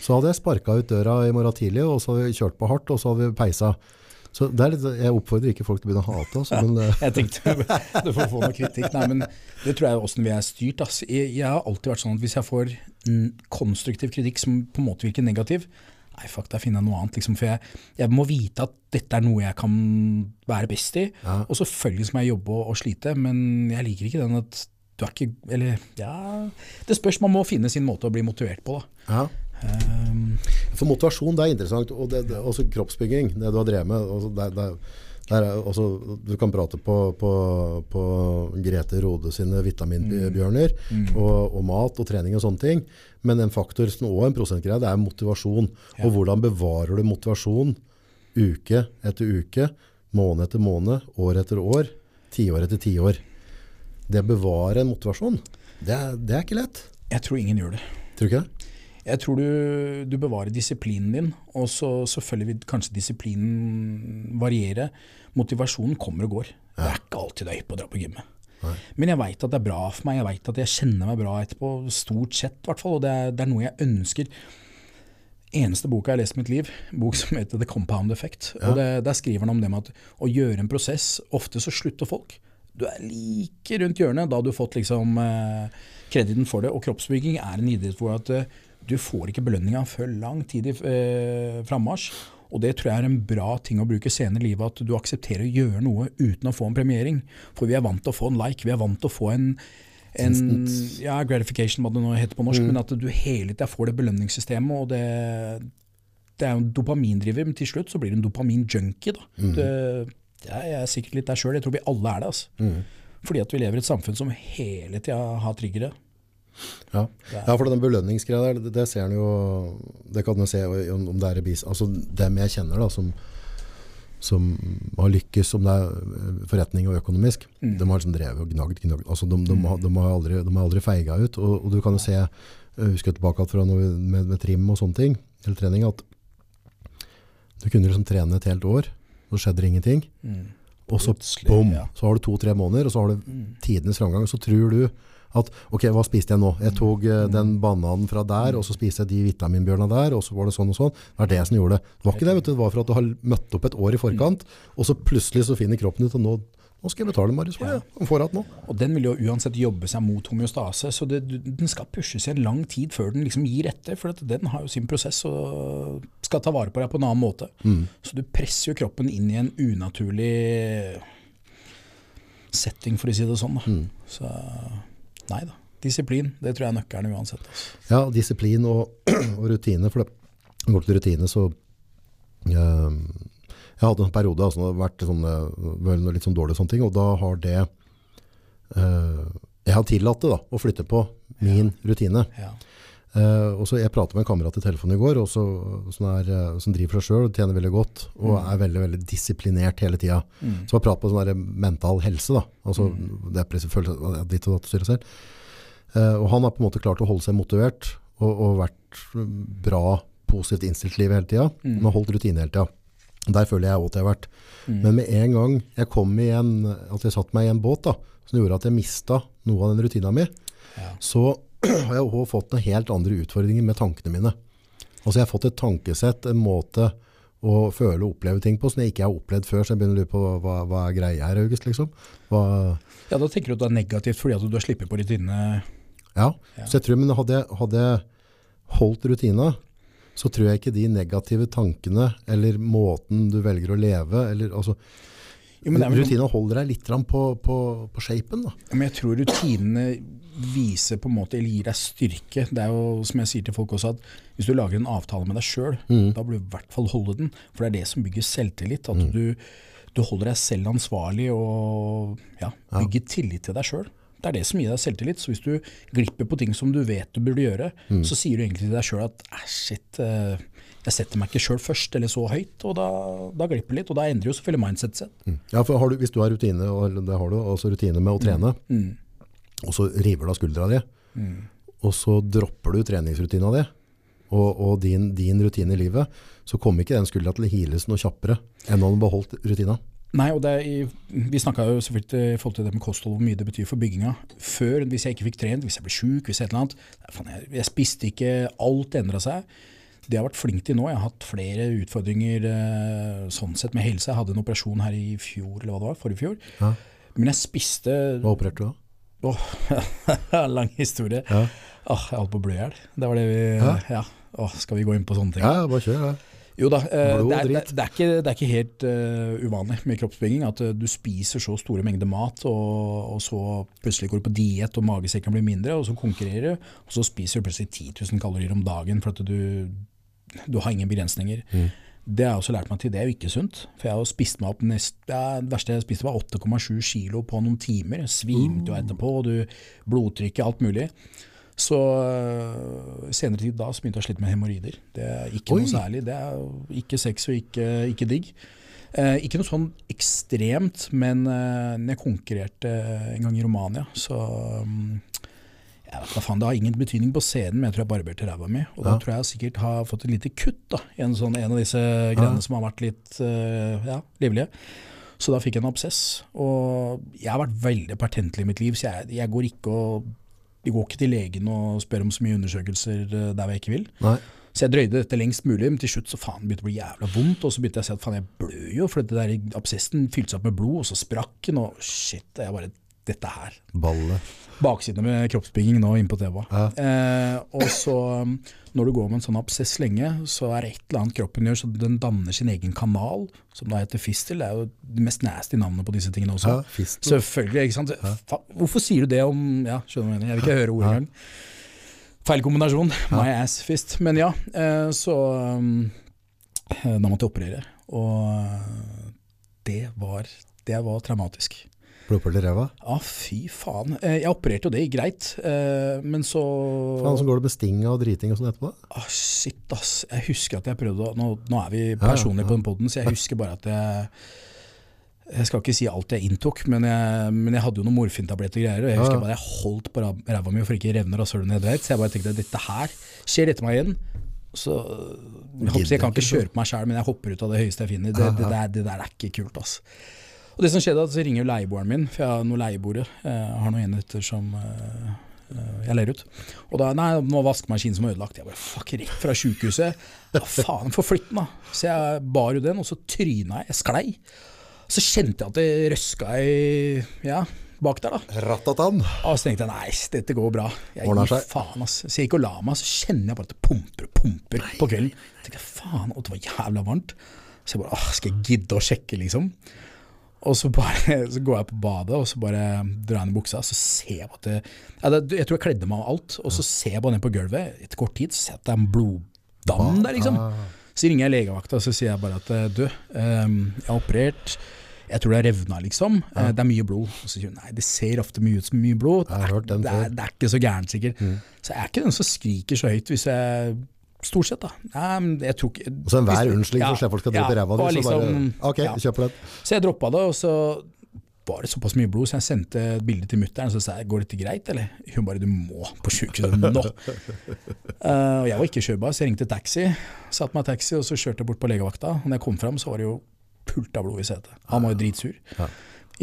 så hadde jeg sparka ut døra i morgen tidlig, og så hadde vi kjørt på hardt, og så hadde vi peisa. Så er litt, Jeg oppfordrer ikke folk til å begynne å hate oss, men eh, Jeg tenkte du får få noe kritikk. Nei, men det tror jeg er åssen vi er styrt. ass. Jeg, jeg har alltid vært sånn at hvis jeg får mm, konstruktiv kritikk som på en måte virker negativ, nei fuck, da finner jeg noe annet. Liksom, for jeg, jeg må vite at dette er noe jeg kan være best i. Ja. Og selvfølgelig må jeg jobbe og, og slite, men jeg liker ikke den at du er ikke Eller ja Det spørs. Man må finne sin måte å bli motivert på, da. ja. Um, For motivasjon, det er interessant. Og det, det, også kroppsbygging, det du har drevet med. også det, det, er også, du kan prate på, på, på Grete Rode sine vitaminbjørner, og, og mat og trening og sånne ting. Men en faktor som også er en prosentgreie, det er motivasjon. Og hvordan bevarer du motivasjon uke etter uke, måned etter måned, år etter år, tiår etter tiår. Det bevarer en motivasjon. Det, er- det er ikke lett. jeg tror ingen gjør det. Tror du ikke det? Jeg tror du, du bevarer disiplinen din, og så selvfølgelig vil kanskje disiplinen variere. Motivasjonen kommer og går. Det er ikke alltid høy på å dra på gymmet. Men jeg veit at det er bra for meg, jeg veit at jeg kjenner meg bra etterpå, stort sett i hvert fall. Og det er, det er noe jeg ønsker. Eneste boka jeg har lest i mitt liv, bok som heter The Compound Effect. Og det, Der skriver han om det med at å gjøre en prosess Ofte så slutter folk. Du er like rundt hjørnet da du har fått liksom eh, krediten for det. Og kroppsbygging er en idrett hvor at eh, du får ikke belønninga før lang tid i eh, frammarsj. Og det tror jeg er en bra ting å bruke senere i livet, at du aksepterer å gjøre noe uten å få en premiering. For vi er vant til å få en like, vi er vant til å få en, en ja, gratification, hva det nå heter på norsk, men at du hele tida får det belønningssystemet, og det, det er jo en dopamindriver, men til slutt så blir du en dopaminjunkie. da. Det, jeg er sikkert litt der sjøl, jeg tror vi alle er det. altså. Fordi at vi lever i et samfunn som hele tida har triggere. Ja. ja, for den belønningsgreia der, det, det ser en jo Det kan en se om, om det er i bis... Altså dem jeg kjenner da, som, som har lykkes, om det er eh, forretning og økonomisk, de har liksom drevet og gnagd, gnagd. Altså de, de, har, de, har aldri, de har aldri feiga ut. Og, og du kan jo se, jeg husker tilbake fra noe med, med trim og sånne ting, eller trening, at du kunne liksom trene et helt år, så skjedde det ingenting. Og så bom, ja. så har du to-tre måneder, og så har du tidenes framgang. Så tror du at ok, hva spiste jeg nå? Jeg tok eh, den bananen fra der, og så spiste jeg de vitaminbjørna der, og så var det sånn og sånn. Det var det som gjorde det. Det var ikke det, vet du. Det var for at du har møtt opp et år i forkant, og så plutselig så finner kroppen ut at nå, Nå skal jeg betale Marius for det. Han får igjen nå. Og den vil jo uansett jobbe seg mot homeostase, så det, den skal pushes i en lang tid før den liksom gir etter. For at den har jo sin prosess og skal ta vare på deg på en annen måte. Så du presser jo kroppen inn i en unaturlig setting, for å si det sånn. Da. Så nei da. Disiplin, det tror jeg er nøkkelen uansett. Altså. Ja, disiplin og, og rutine. For det går til rutine, så øh, Jeg hadde en periode altså, det har vært sånn, eh, vel, litt sånn dårlig sånne ting, og da har det øh, Jeg har tillatt det da, å flytte på min rutine. Ja. Eh, og så Jeg pratet med en kamerat i telefonen i går og så, som, er, eh, som driver seg sjøl, tjener veldig godt og er veldig veldig disiplinert hele tida. Så har pratet på sånn mental helse. da, altså depressiv følelse, ditt og datt styrer selv. Uh, og han har på en måte klart å holde seg motivert og, og vært bra, positivt innstilt til livet hele tida. Mm. Men holdt rutine hele tida. Der føler jeg òg at jeg har vært. Men med en gang jeg kom i en, at jeg satt meg i en båt da, som gjorde at jeg mista noe av den rutina mi, Ja. så har jeg også fått noen helt andre utfordringer med tankene mine. Altså jeg har fått et tankesett, en måte å føle og oppleve ting på som jeg ikke har opplevd før, så jeg begynner å lure på hva, hva er greia her, August, liksom. Hva, ja, da tenker du at det er negativt fordi at du har sluppet på rutinene. ja. Ja. så jeg tror, men hadde jeg, hadde jeg holdt rutina, så tror jeg ikke de negative tankene, eller måten du velger å leve, eller altså, Jo, men det vel rutina holder deg litt på, på, på shapen da. Ja, Men jeg tror rutinene viser på en måte, eller gir deg styrke. Det er jo som jeg sier til folk også, at hvis du lager en avtale med deg sjøl, da bør du i hvert fall holde den. For det er det som bygger selvtillit. At du, du holder deg selv ansvarlig og ja, bygger tillit til deg sjøl. Det er det som gir deg selvtillit. Så hvis du glipper på ting som du vet du burde gjøre, så sier du egentlig til deg sjøl at "Æ, shit, eh, jeg setter meg ikke sjøl først, eller så høyt. Og da, da glipper det litt, og da endrer jo selvfølgelig mindsetet sitt. Ja, for har du, hvis du har rutine, og det har du, også rutine med å trene, Mm. Og så river du av skuldra di, og så dropper du treningsrutina di, og, og din, din rutine i livet, så kommer ikke den skuldra til å hiles noe kjappere enn om du beholdt rutina. Nei, og det i, Vi snakka jo selvfølgelig i forhold til det med kosthold, hvor mye det betyr for bygginga. Før, hvis jeg ikke fikk trent, hvis jeg ble sjuk, hvis et eller annet faen, jeg, jeg spiste ikke, alt endra seg. Det jeg har vært flink til nå, jeg har hatt flere utfordringer eh, sånn sett med helse. Jeg hadde en operasjon her i fjor, eller hva det var, forrige fjor. Ja. Men jeg spiste Hva opererte du da? Åh, lang historie. Ja. Åh, jeg holdt på å blø i hjel. Det var det vi? Ja. oh, skal vi gå inn på sånne ting? Ja, bare kjør. Ja. Jo da, eh, det, er, det, det, er ikke, det er ikke helt uh, uvanlig med kroppsbygging at uh, du spiser så store mengder mat, og, og så plutselig går du på diett og magesekken blir mindre, og så konkurrerer du, og så spiser du plutselig 10 000 kalorier om dagen for at du, du har ingen begrensninger. Mm. Det har jeg også lært meg til, det er jo ikke sunt. For jeg har spist meg opp nest, ja, Det verste jeg spiste var 8,7 kilo på noen timer. Svimte jo etterpå, og du, blodtrykket, alt mulig. Så øh, senere tid da så begynte jeg å slite med hemoroider. Det er ikke Oi. noe særlig. Det er ikke sex og ikke, ikke digg. Eh, ikke noe sånn ekstremt, men eh, når jeg konkurrerte en gang i Romania, så um, jeg vet da faen, Det har ingen betydning på scenen, men jeg tror jeg barberte ræva mi. Og da Ja. tror jeg sikkert har fått et lite kutt da, i en, sånn, en av disse greiene som har vært litt uh, ja, livlige. Så da fikk jeg en absess. Og jeg har vært veldig pertentlig i mitt liv, så jeg, jeg går ikke og jeg går ikke til legen og spør om så mye undersøkelser eh, der jeg ikke vil. Nei. Så jeg drøyde dette lengst mulig, men til slutt så faen begynte det å bli jævla vondt. Og så begynte jeg å si at faen, jeg blør jo, for det der absessen fylte seg opp med blod, og så sprakk den, og shit, jeg bare dette her. Ballet. Baksiden med kroppsbygging nå inne på TV. Ja. Eh, og så, um, når du går med en sånn absess lenge, så er det et eller annet kroppen gjør, så den danner sin egen kanal, som da heter fistel. Det er jo det mest nasty navnet på disse tingene også. Ja, fistel. Selvfølgelig, ikke sant. Ja. hvorfor sier du det om Ja, skjønner du hva jeg mener. Jeg vil ikke høre ordet engang. Feil kombinasjon. My ass fist. Men ja, eh, så eh, Da måtte jeg operere. Og eh, det var, det var traumatisk. Blodpøl i ræva. Ja, fy faen. Eh, Jeg opererte jo det greit, eh, men så Faen, så går det med sting og driting og sånn etterpå. ah, Shit, ass. Jeg husker at jeg prøvde å Nå, nå er vi ja, personlige ja. på den poden, så jeg husker bare at jeg jeg skal ikke si alt jeg inntok, men jeg, men jeg hadde jo noen morfintabletter og greier. Og jeg husker ja. bare jeg holdt på ræva mi for ikke revner og søl ned dreit. Så jeg bare tenkte dette her skjer dette meg igjen. Så jeg, håper, jeg kan ikke kjøre på meg sjæl, men jeg hopper ut av det høyeste jeg finner. Det, det, der, det der er ikke kult, ass. Og det som skjedde, at så ringer jo leieboeren min, for jeg har noen leieboere. Jeg har noen enheter som eh, eh, jeg leier ut. Og da Nei, nå var vaskemaskinen som var ødelagt. Jeg bare fuck, rett fra sjukehuset. Ja, faen, få flytte den, da. Så jeg bar jo den, og så tryna jeg. Jeg sklei. Så kjente jeg at det røska i Ja, bak der, da. Ratatan. Og så tenkte jeg nei, dette går bra. Jeg gir faen, ass. Så jeg gikk og la meg, så kjenner jeg bare at det pumper og pumper på kvelden. Jeg tenkte faen, og det var jævla varmt. Så jeg bare åh, skal jeg gidde å sjekke, liksom? Og så, bare, så går jeg på badet, og så bare drar jeg ned buksa, så ser jeg at det, Jeg tror jeg kledde meg av alt, og så ser jeg bare ned på gulvet, etter kort tid, så ser jeg at det er en bloddam der, liksom. Så ringer jeg legevakta, og så sier jeg bare at du, ehm, jeg har operert. Jeg tror det har revna, liksom. Eh, Det er mye blod. Og så sier hun nei, det ser ofte mye ut som mye blod. Det er, det er, det er ikke så gærent, sikkert. Så jeg er ikke den som skriker så høyt hvis jeg Stort sett, da. Nei, jeg tok, så enhver unnskyldning for at folk skal dra ja, i ræva di, så bare liksom- Ok, ja. kjøp den. Så jeg droppa det, og så var det såpass mye blod, så jeg sendte et bilde til mutter'n og så sa jeg, går dette greit, eller? Hun bare du må på sjukehuset nå. uh, og jeg var ikke kjørbar, så jeg ringte taxi. Satte meg taxi og så kjørte jeg bort på legevakta. Og når jeg kom fram, så var det jo pult av blod i setet. Han var jo dritsur. Ja.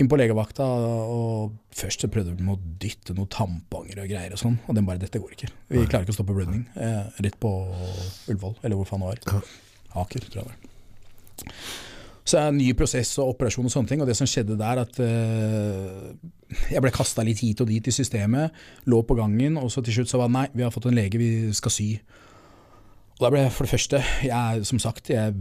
Inn på legevakta, og først så prøvde de å dytte noen tamponger og greier og sånn, og den bare 'dette går ikke'. Vi klarer ikke å stoppe blødning. Eh, rett på Ullevål, eller hvor faen det var. Aker, tror jeg det var. Så er det en ny prosess og operasjon og sånne ting, og det som skjedde der, at eh, jeg ble kasta litt hit og dit i systemet, lå på gangen, og så til slutt så var det nei, vi har fått en lege, vi skal sy. Og da ble jeg for det første, jeg er som sagt, jeg,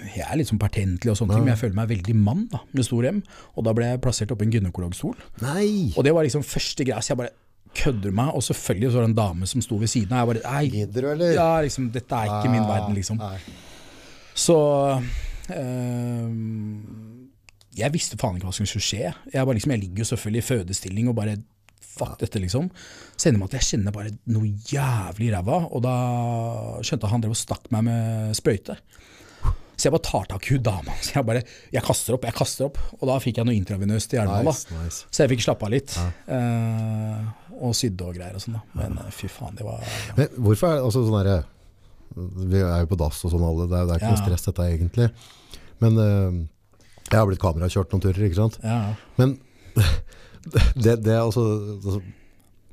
jeg er litt sånn pertentlig og sånne ting, men jeg føler meg veldig mann da, med stor M, og da ble jeg plassert oppe i en gynekologstol. Nei! Og det var liksom første greia, så jeg bare kødder meg, og selvfølgelig så var det en dame som sto ved siden av, jeg bare, Gidder du, eller? ja, liksom, dette er ikke min verden, liksom. Så øh, Jeg visste faen ikke hva som skulle skje. Jeg, bare, liksom, jeg ligger jo selvfølgelig i fødestilling og bare Fuck dette, liksom. Så ender det med at jeg kjenner bare noe jævlig i ræva, og da skjønte han drev og stakk meg med sprøyte. Så jeg bare tar tak i hun dama. Så jeg bare Jeg kaster opp, jeg kaster opp. Og da fikk jeg noe intravenøst i hjelma, Nice, da. nice. Så jeg fikk slappe av litt. Eh, og sydde og greier og sånn, da. Men eh, fy faen, det var Men hvorfor er det altså sånn derre Vi er jo på dass og sånn alle, det er, det er ikke noe stress dette egentlig. Men uh, jeg har blitt kamerakjørt noen turer, ikke sant. Ja. Men det, det er altså,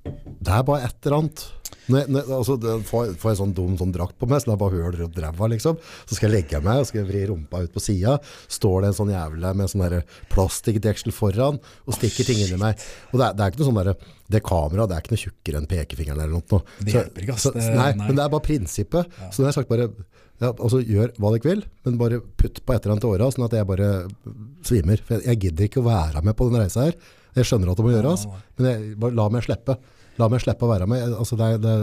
Det er bare et eller annet. Når nei, altså, får, får jeg sånn dum sånn drakt på meg, så det er bare høl rundt ræva, liksom. Så skal jeg legge meg og skal jeg vri rumpa ut på sida. Står det en sånn jævle med sånn plastikkdeksel foran og stikker ting inni meg. Og det er, det er ikke noe sånn derre Det kameraet er ikke noe tjukkere enn pekefingeren eller noe. Det hjelper ikke, ass. nei, nei. men det er bare prinsippet. Så nå har jeg sagt bare ja, altså, Gjør hva dere vil, men bare putt på et eller annet i åra, sånn at jeg bare svimer. For jeg, jeg gidder ikke å være med på den reisa her. Jeg skjønner at det må gjøres, men jeg, bare la meg slippe. La meg slippe å være med. Altså, det, er, det,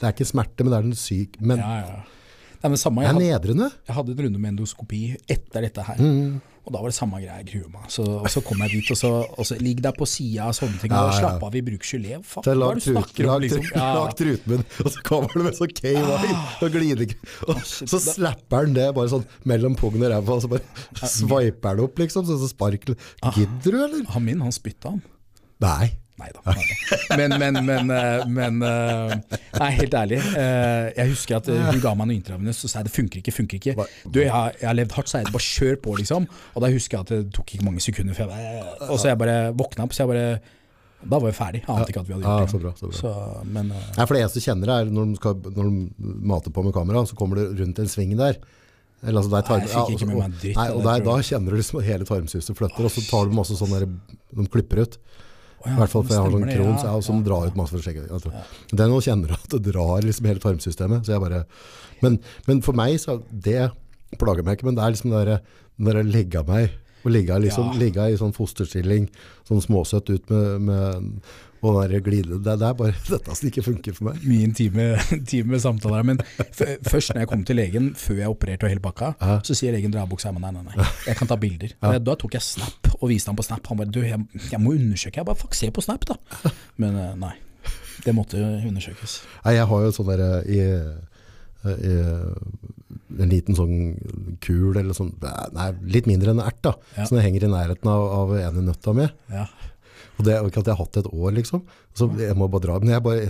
det er ikke smerte, men det er den syk... Men Ja, ja. Nei, men samme, det jeg, er nedrende. jeg hadde en runde med endoskopi etter dette her. Mm. Og da var det samme greia, jeg gruer meg. Så, og så kom jeg dit, og så, og så ligg deg på sida av sånne ting. Ja, Og ja. slapp av, vi bruker gelé. Fuck, hva er det du snakker om, liksom? Ja. lag trutmunn, og så kommer det med sånn K-wine og glider. Og så slapper han det bare sånn mellom pungen og ræva, og så bare swiper han opp, liksom. Så, så sparkel. Gidder du, eller? Han min, han spytta han. Nei. Nei da. Men, men, men, eh, men eh, Nei, helt ærlig. eh, Jeg husker at hun ga meg noe intravenøst, og sa jeg det funker ikke, funker ikke. Du, jeg har, jeg har levd hardt, så jeg bare kjør på, liksom. Og da husker jeg at det tok ikke mange sekunder før jeg Og så jeg bare våkna opp, så jeg bare Da var jeg ferdig. Jeg ante ikke at vi hadde Ja, gjort så bra. Så bra. Så, men uh... Nei, for det eneste du kjenner er når de, skal, når de mater på med kamera, så kommer det rundt en sving der. Eller, altså, der tar, Nei, jeg fikk ikke med meg dritt Nei, og der, da kjenner du liksom hele tarmsuset flytter, og så tar du masse sånn der, de klipper ut. I hvert fall for jeg har sånn kron ja, som ja. drar ut masse forskjellig. Jeg tror. Det er nå kjenner at det drar liksom hele tarmsystemet. Bare, men, men for meg så det plager meg ikke, men det er liksom det når jeg legger meg, og ligge, liksom, Ja. ligge i sånn fosterstilling, sånn småsøtt ut med, med og den der glide, det, det er bare dette som ikke funker for meg. mye intime, samtaler. Men først når jeg kom til legen, før jeg opererte og hele pakka, Ja. så sier legen dra av buksa. Nei, nei, nei, jeg kan ta bilder. Ja. Da tok jeg snap og viste ham på snap. Han bare du, jeg, jeg må undersøke. Jeg bare fuck, se på snap, da. Men eh, nei. Det måtte undersøkes. Nei, jeg har jo sånn der eh, i, i en liten sånn kul, eller sånn, nei, litt mindre enn en ert da, Ja. som jeg henger i nærheten av, av en i nøtta mi. Ja. Og det er ikke at jeg har hatt det et år, liksom. Så jeg må bare dra. Men jeg bare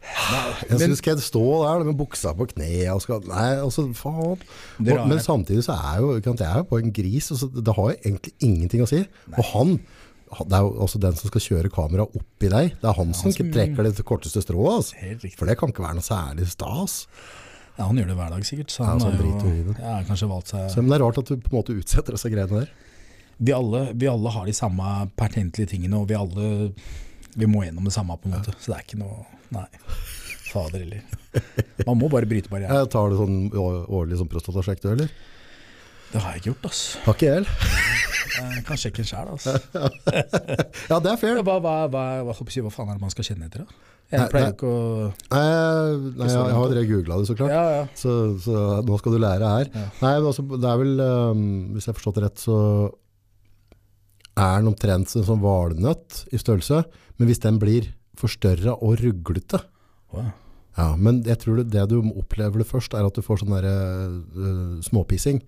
Jeg, jeg syns skal jeg stå der med buksa på kne og skal Nei, altså, faen. Og, men samtidig så er jo ikke sant, jeg er jo bare en gris. Altså, det har jo egentlig ingenting å si. Og han det er jo også den som skal kjøre kamera oppi deg. Det er han som trekker det korteste strået. Altså. For det kan ikke være noe særlig stas. Ja, han gjør det hver dag, sikkert. Så Ja, han så han har jo ja, kanskje valgt seg Så, men det er rart at du på en måte utsetter disse greiene der. Vi alle, vi alle har de samme pertentlige tingene, og vi alle vi må gjennom det samme, på en måte. Så det er ikke noe Nei. Fader heller. Man må bare bryte barrieren. Jeg tar du sånn årlig sånn prostatasjekk, du, eller? Det har jeg ikke gjort, ass. Har ikke jeg heller. Jeg kan sjekke sjøl, ass. Ja, det er fair. Hva, hva, hva, hva, håper hva faen er det man skal kjenne etter, da? Jeg pleier jo ikke å Nei, nei, jeg, jeg har googla det, så klart. Ja, ja. Så, så nå skal du lære her. Ja. Nei, men altså, det er vel, um, hvis jeg har forstått det rett, så er den omtrent som en sånn valnøtt i størrelse, men hvis den blir forstørra og ruglete, Wow. ja, men jeg tror det, det du opplever det først, er at du får sånn der uh, småpissing.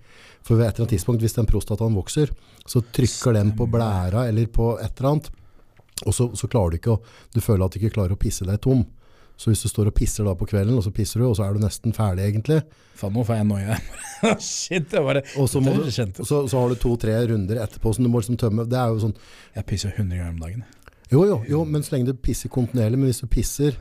For ved et eller annet tidspunkt, hvis den prostataen vokser, så trykker den på blæra eller på et eller annet, og så, så klarer du ikke å, du føler at du ikke klarer å pisse deg tom. Så hvis du står og pisser da på kvelden, og så pisser du, og så er du nesten ferdig egentlig, Faen, nå får jeg noia. Shit, det var det. og så, du, så, så har du to-tre runder etterpå som du må liksom tømme. Det er jo sånn, Jeg pisser 100 ganger om dagen. jo jo, jo, men så lenge du pisser kontinuerlig, men hvis du pisser,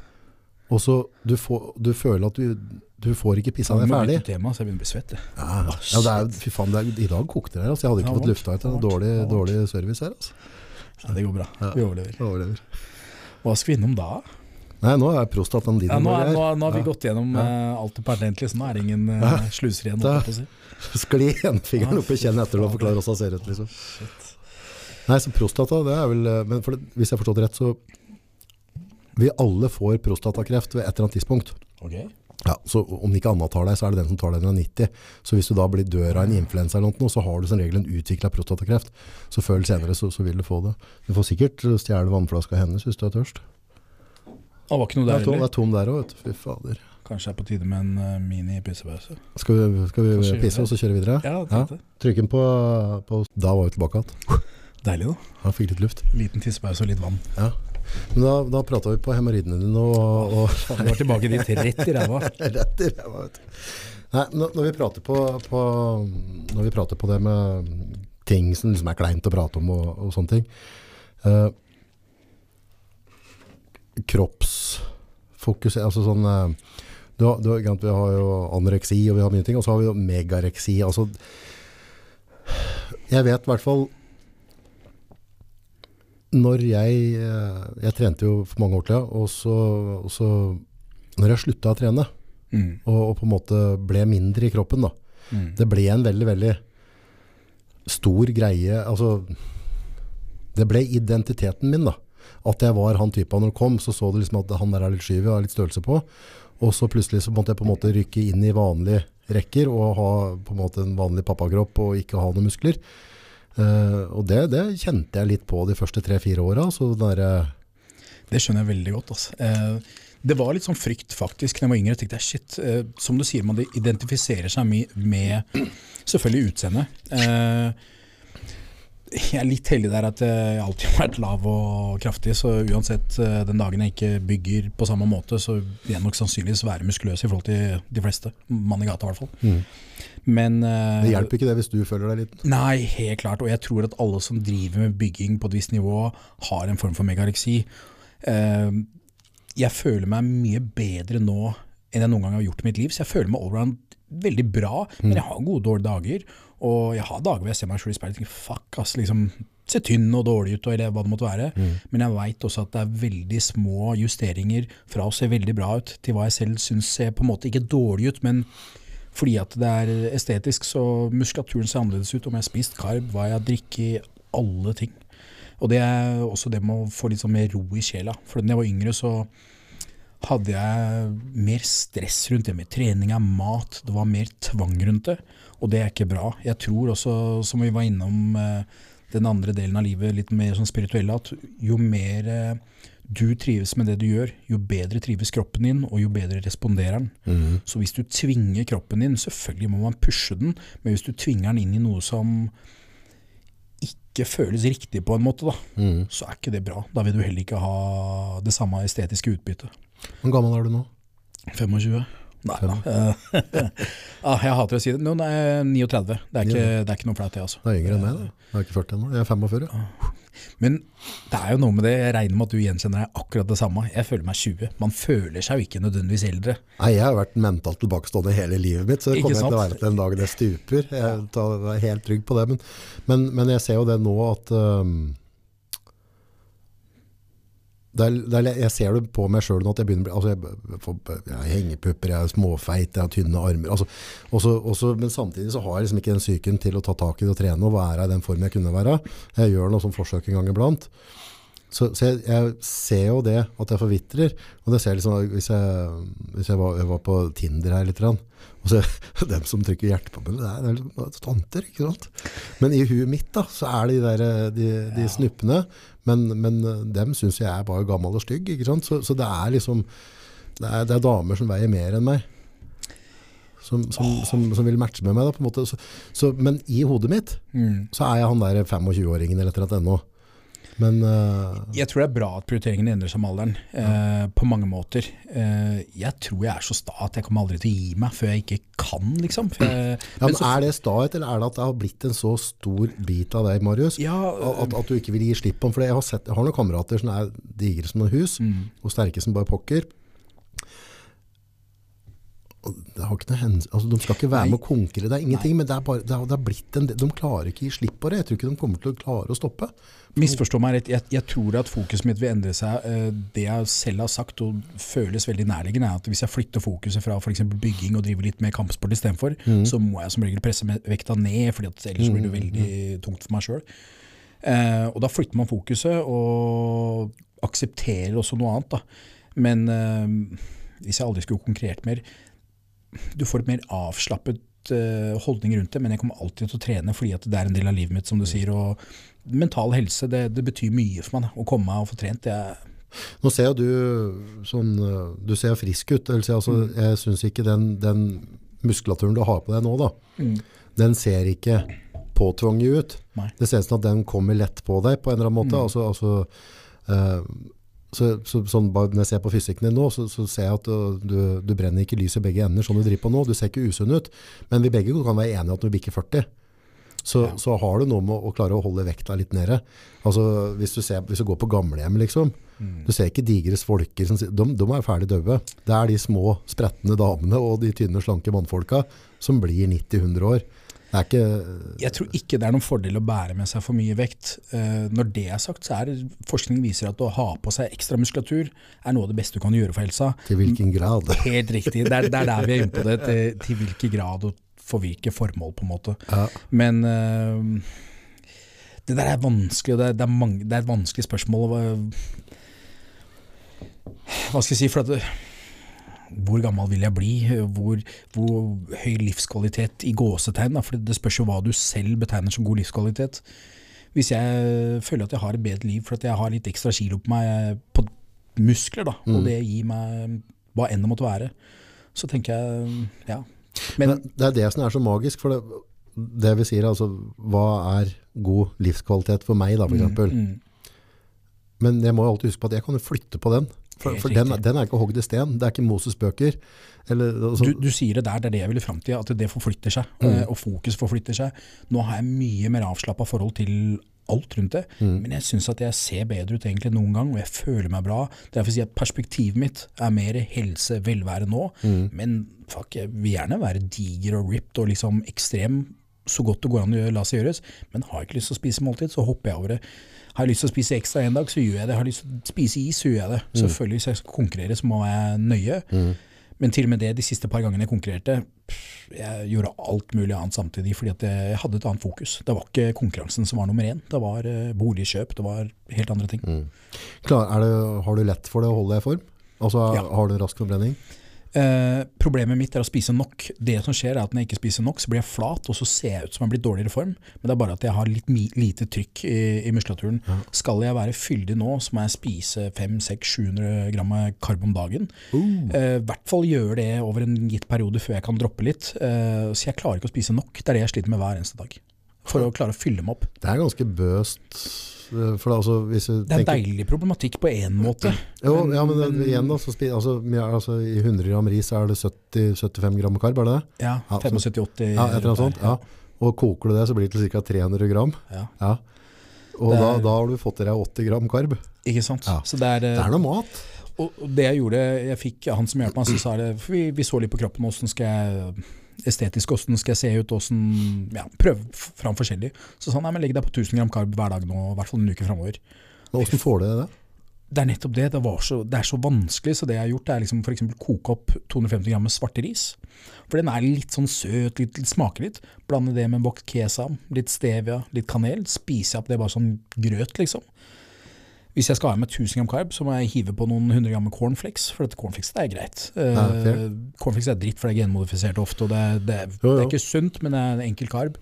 og så du, får, du føler at du, du får ikke pissa deg ferdig. tema, så jeg begynner å bli svett. Ja, ja det er, fy faen, det er, i dag kokte det her, altså. Jeg hadde ikke Ja, fått lufta ut dårlig, dårlig service her, altså. Ja, det går bra. Vi overlever. Overlever. Hva skal vi innom da? Nei, nå er prostataen din. Ja, nå, er, nå, nå har vi Ja. gått gjennom Ja. uh, alt det pertentlige, så nå er det ingen uh, sluser igjen. Si. Skli enfingeren opp i kjennet etter å forklare hvordan det ser ut, liksom. Nei, så prostata, det er vel eh, Men det, hvis jeg har forstått rett, så Vi alle får prostatakreft ved et eller annet tidspunkt. Okay. Ja, så om ikke annet tar deg, så er det den som tar deg når du er 90. Så hvis du da blir dør av en influensa eller noe, så har du som regel en utvikla prostatakreft. Så før eller senere så, så vil du få det. Du får sikkert stjele vannflaska hennes hvis du er tørst. Det var ikke noe der heller. det er tom der òg, vet du. Fy fader. Kanskje det er på tide med en uh, mini-pissepause. Skal vi, skal vi pisse, og så kjøre videre? Ja, Ja. tenkte det. Trykk den på, på Da var vi tilbake igjen. Deilig, da. Ja, fikk litt luft. Liten tissepause og litt vann. Ja. Men da, da prata vi på hemoroidene dine og, og Du vi var tilbake dit rett i ræva. Rett i ræva, vet du. Nei, når, når, vi prater på, på, når vi prater på det med ting som liksom er kleint å prate om og, og sånne ting eh, Kroppsfokus altså sånn eh, du du ikke sant, Vi har jo anoreksi og vi har mye ting, og så har vi jo megareksi. Altså, jeg vet i hvert fall Når jeg eh, Jeg trente jo for mange år siden, og så, og så Når jeg slutta å trene Mm. og, og på en måte ble mindre i kroppen. Da. Mm. Det ble en veldig, veldig stor greie. Altså, det ble identiteten min. da. At jeg var han typen når han kom, så så du liksom at han der er litt skyv, har litt størrelse på. Og så plutselig så måtte jeg på en måte rykke inn i vanlige rekker og ha på en måte en vanlig pappakropp og ikke ha noen muskler. Uh, og det, det kjente jeg litt på de første tre-fire åra. Det skjønner jeg veldig godt. Altså. Eh, det var litt sånn frykt faktisk da jeg var yngre. Tenkte jeg, shit, eh, Som du sier, man identifiserer seg mye med selvfølgelig utseendet. Eh, jeg er litt heldig der at jeg alltid har vært lav og kraftig, så uansett eh, den dagen jeg ikke bygger på samme måte, så vil jeg nok sannsynligvis være muskuløs i forhold til de fleste. Mann i gata, i hvert fall. mm. Men eh, Det hjelper ikke det hvis du føler deg litt Nei, helt klart. Og jeg tror at alle som driver med bygging på et visst nivå, har en form for megareksi. Eh, jeg føler meg mye bedre nå enn jeg noen gang har gjort i mitt liv. Så jeg føler meg allround veldig bra, men jeg har gode dårlige dager. Og jeg har dager hvor jeg ser meg selv i speilet og tenker fuck, ass, liksom ser tynn og dårlig ut, eller hva det måtte være. Men jeg veit også at det er veldig små justeringer fra å se veldig bra ut til hva jeg selv syns ser på en måte ikke dårlig ut, men fordi at det er estetisk, så muskulaturen ser annerledes ut. Om jeg har spist karb, hva jeg har drukket, alle ting. Og det er også det med å få litt sånn mer ro i sjela. For da jeg var yngre, så hadde jeg mer stress rundt det med trening av mat. Det var mer tvang rundt det, og det er ikke bra. Jeg tror også, som vi var innom eh, den andre delen av livet, litt mer sånn spirituelle, at jo mer eh, du trives med det du gjør, jo bedre trives kroppen din, og jo bedre responderer den. mm. Så hvis du tvinger kroppen din, selvfølgelig må man pushe den, men hvis du tvinger den inn i noe som ikke føles riktig på en måte, da, Mm. så er ikke det bra. Da vil du heller ikke ha det samme estetiske utbyttet. Hvor gammel er du nå? 25? Nei ah, jeg hater å si det. Er jeg 39. Det er ikke, det er ikke noe flaut, det, altså. Det er yngre enn meg, da. Jeg er ikke 40 ennå. Jeg er 45. Men det er jo noe med det, jeg regner med at du gjenkjenner deg akkurat det samme. Jeg føler meg 20. Man føler seg jo ikke nødvendigvis eldre. Nei, jeg har vært mentalt tilbakestående hele livet mitt, så det kommer jeg til å være til den dagen jeg stuper. Jeg er helt trygg på det. Men, men, men jeg ser jo det nå at um, det er, det er, jeg ser det på meg sjøl nå at jeg begynner å bli altså jeg, jeg har hengepupper, jeg er småfeit, jeg har tynne armer. Altså, også, også, men samtidig så har jeg liksom ikke den psyken til å ta tak i det og trene og være i den formen jeg kunne være. Jeg gjør noe sånn forsøk en gang iblant. Så, så jeg, jeg ser jo det at jeg forvitrer. Og det ser jeg liksom, hvis jeg, hvis jeg, var, jeg var på Tinder her litt, grann, og så dem som trykker hjertet på meg, det er, det er tanter, ikke sant? Men i huet mitt da, så er det de, der, de, de snuppene, men, men dem synes jeg er bare gammel og stygg? Så, så det er liksom, det er, det er damer som veier mer enn meg. Som, som, som, som vil matche med meg da, på en måte. Så, så, men i hodet mitt, Mm. så er jeg han der 25-åringen eller et eller annet ennå. Men uh... Jeg tror det er bra at prioriteringene endrer seg med alderen, uh, på mange måter. Uh, jeg tror jeg er så sta at jeg kommer aldri til å gi meg før jeg ikke kan, liksom. For jeg, ja, men så- er det stahet, eller er det at det har blitt en så stor bit av deg, Marius? ja, At, at du ikke vil gi slipp på den? For jeg har, sett, jeg har noen kamerater som er digre som noen hus, mm. og sterke som bare pokker. Det har ikke noe hens altså, de skal ikke være Nei. med å konkurrere, det er ingenting, men det er bare, det har, det har blitt en, de klarer ikke å gi slipp på det. Jeg tror ikke de kommer til å klare å stoppe. Misforstå meg rett, jeg, jeg tror at fokuset mitt vil endre seg. Eh, Det jeg selv har sagt og føles veldig nærliggende, er at hvis jeg flytter fokuset fra f.eks. bygging og driver litt med kampsport istedenfor, Mm. så må jeg som regel presse vekta ned, for ellers blir det veldig tungt for meg sjøl. Eh, og da flytter man fokuset og aksepterer også noe annet. Da. Men eh, hvis jeg aldri skulle konkurrert mer Du får et mer avslappet eh, holdning rundt det, men jeg kommer alltid til å trene fordi at det er en del av livet mitt, som du sier. og Mental helse det, det betyr mye for meg. da. Å komme og få trent. Er, Nå ser jo du sånn, øh, du ser frisk ut. Altså, mm. jeg synes ikke den, den muskulaturen du har på deg nå, da, den ser ikke påtvunget ut. Nei. Det ser ut som at den kommer lett på deg på en eller annen måte. Altså, altså, eh, så, så, sånn, når jeg ser på fysikken din nå, så, så ser jeg at uh, du, du brenner ikke lys i begge ender sånn du driver på nå. Du ser ikke usunn ut. Men vi begge kan være enige at når du bikker 40, så, Ja. så har du noe med å klare å holde vekta litt nede. Altså, hvis, du ser, hvis du går på gamlehjem, liksom, du ser ikke digre svolker, som, de, de er ferdig døde. Det er de små, spretne damene og de tynne, slanke mannfolka som blir 90-100 år. Det er ikke... jeg tror ikke det er noen fordel å bære med seg for mye vekt. Eh, når det er sagt, så er forskning viser at å ha på seg ekstra muskulatur er noe av det beste du kan gjøre for helsa. Til hvilken grad? Helt riktig. Det er, det er der vi er inne på det. Til, til hvilken grad og for hvilke formål, på en måte. Ja. Men eh, det der er vanskelig, det er, det er, mange, det er et vanskelig spørsmål. Hva, skal jeg si? For at hvor gammel vil jeg bli? Hvor, hvor høy livskvalitet i gåsetegn? Da? For det spørs jo hva du selv betegner som god livskvalitet. Hvis jeg føler at jeg har et bedre liv fordi jeg har litt ekstra kilo på meg på muskler, da, og det gir meg hva enn det måtte være, så tenker jeg ja. Men Men det er det som er så magisk, for det, det vi sier, altså, hva er god livskvalitet for meg da, for eksempel? mm, Men jeg må alltid huske på at jeg kan jo flytte på den. For, for den, den er ikke hogd i sten, det er ikke Moses bøker. Eller, altså, du, du sier det der, det er det jeg vil fram til, at det forflytter seg, Mm. og fokus forflytter seg. Nå har jeg mye mer avslappa forhold til alt rundt det, men jeg syns at jeg ser bedre ut egentlig noen gang, og jeg føler meg bra. Derfor sier jeg at perspektivet mitt er mer helse, velvære nå, men fuck, jeg vil gjerne være diger og ripped og liksom ekstrem så godt det går an å la seg gjøres, men har jeg ikke lyst til å spise måltid, så hopper jeg over det. Har jeg lyst til å spise ekstra en dag, så gjør jeg det. Har jeg lyst til å spise is, så gjør jeg det. Selvfølgelig, hvis jeg skal konkurrere, så må jeg nøye. Men til og med det, de siste par gangene jeg konkurrerte, jeg gjorde alt mulig annet samtidig, fordi at jeg hadde et annet fokus. Det var ikke konkurransen som var nummer én, det var eh, boligkjøp, det var helt andre ting. klar, er det, har du lett for det å holde deg i form? Altså, Ja. Har du rask forbrenning? Eh, problemet mitt er å spise nok. Det som skjer er at når jeg ikke spiser nok, så blir jeg flat, og så ser jeg ut som jeg har blitt dårligere form. Men det er bare at jeg har litt lite trykk i, i muskulaturen. Skal jeg være fyldig nå, så må jeg spise 500-700 gram karb om dagen. Eh, I hvert fall gjøre det over en gitt periode før jeg kan droppe litt. Eh, så jeg klarer ikke å spise nok. Det er det jeg sliter med hver eneste dag. For å klare å fylle meg opp. Det er ganske bøst. Eh, For altså, hvis du Det er en tenker, deilig problematikk på én måte. jo, ja, men men, igjen da, så altså, altså, I 100 gram ris er det 70-75 gram karb, er det det? Ja, Ja, 75-80 Ja, et eller annet sånt. Ja. Og koker du det, så blir det til ca. 300 gram. Ja. Ja. Og er, da, da har du fått i deg 80 gram karb. Ikke sant? Ja. Så det er, Det er noe mat. Og det jeg gjorde, jeg fikk han som hjalp meg, så sa det, vi, vi så litt på kroppen, hvordan skal jeg estetisk, hvordan skal jeg se ut, åssen ja, prøve fram forskjellig. Så han, nei, men legg deg på 1000 gram karb hver dag nå, i hvert fall en uke fremover. Åssen får du det? Det er nettopp det, det, var så, det er så vanskelig, så det jeg har gjort, det er liksom for eksempel koke opp 250 gram med svarte ris. For den er litt sånn søt, litt, litt smaker litt. Blande det med en boks kesam, litt stevia, litt kanel. Spiser jeg opp det bare som grøt, liksom. Hvis jeg skal ha i meg 1000 gram karb, så må jeg hive på noen hundre gram cornflakes, for dette cornflakes det er greit. Eh, Ja, fair. cornflakes er dritt, for det er genmodifisert ofte, og det det, Jo, jo. det er ikke sunt, men det er enkel karb.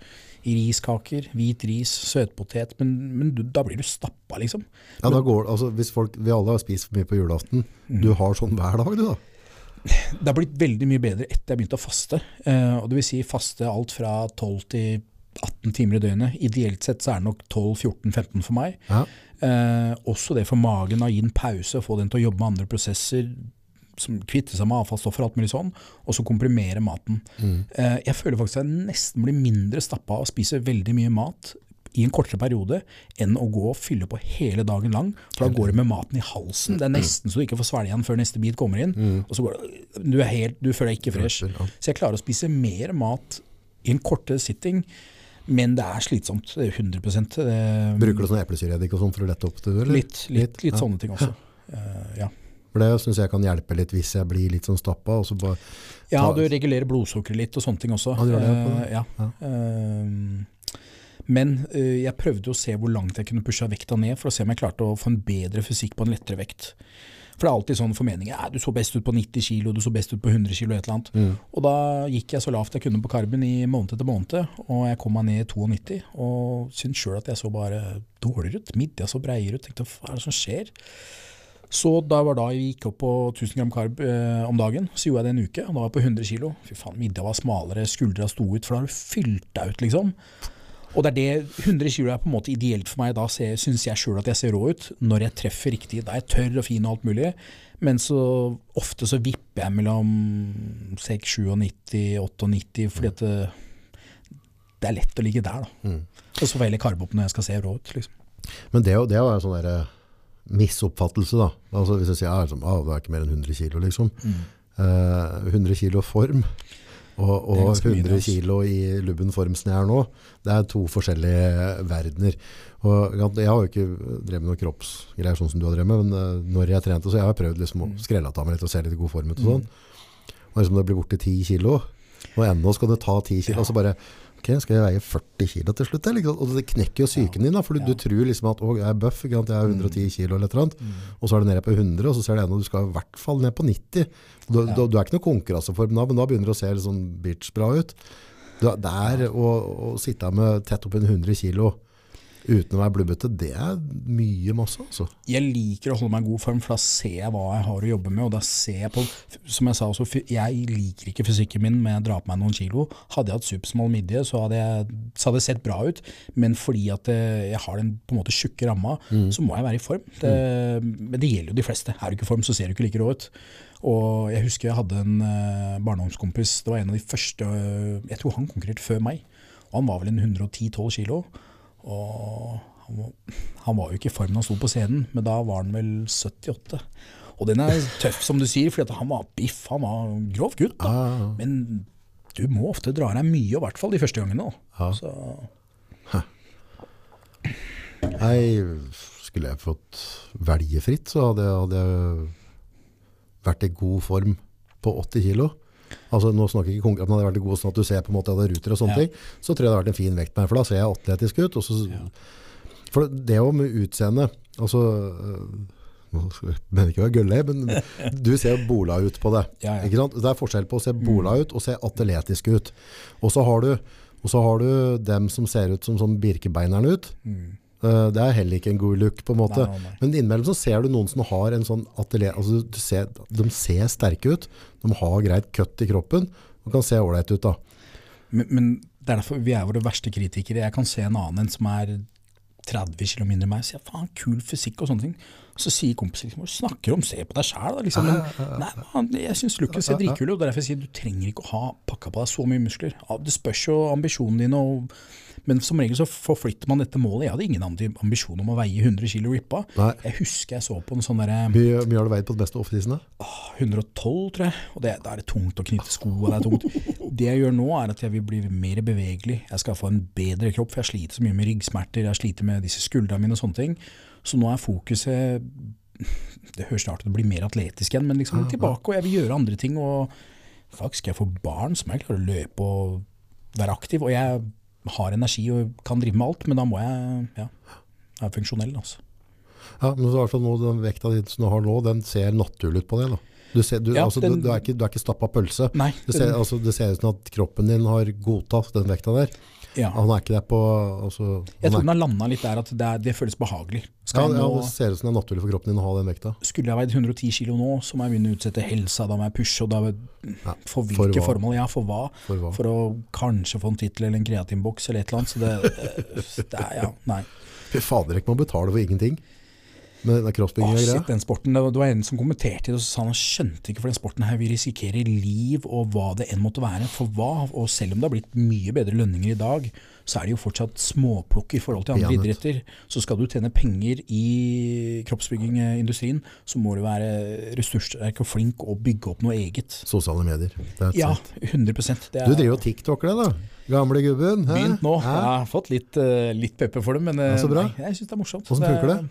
Riskaker, hvit ris, søtpotet, men, men du, da blir du stappa, liksom. Ja, da går, altså, hvis folk, vi alle har spist for mye på julaften. Mm. Du har sånn hver dag, du da. Det har blitt veldig mye bedre etter jeg begynte å faste. Eh, og det vil si faste alt fra 12 til 18 timer i døgnet. Ideelt sett så er det nok 12-14-15 for meg. Ja. Eh, også det for magen å gi en pause, få den til å jobbe med andre prosesser, som kvitte seg med avfallsstoffer og alt mulig sånn, og så komprimere maten. Mm. Eh, jeg føler faktisk at jeg nesten blir mindre stappa av å spise veldig mye mat i en kortere periode enn å gå og fylle på hele dagen lang. For da går det med maten i halsen. Det er nesten så du ikke får svelge den før neste bit kommer inn. Og så går det, du, er helt, du føler deg ikke fresh. Så jeg klarer å spise mer mat i en kortere sitting, men det er slitsomt. Det er 100 det, Bruker du sånn eplesyreeddik og sånn for å lette opp det? Eller? Litt, litt, litt ja. sånne ting også. Uh, ja. For det syns jeg kan hjelpe litt hvis jeg blir litt sånn stappa. Og så bare, ja, du regulerer blodsukkeret litt og sånne ting også. Ja, du gjør. Eh, ja. Eh, men eh, jeg prøvde å se hvor langt jeg kunne pusha vekta ned, for å se om jeg klarte å få en bedre fysikk på en lettere vekt. For det er alltid sånn formeninger. Ja, du så best ut på 90 kilo, du så best ut på 100 kilo, et eller annet. Mm. Og da gikk jeg så lavt jeg kunne på karben i måned etter måned, og jeg kom meg ned i 92, og syntes sjøl at jeg så bare dårligere ut. Midja så breiere ut. Tenkte hva er det som skjer? Så da var da jeg gikk opp på 1000 gram karb eh, om dagen, så gjorde jeg det en uke, og da var jeg på 100 kilo. Fy faen, midja var smalere, skuldra sto ut, for da har du fylt deg ut, liksom. Og det er det 100 kilo er på en måte ideelt for meg. Da syns jeg sjøl at jeg ser rå ut, når jeg treffer riktig. Da er jeg tørr og fin og alt mulig. Men så ofte så vipper jeg mellom 6, 97, 98, fordi at det, det er lett å ligge der, da. Mm. Og så får jeg heller karbe opp når jeg skal se rå ut, liksom. Men det, det er jo sånn der, eh, misoppfattelse, da. Altså, hvis jeg sier at liksom, ah, du er ikke mer enn 100 kilo, liksom. Eh, 100 kilo form og, og 100 altså. kilo i lubben form som jeg er nå, det er to forskjellige verdener. Og jeg har jo ikke drevet med noen kroppsgreier sånn som du har drevet med, men eh, når jeg trente, så jeg har prøvd liksom å Mm. skrelle av meg litt og se litt i god form ut og sånn. Og liksom det blir borte 10 kilo, og ennå skal det ta 10 kilo, Ja. og så bare, ok, skal jeg veie 40 kilo til slutt? Eller? Og det knekker jo psyken din, da, for du, du tror liksom at, å, jeg er bøff, jeg er 110 kilo eller et eller annet, og så er du nede på 100, og så ser du ennå, du skal i hvert fall ned på 90. Du, du, du er ikke noe konkurranseform da, men da begynner det å se litt sånn bitch-bra ut. Du, det er å, sitte med tett opp en 100 kilo uten å være blubbete, det er mye masse, altså. Jeg liker å holde meg i god form, for da ser jeg hva jeg har å jobbe med. Og da ser jeg på Som jeg sa også, jeg liker ikke fysikken min, men jeg dra på meg noen kilo. Hadde jeg hatt supersmal midje, så hadde, jeg, så hadde det sett bra ut. Men fordi at eh, jeg har den på en måte tjukke ramma, så må jeg være i form. Det, Men det gjelder jo de fleste. Er du ikke i form, så ser du ikke like rå ut. Og jeg husker jeg hadde en eh, barndomskompis, det var en av de første eh, Jeg tror han konkurrerte før meg. Og han var vel en 110-12 kilo. Og han han var jo ikke i form da han sto på scenen, men da var han vel 78. Og den er tøff, som du sier, for han var biff, han var grov gutt. da. Ah, Men du må ofte dra deg mye, i hvert fall de første gangene. Så, Nei, skulle jeg fått velge fritt, så hadde jeg, hadde jeg vært i god form på 80 kilo. Altså, nå snakker jeg ikke konkurrent, men hadde vært god sånn at du ser på en måte at det er ruter og sånne Ja. ting, så tror jeg det hadde vært en fin vekt med, for da ser jeg atletisk ut. Og så, Ja. For det jo med utseende, altså, øh, nå jeg mener ikke å være gølle, men du ser jo bola ut på det. Ja? Det er forskjell på å se bola ut og se atletisk ut. Og så har du, har du dem som ser ut som sånn birkebeineren ut. mm. Eh, Det er heller ikke en god look, på en måte. Nei, nei, nei. Men innimellom så ser du noen som har en sånn atelier altså du ser, De ser sterke ut. De har greit kutt i kroppen og kan se ålreit ut. da. men, men det er derfor vi er våre verste kritikere. Jeg kan se en annen en som er 30 km mindre enn meg. og sier faen, kul fysikk og sånne ting. Så sier kompisen liksom, hva snakker du om, se på deg sjæl, da. Liksom. Men, nei, man, jeg syns looken ser dritkul ut, og derfor jeg sier du trenger ikke å ha pakka på deg så mye muskler. Det spørs jo ambisjonen din, og, men som regel så forflytter man dette målet. Jeg hadde ingen ambisjon om å veie 100 kilo rippa. Nei. Jeg husker jeg så på en sånn derre Hvor mye har du veid på de beste offisene? 112, tror jeg. Og det, da er det tungt å knytte sko. Og det er tungt. Det jeg gjør nå, er at jeg vil bli mer bevegelig. Jeg skal få en bedre kropp, for jeg sliter så mye med ryggsmerter. Jeg sliter med disse skuldrene mine og sånne ting. Så nå er fokuset Det høres snart ut til å bli mer atletisk igjen, men liksom tilbake, og jeg vil gjøre andre ting. Og faktisk skal jeg få barn, som jeg klarer å løpe og være aktiv. Og jeg har energi og kan drive med alt, men da må jeg ja, være funksjonell. altså. Ja, men så fall nå, den vekta di som du har nå, den ser naturlig ut på deg. da. Du, ser, du, Ja, altså, den- du, du er ikke, du er ikke stappa pølse. Nei, Det ser, altså, det ser ut som at kroppen din har godtatt den vekta der. Ja. Han er ikke der på altså, Jeg tror den har landa litt der at det, er, det føles behagelig. ja, Skal ja, nå, Det ser ut som det er naturlig for kroppen din å ha den vekta. skulle jeg veid 110 kilo nå, så må jeg begynne å utsette helsa, da må jeg pushe, og da Ja, for for hvilke hva? formål? Ja, for hva? For hva? For å kanskje få en tittel eller en kreatinboks eller et eller annet. Så det, det er, ja, nei. Fy fader, ikke man betaler for ingenting med den kroppsbygging og greia. den sporten, det var, det var en som kommenterte det, og sa han skjønte ikke for den sporten her, vi risikerer liv og hva det enn måtte være. For hva? Og selv om det har blitt mye bedre lønninger i dag, så er det jo fortsatt småplukk i forhold til andre Pianet. idretter. Så skal du tjene penger i kroppsbyggingindustrien, så må du være ressurssterk og flink og bygge opp noe eget. Sosiale medier. Ja, it. 100 det er Du driver jo TikToker det, da. Gamle gubben. hæ? begynt nå. Hæ? Jeg har fått litt, eh, litt pepper for det, men eh, Ja, så bra. nei, jeg syns det er morsomt. Hvordan funker det?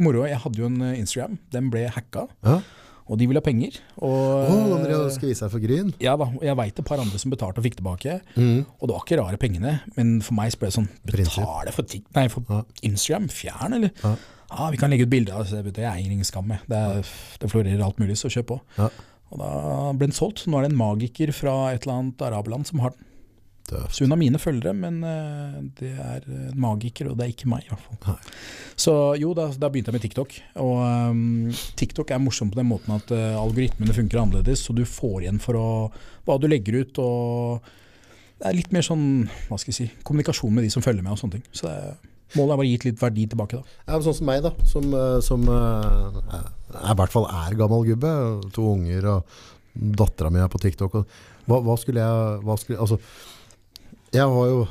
Moro. Jeg hadde jo en eh, Instagram, den ble hacka, Ja. og de ville ha penger. Og, skal vise seg for gryn. ja da, og jeg veit et par andre som betalte og fikk tilbake. Mm. Og det var ikke rare pengene, men for meg så ble det sånn. Betale for, nei, for Ja. Instagram? Fjern, eller? Ja. Ja, vi kan legge ut bilder av det. Det er ingen skam, med. Det, er, det florerer alt mulig, så kjøp på. Ja. Og da ble den solgt. Nå er det en magiker fra et eller annet arabland som har den. Døvt. Så hun har mine følgere, men eh, det er en magiker, og det er ikke meg, i hvert fall. Nei. Så jo, da, da begynte jeg med TikTok. Og um, TikTok er morsom på den måten at uh, algoritmene funker annerledes, så du får igjen for å, hva du legger ut. og Det er litt mer sånn, hva skal jeg si, kommunikasjon med de som følger med og sånne ting. Så det, er- målet er bare å gi litt verdi tilbake, da. Ja, sånn som meg, da. Som, eh, som eh, er, i hvert fall er gammel gubbe. To unger og dattera mi er på TikTok. Og, hva, hva skulle jeg hva skulle, Altså, jeg har jo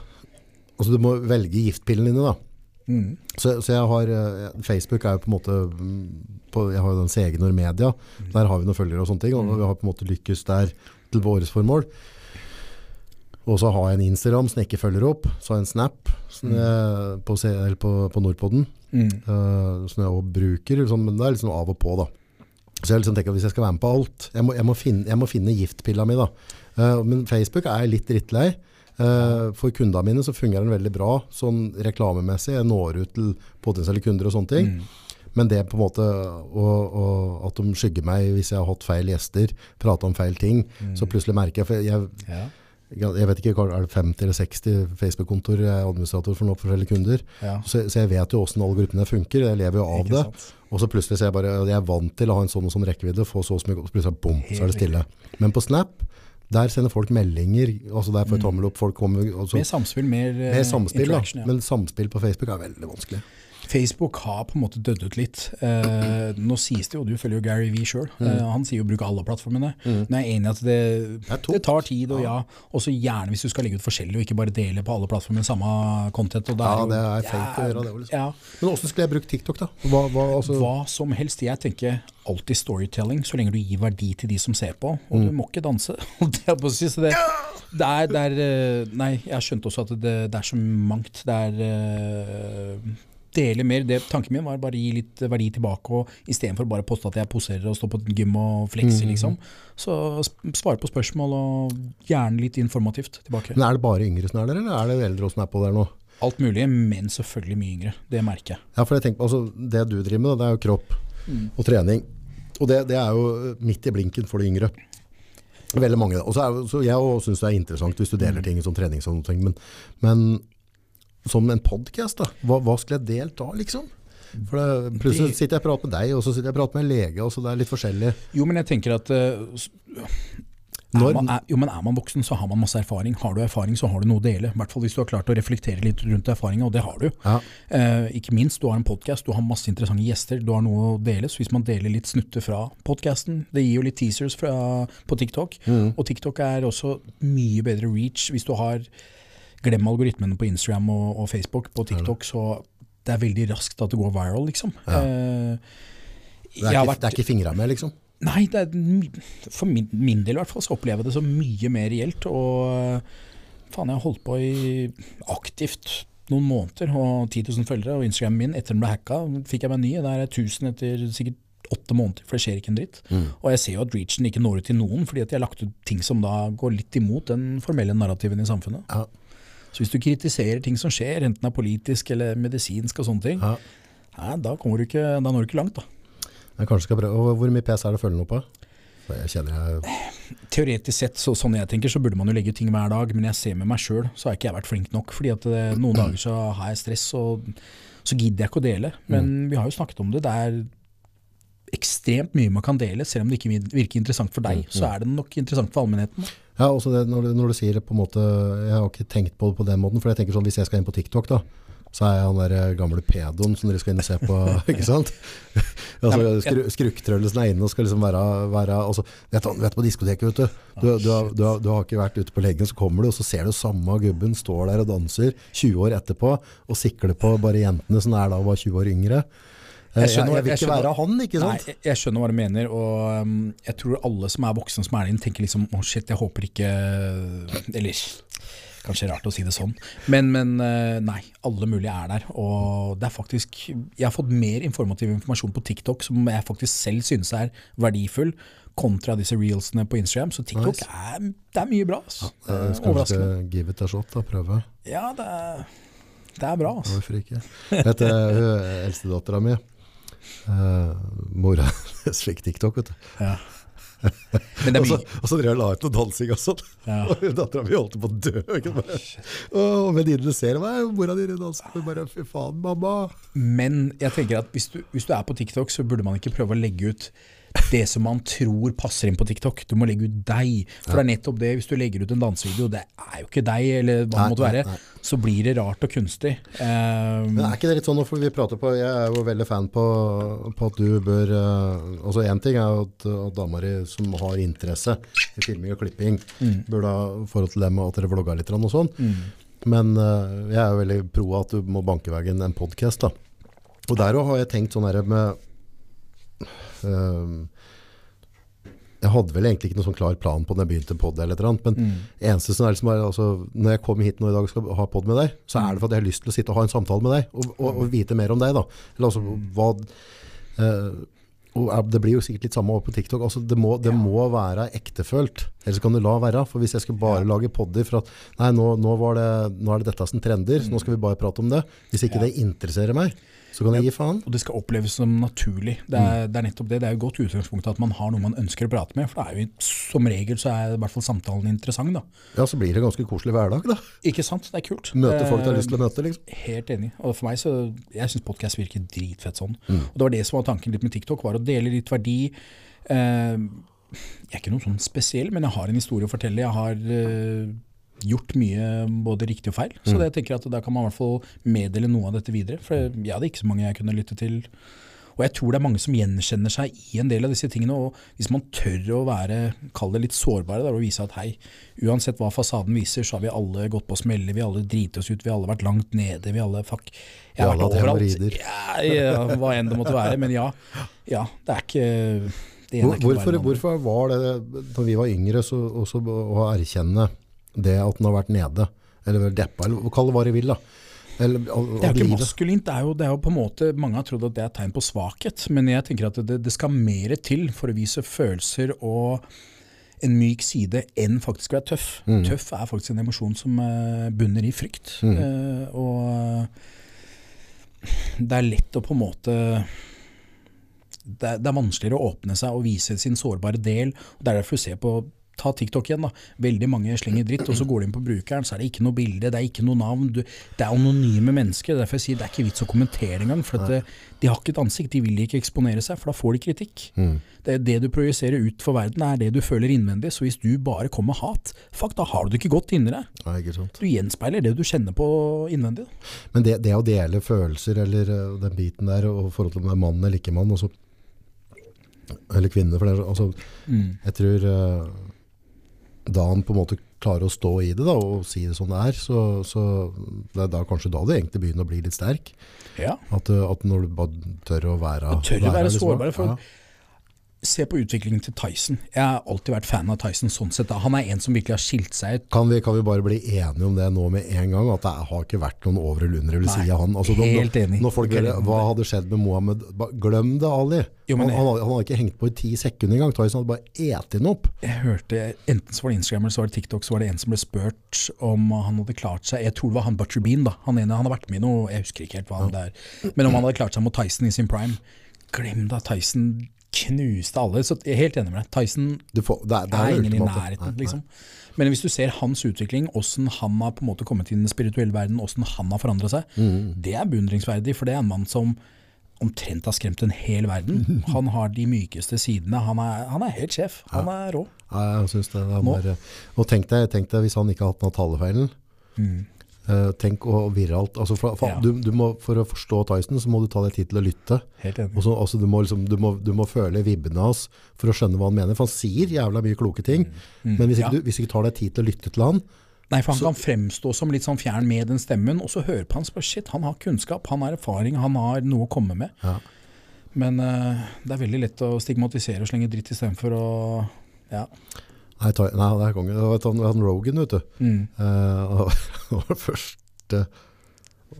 Altså, du må velge giftpillene dine, da. Mm. Så, så jeg har eh, Facebook er jo på en måte mm, på, Jeg har jo den Segenor Media. Der har vi noen følgere og sånne ting. Og vi har på en måte lykkes der til våre formål. Og så har jeg en Instagram som jeg ikke følger opp. Så har jeg en Snap som jeg, på, på, på Nordpodden. Mm. Uh, som jeg også bruker, liksom, men det er liksom av og på da. Så jeg liksom tenker at hvis jeg skal være med på alt, jeg må, jeg må, finne, jeg må finne giftpilla mi da. Uh, men Facebook er jeg litt drittlei. Uh, for kundene mine så fungerer den veldig bra, sånn reklamemessig. Jeg når ut til potensielle kunder og sånne ting. Mm. Men det på en måte, å, å, at de skygger meg hvis jeg har hatt feil gjester, prata om feil ting, så plutselig merker jeg, for jeg, Ja. jeg vet ikke, er det 50 eller 60 Facebook-kontor jeg er administrator for noen forskjellige kunder. Ja. Så, så jeg vet jo hvordan algoritmene funker, jeg lever jo av Ikke det. sant? Og så plutselig ser jeg bare, jeg er vant til å ha en sånn og sånn rekkevidde, få så og så mye, og plutselig bom, så er det stille. Men på Snap, der sender folk meldinger, altså der får jeg tommel opp, folk kommer, Altså, så, Mer samspill, mer, eh, mer samspill da, ja. men samspill på Facebook er veldig vanskelig. Facebook har på en måte dødd ut litt. Eh, nå sies det jo, du følger jo Gary V sjøl, eh, han sier jo bruk alle plattformene. Men jeg er enig i at det, det, det, tar tid, og ja. Og så gjerne hvis du skal legge ut forskjellig, og ikke bare dele på alle plattformer samme content. Ja, jo- det er fake å gjøre det, liksom. Ja, Men hvordan skulle jeg bruke TikTok da? Hva, hva, altså, hva som helst. Jeg tenker alltid storytelling, så lenge du gir verdi til de som ser på. Og du må ikke danse. er, det er eh, Nei, jeg skjønte også at det, det er så mangt. Det er eh, Dele mer. Det, tanken min var bare gi litt verdi tilbake, og istedenfor bare poste at jeg poserer og står på gym og flekser, liksom. Så svare på spørsmål, og gjerne litt informativt tilbake. men er det bare yngre som er der, eller er det eldre som er på der nå? Alt mulig, men selvfølgelig mye yngre. Det merker jeg. Ja, for jeg tenker altså, det du driver med, det er jo kropp og trening. Og det, det er jo midt i blinken for de yngre. Veldig mange. Og så er, jeg syns det er interessant hvis du deler ting som trening, men, men som en podcast, da, hva, hva skulle jeg delt da, liksom? For det, plutselig sitter jeg og prater med deg, og så sitter jeg og prater med en lege, og så det er litt forskjellig. Jo, men jeg tenker at uh, er man, er, jo, men er man voksen, så har man masse erfaring. Har du erfaring, så har du noe å dele. I hvert fall hvis du har klart å reflektere litt rundt erfaringa, og det har du. Ja. Eh, ikke minst, du har en podkast, du har masse interessante gjester, du har noe å dele. Så hvis man deler litt snutter fra podkasten, det gir jo litt teasers fra, på TikTok. Mm. Og TikTok er også mye bedre reach hvis du har Glem algoritmene på Instagram og, og Facebook. På TikTok så det er veldig raskt at det går viral, liksom. Ja. Det er, ikke, vært- det er ikke fingra med, liksom. Nei, det er, for min, min del i hvert fall så opplever jeg det som mye mer reelt. Og faen, jeg har holdt på i aktivt noen måneder, og 10 000 følgere. Og Instagramen min, etter den ble hacka, fikk jeg meg ny. Der er 1000 etter sikkert åtte måneder, for det skjer ikke en dritt. Og jeg ser jo at reachen ikke når ut til noen, fordi at jeg har lagt ut ting som da går litt imot den formelle narrativen i samfunnet. Ja. Så hvis du kritiserer ting som skjer, enten det er politisk eller medisinsk og sånne ting, Ja. nei, da, du ikke, da når du ikke langt, da. Jeg kanskje skal prøve. Hvor mye pes er det å følge noe på? Jeg kjenner jeg Teoretisk sett, så, sånn jeg tenker, så burde man jo legge ut ting hver dag, men jeg ser med meg sjøl, så har ikke jeg vært flink nok. fordi at eh, noen dager så har jeg stress, og så gidder jeg ikke å dele. Men vi har jo snakket om det. Det er ekstremt mye man kan dele, selv om det ikke virker interessant for deg. Så er det nok interessant for allmennheten. Ja, også det, når, du, når du sier det på en måte Jeg har ikke tenkt på det på den måten. For jeg tenker sånn, hvis jeg skal inn på TikTok, da, så er jeg han der eh, gamle pedoen som dere skal inn og se på. ikke sant? altså, skru, Skruktrøllesen er inne og skal liksom være, være altså, vet, du, vet på diskoteket, vet du. Du, du, har, du, har, du har ikke vært ute på leggen, så kommer du, og så ser du samme gubben står der og danser 20 år etterpå og sikler på bare jentene som er da var 20 år yngre. Eh, Jeg, skjønner- jeg, vil jeg ikke skjønner- være han, ikke sant? Nei, jeg, jeg skjønner hva du mener, og um, jeg tror alle som er voksne som er inne, tenker liksom å shit, jeg håper ikke Eller kanskje rart å si det sånn, men, men eh, nei, alle mulige er der. Og det er faktisk Jeg har fått mer informativ informasjon på TikTok som jeg faktisk selv synes er verdifull, kontra disse reelsene på Instagram. Så TikTok Nice. er, det er mye bra. Altså. Ja, det skal Overraskende. Ikke give it a shot, da, prøve. Ja, det er, det er bra. Altså. Hvorfor ikke? Vet du, hun eldstedattera mi uh, Mora fikk TikTok, vet du. Ja. Og så, og så drev hun la ut noe dansing og sånn. Ja. Og dattera mi holdt på å dø. Og venninnene ser meg, mora di danser. Og bare fy faen, mamma. Men jeg tenker at hvis du, hvis du er på TikTok, så burde man ikke prøve å legge ut det som man tror passer inn på TikTok. Du må legge ut deg. For det er nettopp det, hvis du legger ut en dansevideo, det er jo ikke deg, eller hva det måtte være, nei, nei. så blir det rart og kunstig. Um, Men er ikke det litt sånn, for vi prater på, jeg er jo veldig fan på, på at du bør, uh, altså en ting er jo at, at damer i- som har interesse i filming og klipping, burde ha forhold til det med at dere vlogger litt og sånn. Men uh, jeg er jo veldig pro at du må banke i veien en podcast da. Og der òg har jeg tenkt sånn her med, jeg hadde vel egentlig ikke noen sånn klar plan på når jeg begynte pod eller et eller annet, men eneste som er liksom altså, når jeg kommer hit nå i dag og skal ha pod med deg, så er det for at jeg har lyst til å sitte og ha en samtale med deg, og, og, og vite mer om deg da. Eller altså, hva, Uh, og det blir jo sikkert litt samme over på TikTok, altså, det, må, det må være ektefølt, ellers kan du la være, for hvis jeg skal bare lage podder for at, nei, nå, nå, var det, nå er det dette som trender, så nå skal vi bare prate om det. Hvis ikke Ja. det interesserer meg, så kan jeg gi faen. og det skal oppleves som naturlig. Det er, det er nettopp det. Det er jo godt utgangspunkt at man har noe man ønsker å prate med. For det er jo som regel så er i hvert fall samtalen interessant, da. Ja, så blir det ganske koselig hverdag da. Ikke sant? Det er kult. Møte folk du har Eh, lyst til å møte, liksom. Helt enig. Og for meg så, jeg syns podkast virker dritfett sånn. Og det var det som var tanken litt med TikTok, var å dele litt verdi. Eh, jeg er ikke noe sånn spesiell, men jeg har en historie å fortelle. Jeg har eh, gjort mye både riktig og feil. Så det jeg tenker at da kan man i hvert fall meddele noe av dette videre. For jeg hadde ikke så mange jeg kunne lytte til. Og jeg tror det er mange som gjenkjenner seg i en del av disse tingene. Og hvis man tør å være, kall det litt sårbare, da, og vise at hei, uansett hva fasaden viser, så har vi alle gått på smeller, vi har alle driti oss ut, vi har alle vært langt nede, vi alle fuck. Jeg har vært overalt. Ja, ja, hva enn det måtte være. Men ja, ja det er ikke det hvorfor, hvorfor var det, da vi var yngre, så, også å erkjenne det at den har vært nede, eller deppa, eller kall det hva du vil da. Eller, og, Det er jo ikke maskulint, det er jo, det er jo på en måte Mange har trodd at det er tegn på svakhet, men jeg tenker at det, det skal mer til for å vise følelser og en myk side enn faktisk å være tøff. Mm. Tøff er faktisk en emosjon som eh, bunner i frykt. Eh, og det er lett å på en måte det er, det er vanskeligere å åpne seg og vise sin sårbare del. og Det er derfor du ser på ta TikTok igjen, da. Veldig mange slenger dritt, og så går de inn på brukeren, så er det ikke noe bilde, det er ikke noe navn. Du, det er anonyme mennesker. Er derfor jeg sier det er ikke vits å kommentere engang. For det, de har ikke et ansikt, de vil ikke eksponere seg, for da får de kritikk. Det, er det du projiserer ut for verden, er det du føler innvendig. Så hvis du bare kommer med hat, fuck, da har du det ikke godt inni deg. Ja. Du gjenspeiler det du kjenner på innvendig. Men det, det å dele følelser, eller eh, den biten der, og forhold til om det er mann eller ikke mann, også, eller kvinne, for det, altså, jeg tror eh, da han på en måte klarer å stå i det da, og si det som det er, så, så det er da kanskje da det egentlig begynner å bli litt sterk. Ja. At, eh, at når du bare tør å være Du tør å være være sårbar. For ja. Se på utviklingen til Tyson. Jeg har alltid vært fan av Tyson sånn sett. Han er en som virkelig har skilt seg ut. Kan vi, kan vi bare bli enige om det nå med en gang, at det har ikke vært noen over eller under av han? Altså, de- helt enig. Når folk, hva hadde skjedd med Mohammed? Glem det, Ali. Jo, men han, han, han hadde ikke hengt på i ti sekunder engang. Tyson hadde bare et den opp. Jeg hørte, Enten så var det Instagram eller så var det TikTok, så var det en som ble spurt om han hadde klart seg Jeg tror det var han Butcher Bean, da. Han ene han har vært med i noe, jeg husker ikke helt hva han det er. Men om han hadde klart seg mot Tyson i sin prime. Glem da, Tyson knuste alle. Så jeg er helt enig med deg. Tyson Du får, det, er- det er, er ingen i nærheten, liksom. Men hvis du ser hans utvikling, åssen han har på en måte kommet inn i den spirituelle verden, åssen han har forandra seg, Mm. det er beundringsverdig. For det er en mann som omtrent har skremt en hel verden. Han har de mykeste sidene. Han er, han er helt sjef. Han er rå. Ja, jeg synes det, han er, Og tenk deg, tenk deg hvis han ikke hadde hatt den talefeilen. Eh, tenk å viralt altså for, for, Mm. Ja. du, du må, for å forstå Tyson, så må du ta deg tid til å lytte. Helt enig. Og så, altså, du, må liksom, du, må, du må føle vibbene hans for å skjønne hva han mener. For han sier jævla mye kloke ting. Men hvis ikke, Mm. Ja. du, hvis ikke tar deg tid til å lytte til han Nei, for han kan fremstå som litt sånn fjern med den stemmen, og så hører på han så shit, han har kunnskap, han har erfaring, han har noe å komme med. Ja. Men uh, det er veldig lett å stigmatisere og slenge dritt istedenfor å ja. Nei, nei det er konge. Det var han, han Rogan, vet du. Mm. Uh, det var første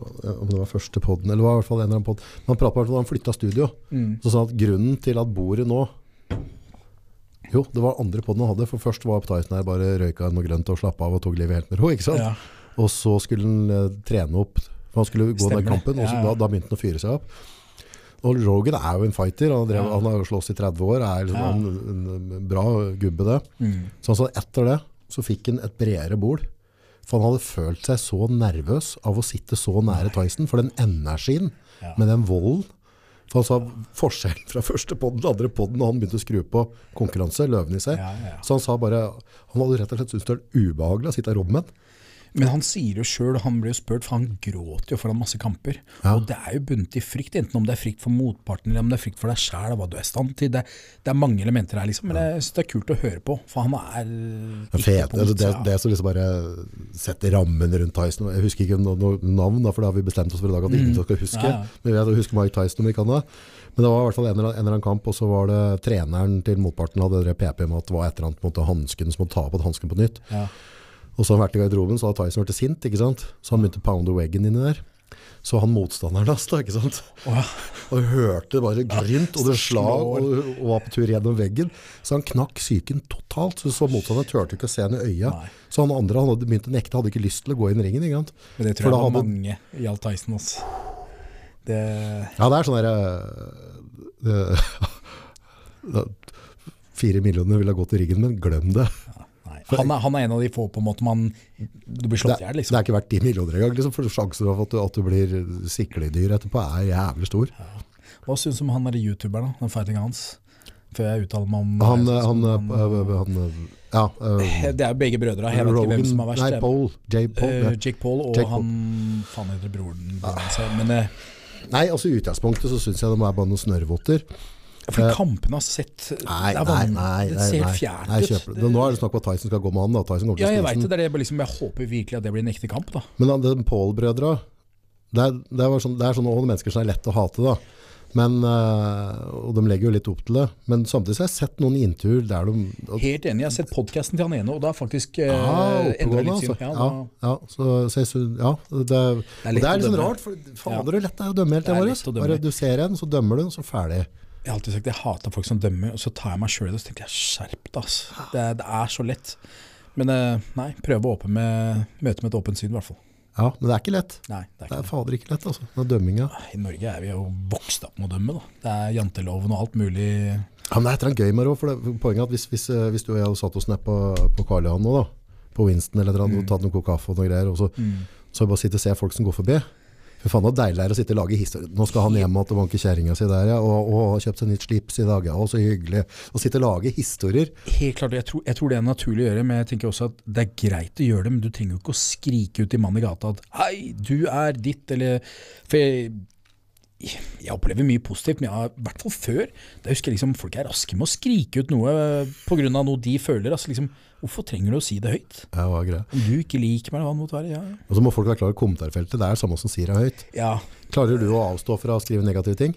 om det var første podden, eller det var i hvert fall en eller annen podd. Han pratet om at han flytta studio. Mm. Så sa han at grunnen til at bordet nå Jo, det var andre poden han hadde. For først var Tyson her bare røyka noe grønt og slappa av og tok livet helt med ro. ikke sant? Ja. Og så skulle han eh, trene opp, for han skulle gå Stemmer den kampen. Og så ja. da, da begynte han å fyre seg opp. Og Rogan er jo en fighter. Han, drev, han har jo slåss i 30 år. Er liksom en, en bra gubbe, det. Mm. Så altså, etter det så fikk han et bredere bord. For han hadde følt seg så nervøs av å sitte så nære Tyson. For den energien Ja. med den volden. For han sa forskjellen fra første podden til andre podden da han begynte å skru på konkurranse, løven i seg. Ja, ja. Så han sa bare Han hadde rett og slett syntes det var ubehagelig å sitte i rommet med. Men han sier jo sjøl, han ble jo spurt, for han gråter jo foran masse kamper. Ja. Og det er jo bundet i frykt, enten om det er frykt for motparten, eller om det er frykt for deg sjæl hva du er i stand til. Det, det er mange elementer her, liksom. Men jeg synes det er kult å høre på, for han er Fet. fete, punkt, det, det, det som liksom bare setter rammen rundt Tyson. Jeg husker ikke noe, noe navn, da, for det har vi bestemt oss for i dag at ingen skal huske. Mm. Ja, ja. Men vi vet å huske Mike Tyson kan det. Men det var i hvert fall en eller annen, kamp, og så var det treneren til motparten hadde PP med at det var et eller annet på en måte hansken som måtte ta på hansken på nytt. Ja. Og så har han vært i garderoben, så hadde Tyson vært sint, ikke sant? Så han begynte å pounde waggen inni der. Så han motstanderen hans, da, ikke sant? Og hørte bare grynt, og det slag, og, og var på tur gjennom veggen. Så han knakk psyken totalt, så, så motstanderen turte ikke å se henne i øya. Nei. Så han andre han hadde begynt å nekte, hadde ikke lyst til å gå inn i ringen, ikke sant? Men det tror jeg da var hadde- mange alt Tyson også. Det, Ja, det er sånn der... eh, det- Fire millioner ville ha gått i ryggen, men glem det. nei. Han, er, han er en av de få på en måte man Du blir slått i hjel, det liksom. er ikke verdt ti millioner engang, liksom, for sjansen for at du, at du blir sikledyr etterpå er jævlig stor. Hva syns du om han er youtuberen? Den fightinga hans? Før jeg uttaler meg om Han, jeg han, han, han, han Ja. uh, Det er begge brødre. Jeg vet ikke hvem som er verst. Nei. Paul. J. Paul. uh. Jake Paul og Jake Paul. han faen heter broren hans. Men uh, Nei, altså i utgangspunktet så syns jeg de er bare noen snørrvotter. For Eh, kampene har sett Nei, det er nei, vanlig. nei. Det ser fjernt ut. det. Nå er det snakk om at Tyson skal gå med han. Da. Tyson kommer til Ja, jeg vet det. det er liksom, jeg håper virkelig at det blir en ekte kamp. da Men han- de Paul-brødra det, er- det, er sånn, det er sånne mennesker som er lett å hate. da men, eh, Og de legger jo litt opp til det. Men samtidig så har jeg sett noen inntur der de Helt enig. Jeg har sett podkasten til han ene, og da faktisk eh, ja, endra litt syn. altså. Ja, Ja, ja, så, så ja, det, det er litt liksom rart, for fader så lett det er å dømme helt Det er lett å dømme. Bare du ser en, så dømmer du, og så ferdig. Jeg har alltid sagt jeg hater folk som dømmer, og så tar jeg meg sjøl i det og så tenker jeg skjerp deg, altså. Det, er- det er så lett. Men eh, nei, prøve å åpne med, møte med et åpent syn, i hvert fall. Ja, men det er ikke lett. Nei, det er Det er fader ikke lett, altså. Den dømminga. I Norge er vi jo vokst opp med å dømme. da Det er janteloven og alt mulig. Ja, men det er et eller annet gøy med det òg. for poenget er at hvis, hvis, eh, hvis du og jeg hadde satt oss ned på, på Karl Johan nå da, på Winston eller et eller annet, og tatt noen kaffe og noe greier, og så, så bare sitte og se folk som går forbi. For faen, det er deilig er å sitte og lage historie. Nå skal han hjem og banke kjerringa si der, ja, og, og har kjøpt seg nytt slips i dag, ja, og så hyggelig. Å sitte og lage historier. Helt klart, jeg tror, jeg tror det er naturlig å gjøre, men jeg tenker også at det er greit å gjøre det, men du trenger jo ikke å skrike ut til mannen i gata at hei, du er ditt, eller For jeg, jeg opplever mye positivt, men jeg, i hvert fall før. Da husker jeg liksom folk er raske med å skrike ut noe pga. noe de føler. Altså liksom, hvorfor trenger du å si det høyt? Ja, hva er? Om du ikke liker meg, hva det måtte være. Ja, Og så må folk være klar over kommentarfeltet. Det er det samme som sier det høyt. ja. Klarer du å avstå fra å skrive negative ting?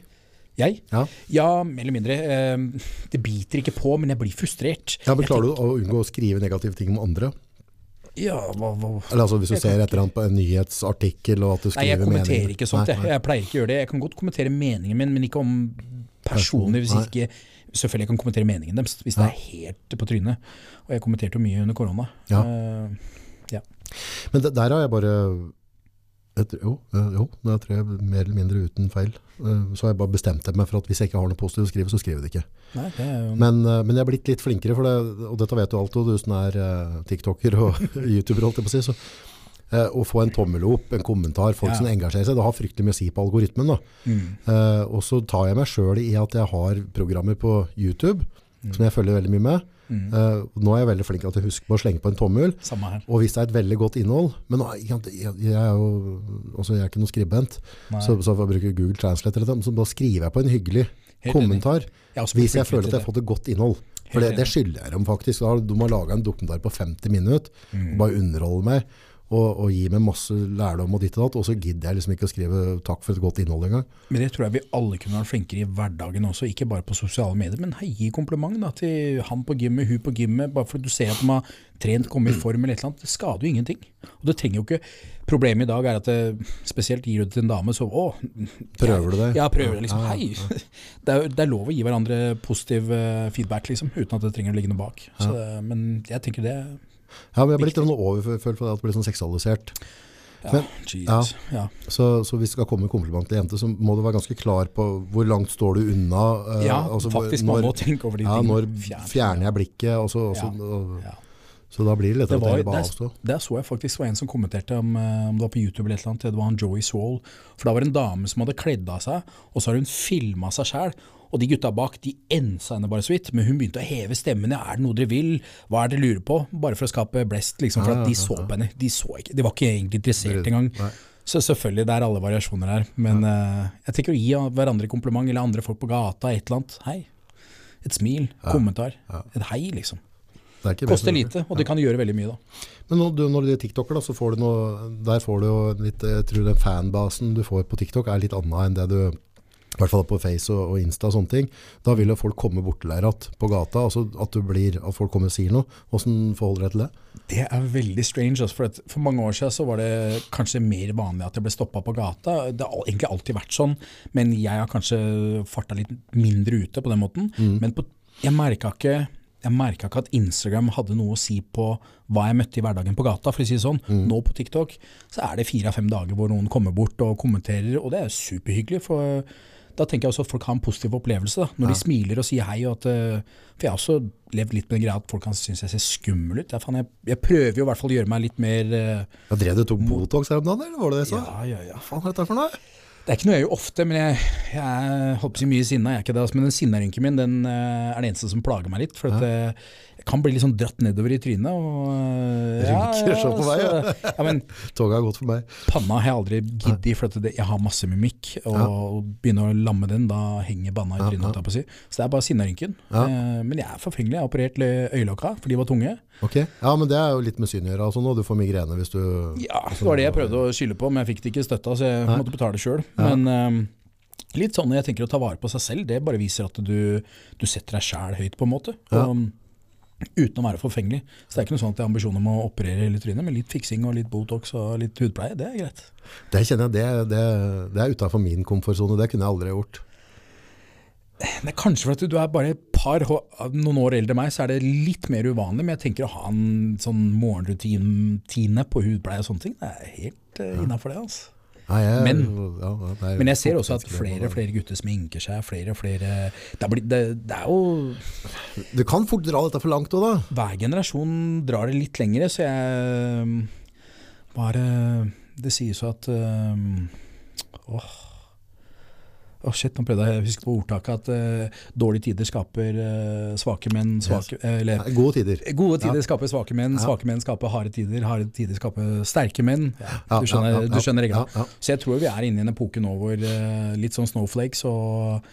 Jeg? Ja. Ja, mer eller mindre. Eh, Det biter ikke på, men jeg blir frustrert. Ja, men klarer du å unngå å skrive negative ting om andre? Ja, hva, hva? Eller altså hvis du Jeg ser et eller annet på en nyhetsartikkel og at du Nei, jeg kommenterer meninger. ikke sånt. Nei, Jeg. nei. jeg pleier ikke å gjøre det. Jeg kan godt kommentere meningen min, men ikke om personer. Hvis Person, ikke, selvfølgelig kan jeg kommentere meningen deres, hvis det er helt på trynet. Og jeg kommenterte jo mye under korona. Ja. Eh, Men det, der har jeg bare jeg, jo, eh, jo, det tror jeg mer eller mindre uten feil. Eh, Så har jeg bare bestemt meg for at hvis jeg ikke har noe positivt å skrive, så skriver jeg det ikke. nei, det jo Men, eh, men jeg er blitt litt flinkere, for det, og dette vet du alt, og du som er tiktoker og youtuber, holdt jeg på å si. Så, å få en tommel opp, en kommentar, folk Ja. som engasjerer seg, det har fryktelig mye å si på algoritmen. Mm, og så tar jeg meg sjøl i at jeg har programmer på YouTube som jeg følger veldig mye med. Mm, Uh, nå er jeg veldig flink til jeg husker på å slenge på en tommel. Og hvis det er et veldig godt innhold Men ikke jeg, jeg er jo også, jeg er ikke noen skribent, Nei. så, så får jeg bruke Google Translate. Eller noe, så da skriver jeg på en hyggelig Helt kommentar. Jeg Hvis jeg føler at jeg har fått et godt innhold. For det, det skylder jeg dem faktisk. Da De har laga en dokumentar på 50 minutter Mm. og bare underholder meg. Og, og gir meg masse lærdom og ditt og datt. Og så gidder jeg liksom ikke å skrive takk for et godt innhold engang. Men det tror jeg vi alle kunne vært flinkere i hverdagen også, ikke bare på sosiale medier. Men hei, gi kompliment da, til han på gymmet, hun på gymmet, bare fordi du ser at de har trent, kommet i form eller et eller annet. Det skader jo ingenting. Og det trenger jo ikke Problemet i dag er at det, spesielt gir du det til en dame, så å Prøver du det? Ja, prøver det liksom. Ja, ja, Hei. Det er, det er lov å gi hverandre positiv eh, feedback, liksom, uten at det trenger å ligge noe bak. Så men jeg tenker det Ja, men jeg ble litt sånn overfølt for det at det ble sånn seksualisert. Ja, Men- Jesus. Ja. Så, så hvis det skal komme en kompliment til jente, så må du være ganske klar på hvor langt står du unna. Uh, Ja, altså faktisk, faktisk. Man må tenke over de ja, tingene. når Fjern- fjerner jeg blikket? Og så, og så, Ja. og, Ja. så da blir det Det lettere var, at jeg bare der, avstå. der så jeg faktisk var en som kommenterte om, eh, om det var på YouTube eller et eller annet. Det var han Joey Swall. For da var det en dame som hadde kledd av seg, og så har hun filma seg sjæl. Og de gutta bak de ensa henne bare så vidt, men hun begynte å heve stemmen. Ja, er det noe dere vil? Hva er det dere lurer på? Bare for å skape blest, liksom. For at de så på henne. De så ikke, de var ikke egentlig interessert engang. Så selvfølgelig, det er alle variasjoner her. Men uh, jeg tenker å gi hverandre kompliment, eller andre folk på gata, et eller annet. Hei. Et smil, kommentar. Et hei, liksom. Er Koster lite, og det kan gjøre veldig mye, da. Men når du, når du er tiktoker, da, så får du noe, der får du jo litt Jeg tror den fanbasen du får på TikTok er litt annet enn det du i hvert fall på Face og, Insta og sånne ting. Da vil jo folk komme bort til deg igjen på gata. altså At, du blir, at folk kommer og sier noe. Hvordan forholder du deg til det? Det er veldig strange. Altså, for, at for mange år siden så var det kanskje mer vanlig at jeg ble stoppa på gata. Det har egentlig alltid vært sånn, men jeg har kanskje farta litt mindre ute på den måten. Men på, jeg merka ikke jeg merka ikke at Instagram hadde noe å si på hva jeg møtte i hverdagen på gata. for å si det sånn. Nå på TikTok så er det fire av fem dager hvor noen kommer bort og kommenterer, og det er superhyggelig. for da tenker jeg også at folk har en positiv opplevelse. da, Når de smiler og sier hei. Og at, eh, for jeg har også levd litt med den greia at folk kan synes jeg ser skummel ut. Jeg, faen, jeg, prøver jo i hvert fall å gjøre meg litt mer uh, Ja, drev du tok Botox her om dagen, eller var det det jeg sa? Ja, ja, ja. Hva er dette for noe? Det er ikke noe jeg gjør ofte, men jeg, jeg holdt på å si mye sinna. Jeg er ikke det, altså, men den sinnarynken min den eh, er det eneste som plager meg litt. For at, jeg kan bli litt sånn dratt nedover i trynet. Og, eh, Rynker så på meg, ja. ja, men Toget har gått for meg. Panna har jeg aldri giddet, for jeg har masse mimikk. Og Ja. begynner å lamme den, da henger banna i Ja, trynet. ja. Si. Så det er bare sinnarynken. Ja. Eh, men jeg er forfengelig. Jeg har operert øyelokka, for de var tunge. Ok, Ja, men det er jo litt med syn å gjøre. Altså, nå du får migrene hvis du Ja, Det var det jeg prøvde å skylde på, men jeg fikk det ikke støtta, så jeg Nei. måtte betale sjøl. Ja. Men eh, litt sånn jeg tenker å ta vare på seg selv, det bare viser at du, du setter deg sjæl høyt, på en måte. Ja. Og, uten å være forfengelig. Så det er ikke noe sånn at jeg har ambisjoner om å operere hele trynet, men litt fiksing og litt Botox og litt hudpleie, det er greit. Det kjenner jeg, det, det, det er utenfor min komfortsone. Det kunne jeg aldri gjort. Det er kanskje fordi du er bare et par noen år eldre enn meg, så er det litt mer uvanlig. Men jeg tenker å ha en sånn morgenrutine på hudpleie og sånne ting, det er helt uh, innafor det. altså. Nei, jeg, Men- ja, nei, Men jeg ser også at flere og flere gutter sminker seg. Flere og flere Det er, det, det er jo Du kan fort dra dette for langt òg, da. Hver generasjon drar det litt lengre, så jeg Bare Det sies jo at um, Åh Åh, shit, nå prøvde jeg å huske på ordtaket at uh, dårlige tider skaper uh, svake menn svake, yes. eller, Gode tider. Gode tider skaper svake menn, Ja. svake menn skaper harde tider, harde tider skaper sterke menn. Ja, Ja, du skjønner, ja, ja, du skjønner regla. ja, ja. Så jeg tror vi er inne i en epoke nå hvor uh, litt sånn snowflakes og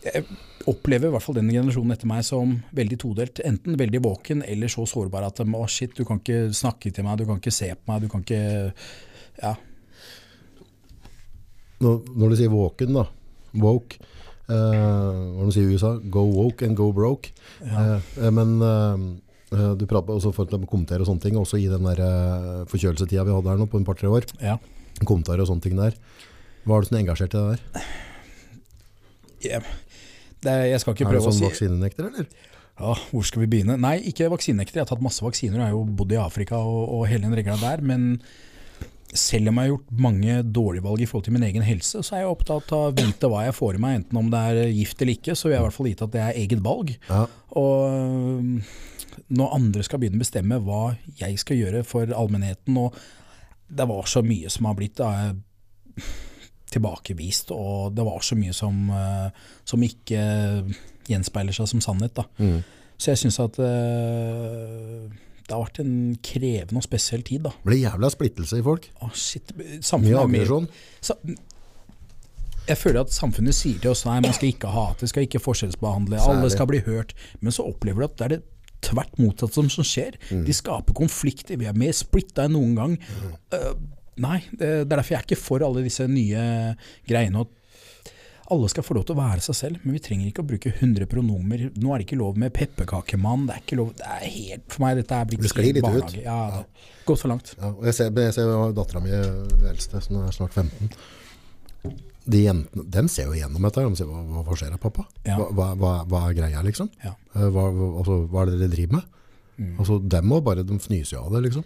jeg opplever i hvert fall denne generasjonen etter meg som veldig todelt. Enten veldig våken eller så sårbar at å shit, du kan ikke snakke til meg, du kan ikke se på meg, du kan ikke Ja. Når, når du sier våken, da, woke, eh, hva de sier i USA, go woke and go broke. Ja. Eh, eh, men eh, eh, du prater også for å kommentere og sånne ting, også i den der eh, forkjølelsetida vi hadde her nå på en par-tre år. ja. Kommentarer og sånne ting der. Hva er du sånn engasjert i det der? Jeg, det, jeg skal ikke Er du sånn si vaksinenekter, eller? Ja, hvor skal vi begynne? Nei, ikke vaksinenekter. Jeg har tatt masse vaksiner. Jeg har jo bodd i Afrika og, og hele den regla der. Men selv om jeg har gjort mange dårlige valg i forhold til min egen helse, så er jeg opptatt av å vite hva jeg får i meg. Enten om det er gift eller ikke, så vil jeg i hvert fall vite at det er eget valg. Ja. Og når andre skal begynne å bestemme hva jeg skal gjøre for allmennheten, og det var så mye som har blitt da, tilbakevist, og det var så mye som, øh, som ikke gjenspeiler seg som sannhet. Mm. Så jeg syns at øh, det har vært en krevende og spesiell tid. Da. Det blir jævla splittelse i folk. Å, shit, Mye aggresjon. Jeg føler at samfunnet sier til oss nei, man skal ikke hate, skal ikke forskjellsbehandle, alle skal bli hørt. Men så opplever du at det er det tvert motsatt som, som skjer. Mm. De skaper konflikter, vi er mer splitta enn noen gang. Øh, nei, det, det er derfor jeg er ikke for alle disse nye greiene. og alle skal få lov til å være seg selv, men vi trenger ikke å bruke 100 pronomer. Nå er det ikke lov med pepperkakemann. Det er ikke lov, det er helt, For meg dette er blitt Det helt barnehage. Ja, er gått for langt. Ja, jeg ser, jeg ser dattera mi, eldste, som er snart 15. De jentene, de ser jo gjennom dette. De sier, hva, hva skjer da, pappa? Ja. Hva, hva, hva, er greia, liksom? Ja. Eh, Hva, altså, hva er det dere driver med? Mm. Altså, dem må bare, de fnyser jo av det, liksom.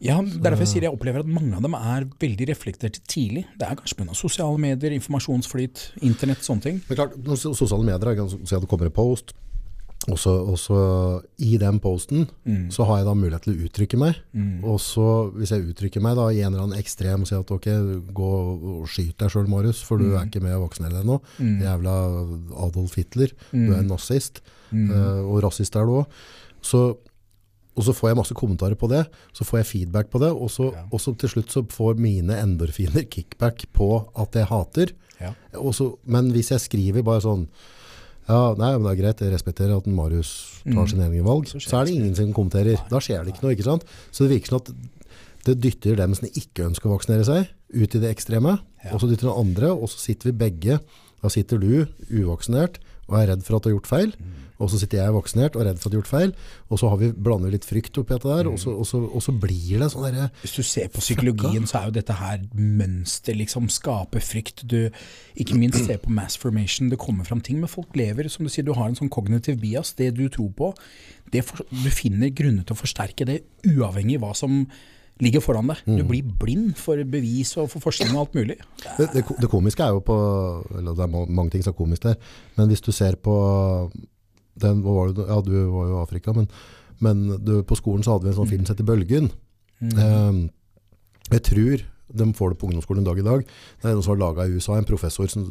Ja, er derfor jeg sier jeg opplever at mange av dem er veldig reflekterte tidlig. Det er kanskje pga. sosiale medier, informasjonsflyt, internett, sånne ting. Men klart, sosiale medier, jeg kan si at det kommer en post, og så, i den posten, Mm. så har jeg da mulighet til å uttrykke meg. Mm. Og så, hvis jeg uttrykker meg da i en eller annen ekstrem, og sier at ok, gå og skyt deg selv, Marius, for du Mm. er ikke med å vaksinere deg nå. Mm. Jævla Adolf Hitler, du er en nazist, eh, og rasist er du også. Så, og så får jeg masse kommentarer på det, så får jeg feedback på det, og så, Ja. og så til slutt så får mine endorfiner kickback på at jeg hater. Ja. Og så- men hvis jeg skriver bare sånn, ja, nei, men det er greit, jeg respekterer at Marius tar Mm. sine egne valg, Så så er det ingen som kommenterer. Da skjer det ikke noe, ikke sant? Så det virker som at det dytter dem som ikke ønsker å vaksinere seg, ut i det ekstreme, Ja. og så dytter den andre, og så sitter vi begge, da sitter du uvaksinert, og er redd for at du har gjort feil, Mm. Og så sitter jeg vaksinert og redd for at jeg har gjort feil, og så har vi blander litt frykt oppi dette der, og, så, og, så, og så blir det sånn derre Hvis du ser på psykologien, så er jo dette her mønster, liksom skape frykt. Du, ikke minst ser på mass formation, det kommer fram ting, men folk lever, som du sier, du har en sånn kognitiv bias, det du tror på, det for, du finner grunner til å forsterke det, uavhengig av hva som ligger foran deg. Du blir blind for bevis og for forskning og alt mulig. Det, det, det komiske er jo på Eller det er mange ting som er komisk der, men hvis du ser på den, var det, Ja, du var jo i Afrika, men, men du, på skolen så hadde vi en sånn film som heter Bølgen. Eh, jeg tror de får det på ungdomsskolen en dag i dag. Det er noen som var laga i USA, en professor som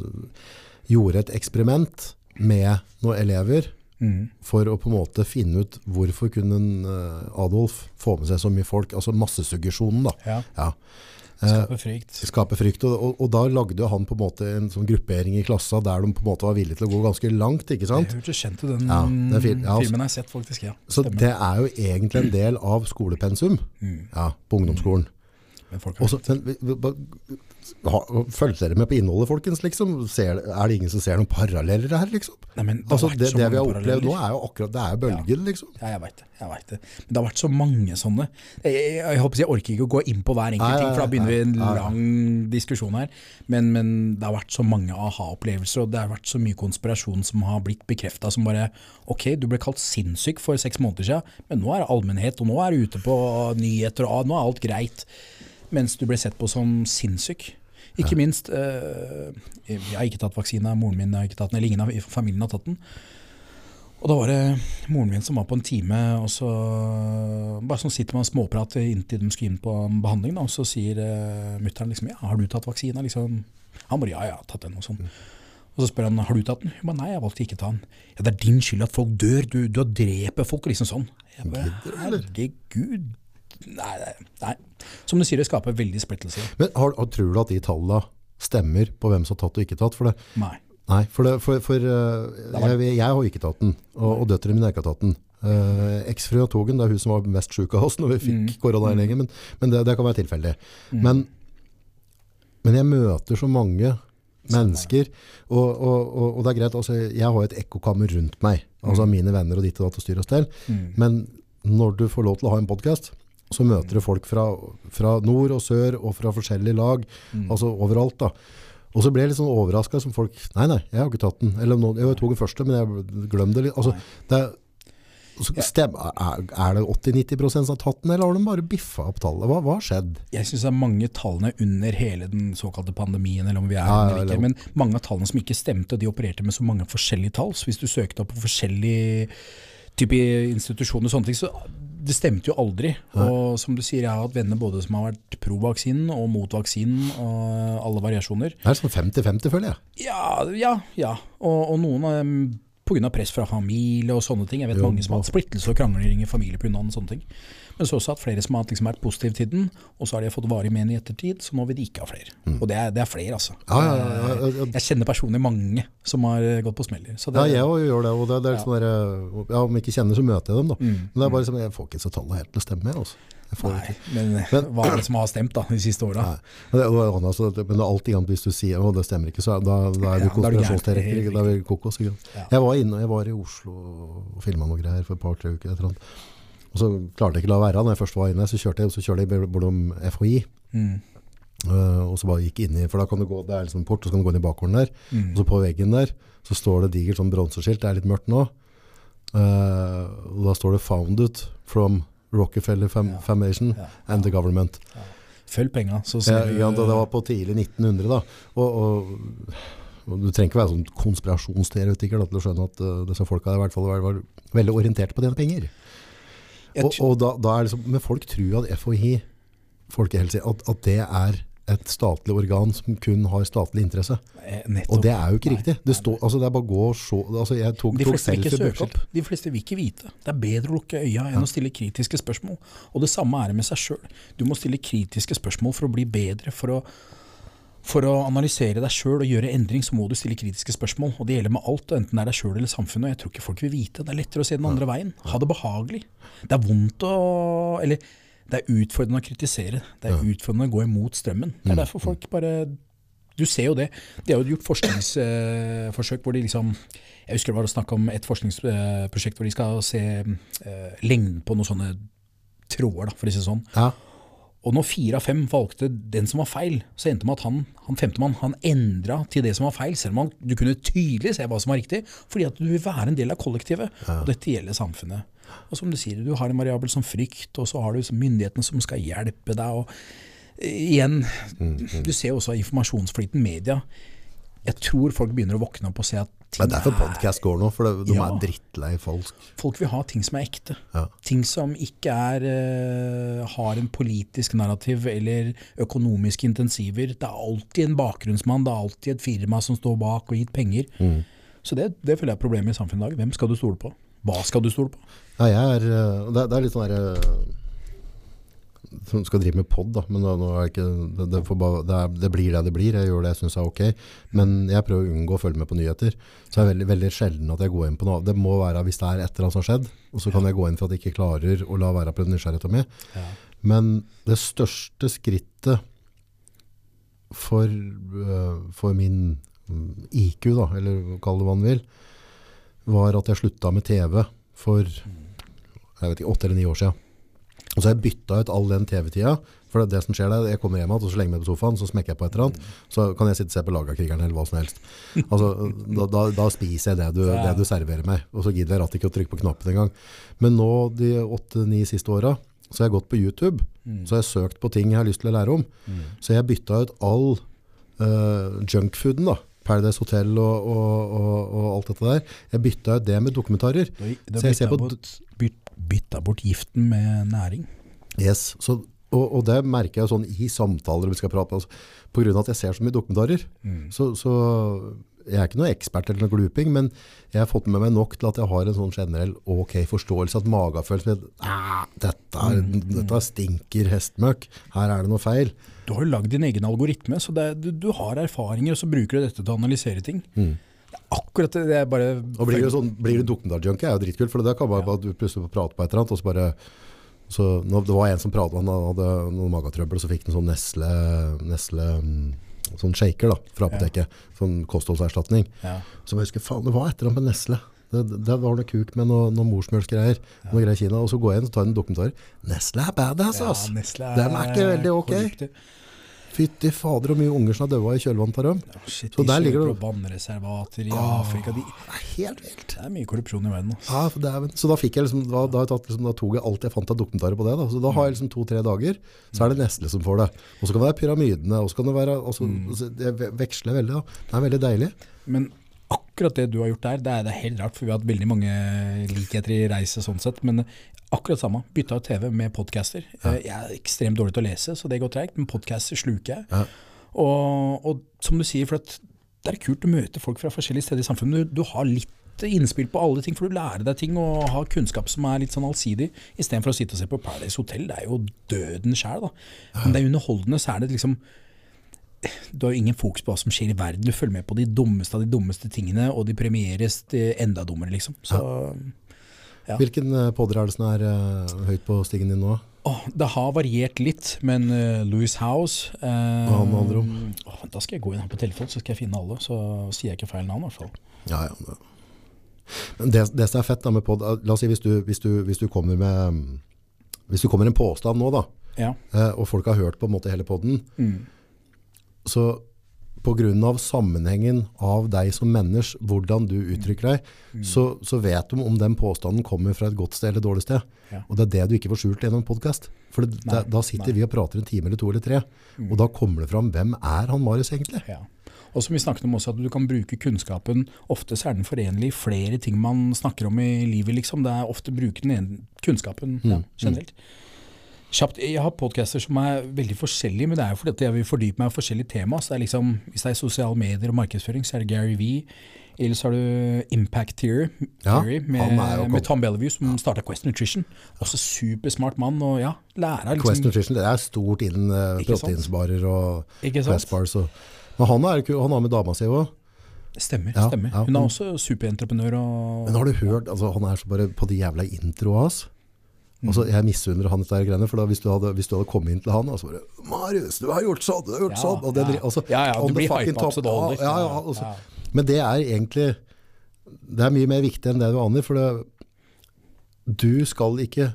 gjorde et eksperiment med noen elever Mm. for å på en måte finne ut hvorfor kunne eh, Adolf få med seg så mye folk, altså massesuggesjonen da. Ja, Ja. Eh, skape frykt. skape frykt. Og, og, og da lagde jo han på en måte en sånn gruppering i klassa der de på en måte var villige til å gå ganske langt, ikke sant? Jeg hørtes kjent ut, den Ja, den fil. Ja, filmen jeg har sett faktisk, ja. Så Stemmer. det er jo egentlig en del av skolepensum Mm. ja, på ungdomsskolen. Men folk har Også, men, ha- Følger dere med på innholdet, folkens? Liksom? Ser, er det ingen som ser noen paralleller her, liksom? Nei, men det Altså, det, det vi har opplevd nå, er jo akkurat det er bølgen, liksom. Ja, jeg veit det. jeg vet det. Men det har vært så mange sånne. Jeg, jeg, jeg, håper jeg orker ikke å gå inn på hver enkelt Nei, ting, for da begynner vi en lang diskusjon her. Men, men det har vært så mange aha-opplevelser, og det har vært så mye konspirasjon som har blitt bekrefta som bare Ok, du ble kalt sinnssyk for seks måneder siden, men nå er det allmennhet, og nå er du ute på nyheter, og nå er alt greit. Mens du ble sett på som sinnssyk. Ikke minst eh, Jeg har ikke tatt vaksina, moren min har ikke tatt den, eller ingen av i familien har tatt den. Og da var det moren min som var på en time, og så bare sånn sitter man og småprater inntil de skal inn på behandling, da, og så sier uh, mutter'n liksom ja, har du tatt vaksina?' Liksom. Han bare ja, ja, jeg har tatt den og sånn. Og så spør han har du tatt den. Hun bare, nei, jeg valgte ikke å ta den. Ja, det er din skyld at folk dør, du, du har drept folk, liksom sånn. Jeg bare, herregud. Nei, nei. Som du sier, det skaper veldig splittelse. Men har, tror du at de tallene stemmer på hvem som har tatt og ikke tatt? For det, Nei. Nei, for, det, for, for uh, jeg, jeg har jo ikke tatt den, og, og døtrene mine har ikke tatt den. Uh, Eksfrua Togen, den, det er hun som var mest syk av oss når vi fikk Mm. koronainnlegget, men, men det, det kan være tilfeldig. Men, men jeg møter så mange mennesker, og, og, og, og det er greit, altså, jeg har et ekkokammer rundt meg, altså mine venner og ditt og datt og styr og stell, Mm. men når du får lov til å ha en podcast, så møter du folk fra, fra nord og sør og fra forskjellige lag, Mm. altså overalt da. Og så ble jeg litt sånn overrasket som folk, nei, nei, jeg har ikke tatt den. Eller noen, jeg tok den første, men jeg glemte det litt. Altså, det er, så stem, er, det 80-90% som har tatt den, eller har de bare biffa opp tallet? Hva, har skjedd? Jeg syns det er mange tallene under hele den såkalte pandemien, eller om vi er Ja, eller ikke, men mange av tallene som ikke stemte, de opererte med så mange forskjellige tall. Så hvis du søkte opp på forskjellige type institusjoner og sånne ting, så det stemte jo aldri. Og som du sier, jeg har hatt venner både som har vært pro vaksinen og mot vaksinen, og alle variasjoner. Det er sånn 50-50, føler jeg. Ja, ja. ja. Og, og noen av dem pga. press fra familie og sånne ting. Jeg vet Jo, mange som har hatt splittelse og krangling i familie pga. sånne ting. Men så også at flere som har liksom vært positive til den, og så har de fått varig men i ettertid, så nå vil de ikke ha flere. Og det er, det er flere, altså. Ja, ja, ja. Jeg kjenner personlig mange som har eh, gått på smeller. Så det, Ja, jeg òg gjør det, og det, det er sånn der, ja, om jeg ikke kjenner, så møter jeg dem da. Mm, Men det er bare som, jeg får ikke så tallet helt til å stemme, altså. Nei, ikke. men hva er det som har stemt da, de siste åra? Men det, altså, men alltid annet hvis du sier, at det stemmer ikke, så da, da er du Ja, er konspirasjonsteoretiker, da er vi kokos. Jeg var inne, jeg var i Oslo og filmet noe greier for et par-tre uker, et eller annet. Og så klarte jeg ikke å la være, når jeg først var inne, så kjørte jeg, så kjørte jeg bortom FHI, Mm, Uh, og så bare gikk inn i, for da kan du gå, det er liksom en port, og så kan du gå inn i bakgården der, mm. og så på veggen der, så står det digert sånn bronseskilt, det er litt mørkt nå, Uh, og da står det «Founded from Rockefeller Fam Ja. Foundation Ja. and the government». Følg penga, så Ja, ser det var på tidlig 1900 da, og, og, og du trenger ikke være sånn konspirasjonsteoretiker til å skjønne at uh, disse folka i hvert fall var, var veldig orientert på dine penger. Og, og da, da er liksom, men folk tror at FHI, folkehelse, at, at det er et statlig organ som kun har statlig interesse. Eh, nettopp. Og det er jo ikke Nei, riktig. Det, stå, altså det er bare å gå og se, altså jeg tok, De fleste vil ikke søke opp. De fleste vil ikke vite. Det er bedre å lukke øya enn å stille kritiske spørsmål. Og det samme er det med seg sjøl. Du må stille kritiske spørsmål for å bli bedre. For å, for å analysere deg sjøl og gjøre endring, så må du stille kritiske spørsmål. Og det gjelder med alt, enten det er deg sjøl eller samfunnet. Og jeg tror ikke folk vil vite. Det er lettere å se den andre veien. Ha det behagelig. Det er vondt å Eller det er utfordrende å kritisere. Det er utfordrende å gå imot strømmen. Det er derfor folk bare du ser jo det. De har jo gjort forskningsforsøk hvor de liksom Jeg husker det var å snakke om et forskningsprosjekt hvor de skal se eh, lengden på noen sånne tråder, da, for å si det sånn. Ja, Og når fire av fem valgte den som var feil, så endte det med at han, han femtemann han endra til det som var feil, selv om han, du kunne tydelig se hva som var riktig, fordi at du vil være en del av kollektivet. Og dette gjelder samfunnet. Og som du sier, du har en variabel som frykt, og så har du myndighetene som skal hjelpe deg. og eh, igjen, du ser jo også informasjonsflyten media. Jeg tror folk begynner å våkne opp og se at det er derfor podcast går nå, for det, de Ja. er drittlei folk. folk vil ha ting som er ekte. Ja. Ting som ikke er, eh, har en politisk narrativ eller økonomiske intensiver. Det er alltid en bakgrunnsmann, det er alltid et firma som står bak og gitt penger. Mm. Så det, det føler jeg er problemet i samfunnet i dag. Hvem skal du stole på? Hva skal du stole på? Ja, er, øh, det, er litt sånn der, øh, som skal drive med podd da, men da, er ikke, det, det, får bare, det, er, det blir det det blir, jeg gjør det jeg synes er ok, men jeg prøver å unngå å følge med på nyheter, så det er veldig, veldig sjelden at jeg går inn på noe, det må være hvis det er et eller annet som har skjedd, og så kan jeg gå inn for at jeg ikke klarer å la være på nysgjerrigheten min, men det største skrittet for, øh, for min mm, IQ da, eller kall det hva man vil, var at jeg slutta med TV for jeg vet ikke, åtte eller ni år siden. Og så har jeg bytta ut all den TV-tida, for det, det som skjer der, jeg kommer hjem igjen, og så slenger jeg meg på sofaen, så smekker jeg på et eller annet, så kan jeg sitte og se på Lagakrigeren eller hva som helst. Altså, da, da, da spiser jeg det du, det du serverer meg, og så gidder jeg rett ikke å trykke på knappen engang. Men nå, de åtte-ni siste åra, så har jeg gått på YouTube, så har jeg søkt på ting jeg har lyst til å lære om. Så jeg bytta ut all uh, junkfooden, da. Paradise Hotel og, og, og, og alt dette der. Jeg bytta ut det med dokumentarer. Du, du Så jeg ser på- byt, bytta bort giften med næring. Yes, så, og, og det merker jeg sånn i samtaler vi skal prate altså, På grunn av at jeg ser så mye dokumentarer. Så, så jeg er ikke noe ekspert eller noe gluping, men jeg har fått med meg nok til at jeg har en sånn generell ok forståelse, at magefølelse med «Ah, dette, er, dette stinker hestmøkk, her er det noe feil. Du har jo lagd din egen algoritme, så det, du, du har erfaringer, og så bruker du dette til å analysere ting. Er akkurat det. det er bare Og blir du, sånn, blir du dokumentarjunkie er jo dritkult, for det kan være at du plutselig prate på et eller annet, og så bare så det var en som pratet, han hadde noen magetrøbbel, så fikk han sånn Nestle, Nestle mm, sånn shaker da, fra apoteket, sånn kostholdserstatning. ja. Så jeg husker, faen, det var et eller annet med Nestle. Det, det var noe kuk med noe, noe morsmjølksgreier, noe greier Kina, og så går jeg inn og tar en dokumentar. Nestle er badass, ass! Ja, Nestle Den er ikke veldig ok. korrupte. Fytti fader, og mye unger som har døva i kjølvannet av dem. Ja, shit, Så de der ligger det- vannreservater i Åh. Afrika. De, Det er helt vilt. det er mye korrupsjon i verden. Ja, dæven. så da fikk jeg liksom, da, da, har jeg tatt, liksom, da tok jeg alt jeg fant av dokumentarer på det. Da. Så da har jeg liksom to-tre dager, så er det Nestle som får det. Og så kan det være pyramidene, og så kan det være, også, altså, det veksler veldig. Da. Det er veldig deilig. Men akkurat det du har gjort der, det er, det er helt rart, for vi har hatt veldig mange likheter i reise sånn sett. Men akkurat samme. Bytta ut TV med podcaster. Ja. Jeg er ekstremt dårlig til å lese, så det går treigt, men podcaster sluker jeg. Ja. Og, og som du sier, for at det er kult å møte folk fra forskjellige steder i samfunnet. Du, du har litt innspill på alle ting, for du lærer deg ting og har kunnskap som er litt sånn allsidig, istedenfor å sitte og se på Paradise Hotel. Det er jo døden sjæl, da. Men det er underholdende, så er det liksom du har jo ingen fokus på hva som skjer i verden. Du følger med på de dummeste av de dummeste tingene, og de premieres enda dummere, liksom. Så Ja. Hvilken uh, podder er det som er eh, høyt på stigen din nå? Oh, det har variert litt, men uh, Louis House uh, Hva handler det om? Oh, Da skal jeg gå inn her på telefonen, så skal jeg finne alle. Så sier jeg ikke feil navn, i hvert fall. Ja, ja. det- Men det, det som er fett da med pod, la oss si hvis du, hvis du, hvis du kommer med mm, hvis du kommer en påstand nå da, Ja. uh, og folk har hørt på en måte hele podden, Mm. Så av sammenhengen av deg som menneske, hvordan du uttrykker deg, Mm. så, så vet de om den påstanden kommer fra et godt sted eller et dårlig sted. Ja. Og det er det du ikke får skjult gjennom en podcast. For det, Nei, da, sitter nei. Mm. vi og prater en time eller to eller tre, og da kommer det fram, hvem er han Marius egentlig? Ja. Og som vi snakket om også, at du kan bruke kunnskapen. Ofte så er den forenlig i flere ting man snakker om i livet, liksom. Det er ofte bruke den ene kunnskapen ja, generelt. Kjapt, jeg har podcaster som er veldig forskjellige, men det er jo fordi at jeg vil fordype meg i forskjellige tema. Så det er liksom, hvis det er sosiale medier og markedsføring, så er det Gary V. Eller så har du Impact Theory, Ja, Theory er med, med Tom Bellevue, som starta Quest Nutrition. Også supersmart mann, og ja, lærer liksom. Quest Nutrition, det er stort innen uh, proteinsbarer og? Quest bars. Og, men han er, han har med dama si også. Stemmer. Ja, stemmer. ja, Hun er også superentreprenør. Og, Men har du hørt, altså, han er så bare på de jævla introa hans. Altså, jeg misunner han dette greiene, for da, hvis, du hadde, hvis du hadde kommet inn til han, og så bare, Marius, du har gjort sånn, du har gjort Ja, sånn. Og det, ja. altså, Ja, ja, du blir hypet opp så dårlig. Ja, Ja, altså. ja. Men det er egentlig, det er mye mer viktig enn det du aner, for det, du skal ikke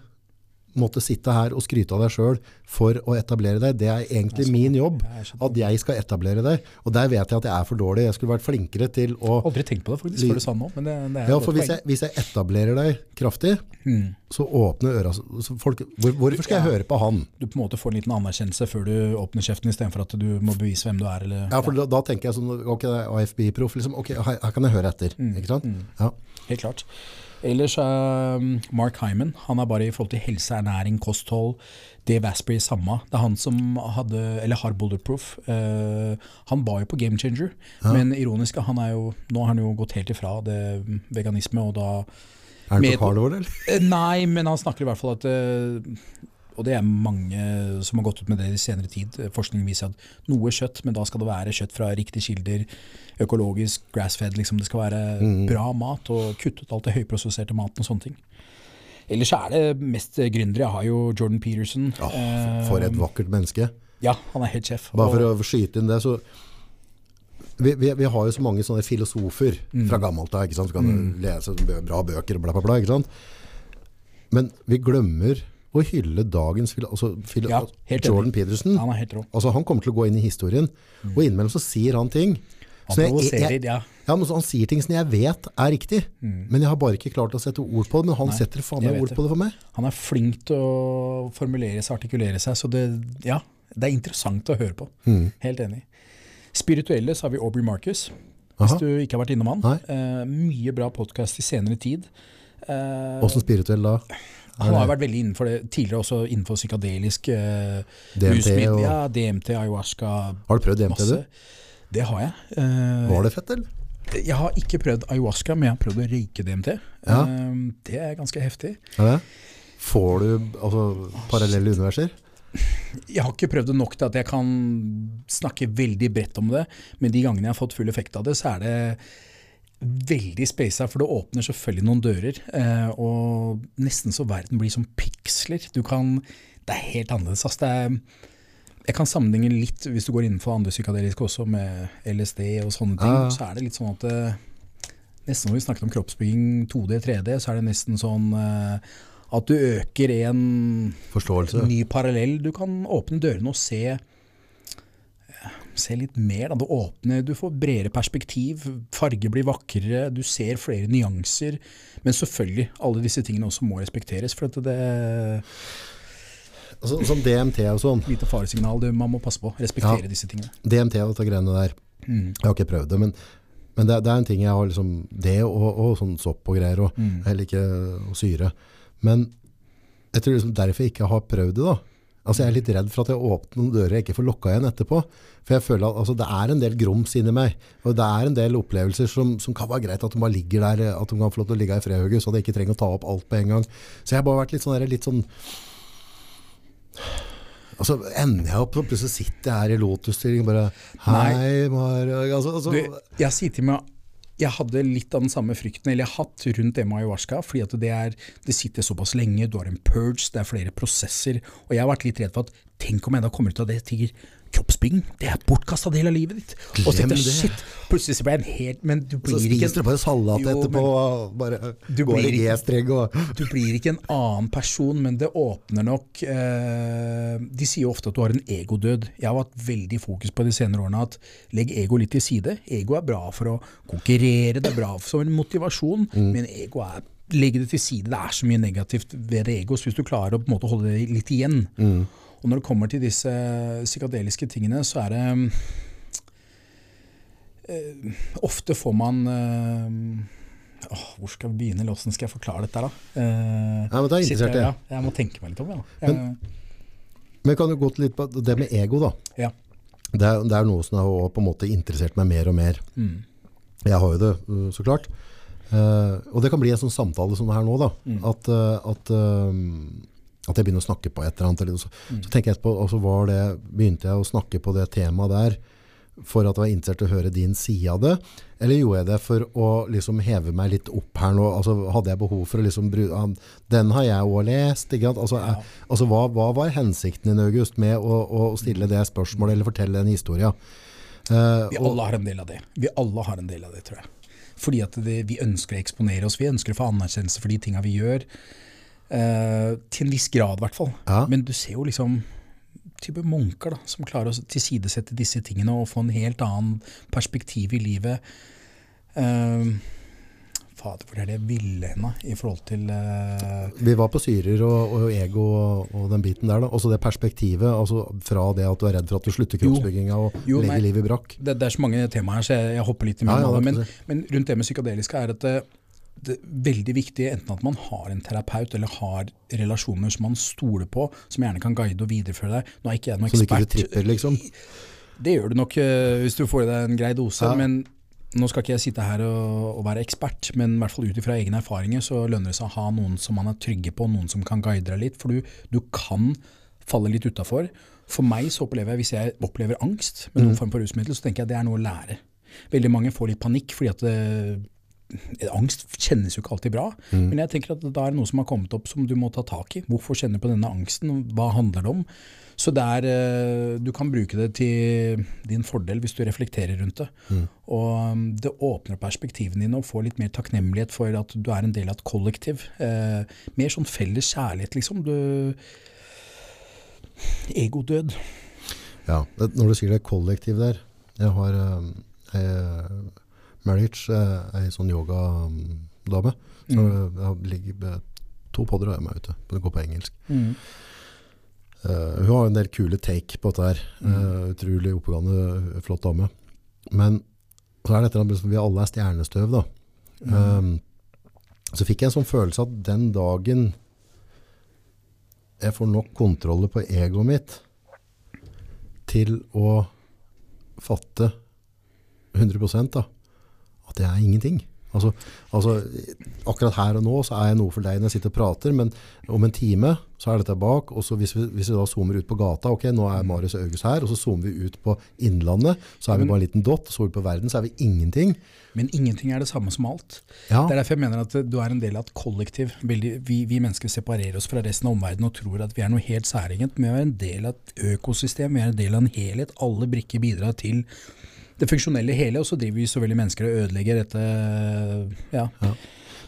måtte sitte her og skryte av deg selv for å etablere deg. Det er egentlig min jobb, at jeg skal etablere deg. Og der vet jeg at jeg er for dårlig. Jeg skulle vært flinkere til å... Aldri tenkt på det faktisk, før du sa det nå. Men det, det er Ja, for hvis jeg, hvis jeg etablerer deg kraftig, Mm. så åpner øra folk, hvor, Hvorfor skal jeg Ja. høre på han? Du på en måte får en liten anerkjennelse før du åpner kjeften, istedenfor at du må bevise hvem du er. Eller, Ja, for da, da tenker jeg sånn Ok, det er AFB-proff. Liksom, ok, her, her kan jeg høre etter. Mm. Ikke sant? Ja. Helt klart. Ellers er um, Mark Hyman. Han er bare i forhold til helse, ernæring, kosthold. Dave Asprey samme. Det er han som hadde, eller har Bulletproof. Uh, han ba jo på Game Changer, men ironisk, han er jo, nå har han jo gått helt ifra det veganisme, og da Er han på carnivore, eller? Eh, Nei, men han snakker i hvert fall at eh, Og det er mange som har gått ut med det i senere tid. Forskning viser at noe kjøtt, men da skal det være kjøtt fra riktige kilder. Økologisk, grass-fed. Liksom. Det skal være bra mat, og kutte ut alt det høyprosesserte maten og sånne ting. Ellers er det mest gründere. Jeg har jo Jordan Peterson. Åh, for et vakkert menneske. Ja, han er helt sjef. Bare for å skyte inn det, så vi, vi, vi har jo så mange sånne filosofer Mm. fra gammelt av, Du kan mm. lese bra bøker og bla, bla, bla, ikke sant? Men vi glemmer å hylle dagens altså, Ja, helt Jordan Peterson. han helt. Altså, han kommer til å gå inn i historien, og innimellom så sier han ting. Jeg- jeg- ja. Ja, men så Han sier ting som jeg vet er riktig, men jeg har bare ikke klart å sette ord på det. Men han Nei, setter faen meg ord det. på det for meg. Han er flink til å formulere seg, artikulere seg, så det, ja, det er interessant å høre på. Mm. Helt enig. Spirituelle så har vi Aubrey Marcus, Aha. hvis du ikke har vært innom han. Eh, mye bra podkast i senere tid. Eh, Åssen spirituell da? Han har jo vært veldig innenfor det tidligere, også innenfor psykadelisk eh, DMT rusmiddel. og Ja, DMT, ayahuasca, Har du prøvd DMT, masse. du? Det har jeg. Eh, Var det fett, eller? Jeg har ikke prøvd ayahuasca, men jeg har prøvd å røyke DMT. Ja. Eh, det er ganske heftig. Ja? Får du altså, parallelle universer? Jeg har ikke prøvd det nok til at jeg kan snakke veldig bredt om det, men de gangene jeg har fått full effekt av det, så er det veldig spasa, for det åpner selvfølgelig noen dører. Eh, og nesten så verden blir som piksler. Du kan Det er helt annerledes. Altså, Det er, jeg kan sammenligne litt, hvis du går innenfor andre psykadeliske også, med LSD og sånne ting. Ja. Så er det litt sånn at det, Nesten når vi snakket om kroppsbygging 2D, 3D, så er det nesten sånn eh, at du øker en Forståelse? ny parallell. Du kan åpne dørene og se Se litt mer. Da. Du, åpner, du får bredere perspektiv, farger blir vakrere, du ser flere nyanser. Men selvfølgelig, alle disse tingene også må respekteres. For at det Altså, som DMT og sånn. lite faresignal det man må passe på. Respektere Ja. disse tingene. DMT og dette greiene der. Mm. Jeg har ikke prøvd det, men, men det, det er en ting jeg har liksom Det og, og sånn sopp og greier, og Mm. heller ikke og syre. Men jeg tror liksom derfor jeg ikke har prøvd det, da. Altså Jeg er litt redd for at jeg åpner noen dører jeg ikke får lukka igjen etterpå. For jeg føler at altså, det er en del grums inni meg. Og det er en del opplevelser som, som kan være greit at de bare ligger der, at de kan få lov til å ligge i fredhugget, så de ikke trenger å ta opp alt på en gang. Så jeg har bare vært litt sånn, der, litt sånn Altså ender jeg opp, og plutselig sitter jeg her i lotusstilling og bare Hei, Marag altså, altså, Du, jeg sitter med jeg hadde litt av den samme frykten, eller jeg hatt rundt det med ayahuasca, fordi at det, er, det sitter såpass lenge, du har en purge, det er flere prosesser, og jeg har vært litt redd for at tenk om jeg da kommer ut av det til kroppsbygging, det er bortkasta del av livet ditt. Og så det. shit, plutselig så ble jeg en helt, men du Så blir ikke spiser du bare salat Jo, etterpå og bare Du går i G-streng og du blir ikke en annen person, men det åpner nok eh, De sier jo ofte at du har en egodød. Jeg har hatt veldig fokus på de senere årene at legg ego litt til side. Ego er bra for å konkurrere, det er bra som en motivasjon, men ego er Legg det til side. Det er så mye negativt ved ego, så hvis du klarer å på en måte holde det litt igjen Og når det kommer til disse psykadeliske tingene, så er det eh, Ofte får man eh, åh, Hvor skal vi begynne, eller hvordan skal jeg forklare dette, da? Eh, Ja, men det er interessert, jeg-. Ja, jeg må tenke meg litt om, ja. Jeg, Men kan du gå til litt på det med ego, da. ja. Det er, det er noe som har på en måte interessert meg mer og mer. Mm. Jeg har jo det, uh, så klart. Eh, og det kan bli en sånn samtale som det her nå, da. Mm. At, uh, at, um, at jeg begynner å snakke på et eller annet. Eller, så, Mm. så tenker jeg etterpå, og så var det, begynte jeg å snakke på det temaet der for at jeg var interessert i å høre din side av det, eller gjorde jeg det for å liksom heve meg litt opp her nå? Altså, hadde jeg behov for å liksom bru- ah, Den har jeg òg lest. Altså, Ja. eh, altså, hva, hva var hensikten din, August, med å, å stille det spørsmålet eller fortelle en historie? Uh, Vi alle har en del av det. Vi alle har en del av det, tror jeg. Fordi at det, vi ønsker å eksponere oss, vi ønsker å få anerkjennelse for de tinga vi gjør. Eh, til en viss grad, i hvert fall. Ja. Men du ser jo liksom type munker da, som klarer å tilsidesette disse tingene og få en helt annen perspektiv i livet. Uh, fader, hvor er det jeg ville henne i forhold til uh, Vi var på syrer og, og ego og, og den biten der. da. Også det perspektivet altså fra det at du er redd for at du slutter kroppsbygginga og Jo, legger livet i brakk. det, det er så mange temaer her, så jeg, jeg hopper litt i Ja, mellom ja, er Men, men rundt det med psykadeliske er at det, er veldig viktig enten at man har en terapeut eller har relasjoner som man stoler på, som gjerne kan guide og videreføre deg. Nå er ikke jeg noen Så du ikke ekspert. tripper, liksom. Det gjør du nok eh, hvis du får i deg en grei dose, Ja. men nå skal ikke jeg sitte her og, og være ekspert, men i hvert fall ut ifra egne erfaringer så lønner det seg å ha noen som man er trygge på, noen som kan guide deg litt, for du, du kan falle litt utafor. For meg så opplever jeg, hvis jeg opplever angst med noen form for rusmiddel, så tenker jeg at det er noe å lære. Veldig mange får litt panikk fordi at det, Angst kjennes jo ikke alltid bra, men jeg tenker at da er det noe som har kommet opp som du må ta tak i. Hvorfor kjenner du på denne angsten? Hva handler det om? Så det er, eh, du kan bruke det til din fordel hvis du reflekterer rundt det. Og um, det åpner perspektivene dine og får litt mer takknemlighet for at du er en del av et kollektiv. Eh, mer sånn felles kjærlighet, liksom. Du, egodød. Ja, Når du sier det kollektiv der Jeg har eh, Marriage, eh, ei sånn yogadame. Så Mm. har ligger to podder jeg meg ute. Det går på engelsk. Mm. Uh, hun har en del kule take på dette her. Mm. Uh, utrolig oppegående, flott dame. Men så er det et eller vi alle er stjernestøv da. Um, så fikk jeg en sånn følelse at den dagen jeg får nok kontroller på egoet mitt til å fatte 100 da, at det er ingenting. Altså, altså, akkurat her og nå så er jeg noe for deg når jeg sitter og prater, men om en time så er dette bak, og så hvis vi, hvis vi da zoomer ut på gata, ok, nå er Marius og August her, og så zoomer vi ut på innlandet, så er vi bare en liten dott, så vi på verden, så er vi ingenting. Men ingenting er det samme som alt. Ja. Det er derfor jeg mener at du er en del av et kollektiv. Vi, vi, mennesker separerer oss fra resten av omverdenen og tror at vi er noe helt særegent, men vi er en del av et økosystem, vi er en del av en helhet. Alle brikker bidrar til det funksjonelle hele, og så driver vi så veldig mennesker og ødelegger dette ja. Ja.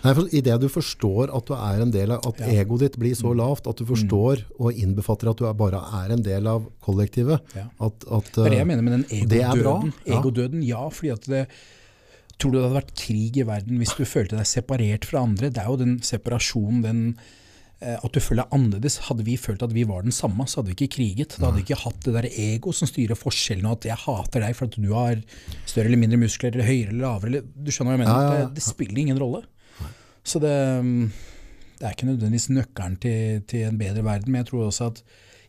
Nei, for I det du forstår at du er en del av, at Ja. Mm. egoet ditt blir så lavt, at du forstår og innbefatter at du er, bare er en del av kollektivet, Ja. at, at Det er det jeg mener med den det bra, egodøden. ja. Egodøden, ja, fordi at det Tror du det hadde vært krig i verden hvis du følte deg separert fra andre? Det er jo den separasjonen, den eh, at du føler deg annerledes. Hadde vi følt at vi var den samme, så hadde vi ikke kriget. Da hadde vi ikke hatt det der ego som styrer forskjellene, og at jeg hater deg for at du har større eller mindre muskler, eller høyere eller lavere. Eller, du skjønner hva jeg mener? Ja, ja, ja. Det, det spiller ingen rolle. Så det, mm, det er ikke nødvendigvis nøkkelen til, til en bedre verden, men jeg tror også at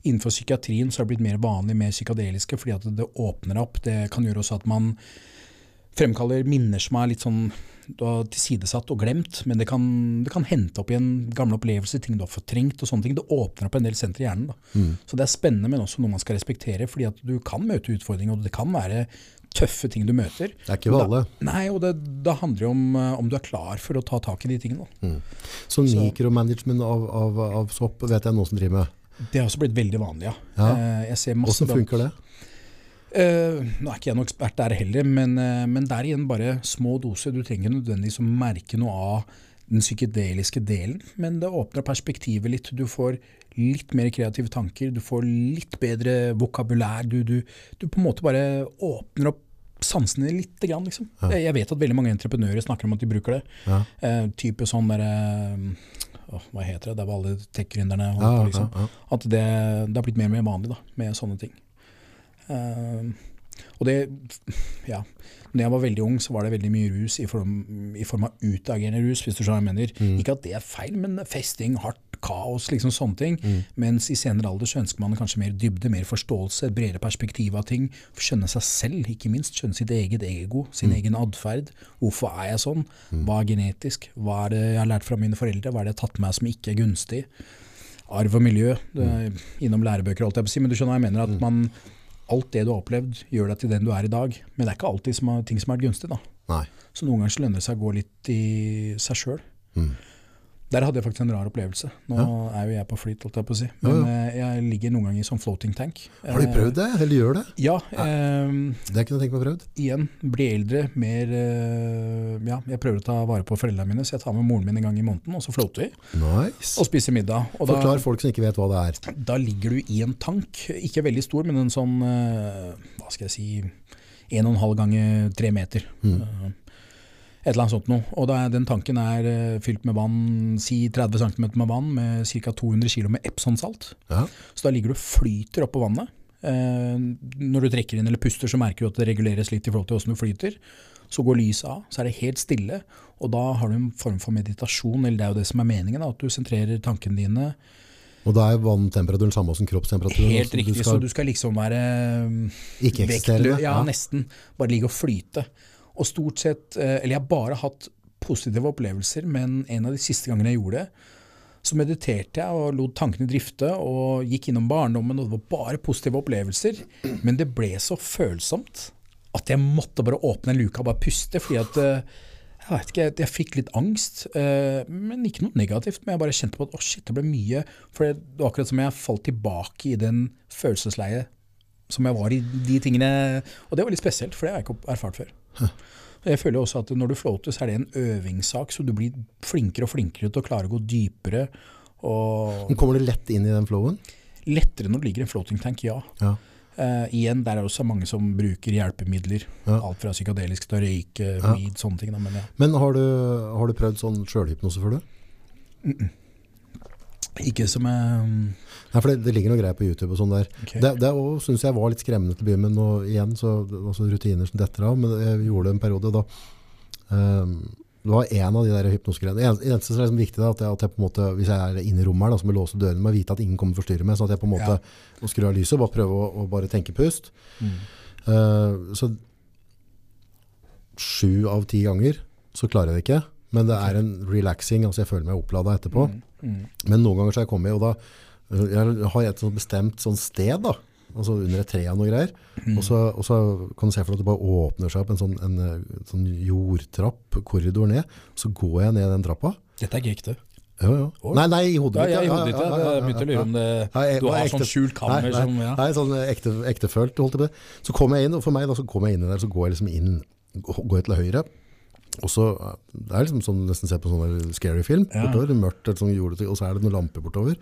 innenfor psykiatrien så har det blitt mer vanlig med psykadeliske, fordi at det åpner opp. Det kan gjøre også at man fremkaller minner som er litt sånn du har tilsidesatt og glemt, men det kan, det kan hente opp igjen gamle opplevelser, ting du har fortrengt og sånne ting. Det åpner opp en del sentre i hjernen. Mm. Så det er spennende, men også noe man skal respektere, fordi at du kan møte utfordringer, og det kan være tøffe ting du møter. Det er ikke ved alle. Nei, og det, det handler jo om eh, om du er klar for å ta tak i de tingene. Da. Så Så- mikromanagement av, av, av sopp vet jeg noen som driver med. Det har også blitt veldig vanlig, ja. Ja. Eh, Jeg ser masse Hvordan funker det? Eh, nå er ikke jeg noen ekspert der heller, men, uh, men der igjen bare små doser. Du trenger nødvendigvis å merke noe av den psykedeliske delen, men det åpner perspektivet litt. Du får litt mer kreative tanker, du får litt bedre vokabulær. Du, du, du på en måte bare åpner opp sansene litt. grann, liksom. Ja. Jeg- vet at veldig mange entreprenører snakker om at de bruker det. Ja. Uh, type sånn derre oh, Hva heter det? Det var alle tech-gründerne Ja, liksom at det, det har blitt mer og mer vanlig da, med sånne ting. Eh, og det, ja, når jeg var veldig ung så var det veldig mye rus i form, i form av utagerende rus, hvis du skjønner hva jeg mener. Mm. Ikke at det er feil, men festing, hardt, kaos, liksom sånne ting. Mens i senere alder så ønsker man kanskje mer dybde, mer forståelse, bredere perspektiv av ting. Skjønne seg selv, ikke minst. Skjønne sitt eget ego, sin egen atferd. Hvorfor er jeg sånn? Hva er genetisk? Hva er det jeg har lært fra mine foreldre? Hva er det jeg har tatt med meg som ikke er gunstig? arv og miljø, det er innom lærebøker, alt jeg på å si, men du skjønner hva jeg mener, at man, alt det du har opplevd, gjør deg til den du er i dag. Men det er ikke alltid som er, ting som er gunstig. da. Nei. Så noen ganger så lønner det seg å gå litt i seg sjøl. Mm. Der hadde jeg faktisk en rar opplevelse. Nå er jo jeg på flyt, holdt jeg på å si. Ja, Men eh, jeg ligger noen ganger i sånn floating tank. Har du prøvd det, eller gjør det? Eh, Ja. Eh, Det er ikke noe tenkt på prøvd. igjen, bli eldre, mer eh, Ja, jeg prøver å ta vare på foreldrene mine, så jeg tar med moren min en gang i måneden, og så floater vi. Nice. Og spiser middag. Og da, Forklar folk som ikke vet hva det er. Da ligger du i en tank, ikke veldig stor, men en sånn, eh, hva skal jeg si, en og en halv ganger tre meter. Mm. Et eller annet sånt noe. Og er, den tanken er eh, fylt med vann, si 30 cm med vann, med ca. 200 kg med Epson-salt. Ja. Så da ligger du og flyter oppå vannet. Eh, når du trekker inn eller puster, så merker du at det reguleres litt i forhold til hvordan du flyter. Så går lyset av, så er det helt stille, og da har du en form for meditasjon, eller det er jo det som er meningen, da, at du sentrerer tankene dine Og da er vanntemperaturen samme som kroppstemperaturen. Helt riktig, Du skal så du skal liksom være mm, ikke-eksisterende. Ja, Ja, nesten. Bare ligge og flyte. Og stort sett, eh, eller jeg har bare hatt positive opplevelser, men en av de siste gangene jeg gjorde det, så mediterte jeg og lot tankene drifte og gikk innom barndommen, og det var bare positive opplevelser. Men det ble så følsomt at jeg måtte bare åpne en luke og bare puste, fordi at eh, jeg vet ikke, jeg fikk litt angst, eh, men ikke noe negativt. Men jeg bare kjente på at å shit, det ble mye. For det var akkurat som jeg falt tilbake i den følelsesleiet som jeg var i de tingene. Og det var litt spesielt, for det har jeg ikke erfart før. Jeg føler også at når du floater, så er det en øvingssak, så du blir flinkere og flinkere til å klare å gå dypere. Men Kommer det lett inn i den flowen? lettere når det ligger en floating tank, ja. Ja. Uh, igjen, der er det også mange som bruker hjelpemidler. Ja. Alt fra psykadelisk til røyke, Ja. sånne ting. Da, men ja. Men har du, har du prøvd sånn sjølhypnose før, du? Ikke som jeg Nei, for det, det ligger noe greier på YouTube og sånn der. Okay. Det, det syns jeg var litt skremmende til å begynne med. Nå igjen, så det var så rutiner som detter av. Men jeg gjorde det en periode da. Um, det var en av de der hypnosegreiene. Det eneste- som er liksom viktig, da, at jeg, at jeg på en måte, hvis jeg er inne i rommet her, da, så må jeg låse dørene, må vite at ingen kommer og forstyrrer meg. Så at jeg på en måte må skru av lyset og bare prøve å, å bare tenke pust. Mm. Uh, så sju av ti ganger så klarer jeg det ikke. Men det er en relaxing, altså jeg føler meg opplada etterpå. Mm. Men noen ganger så har jeg kommet, og da øh, jeg har et sånt bestemt sånt sted da, altså under et tre og noe greier, Mm. og, så, og så kan du se for deg at det bare åpner seg opp en sånn, en, en sånn jordtrapp, korridor ned, så går jeg ned den trappa. Dette er ikke ekte. Jo, jo. Nei, nei, i hodet Ja, mitt. Ja, i hodet ditt, ja, jeg begynte å lure om det Du har ekte- sånn skjult kammer nei, nei, som. Nei, sånn ekte, ektefølt, holdt jeg på det. Så kommer jeg inn, og for meg da, så kommer jeg inn der, så går jeg liksom inn, går jeg til høyre, og så, øh, det er liksom sånn, nesten se på sånn scary film, Ja. bortover, mørkt, et sånt jordete, og så er det noen lamper bortover,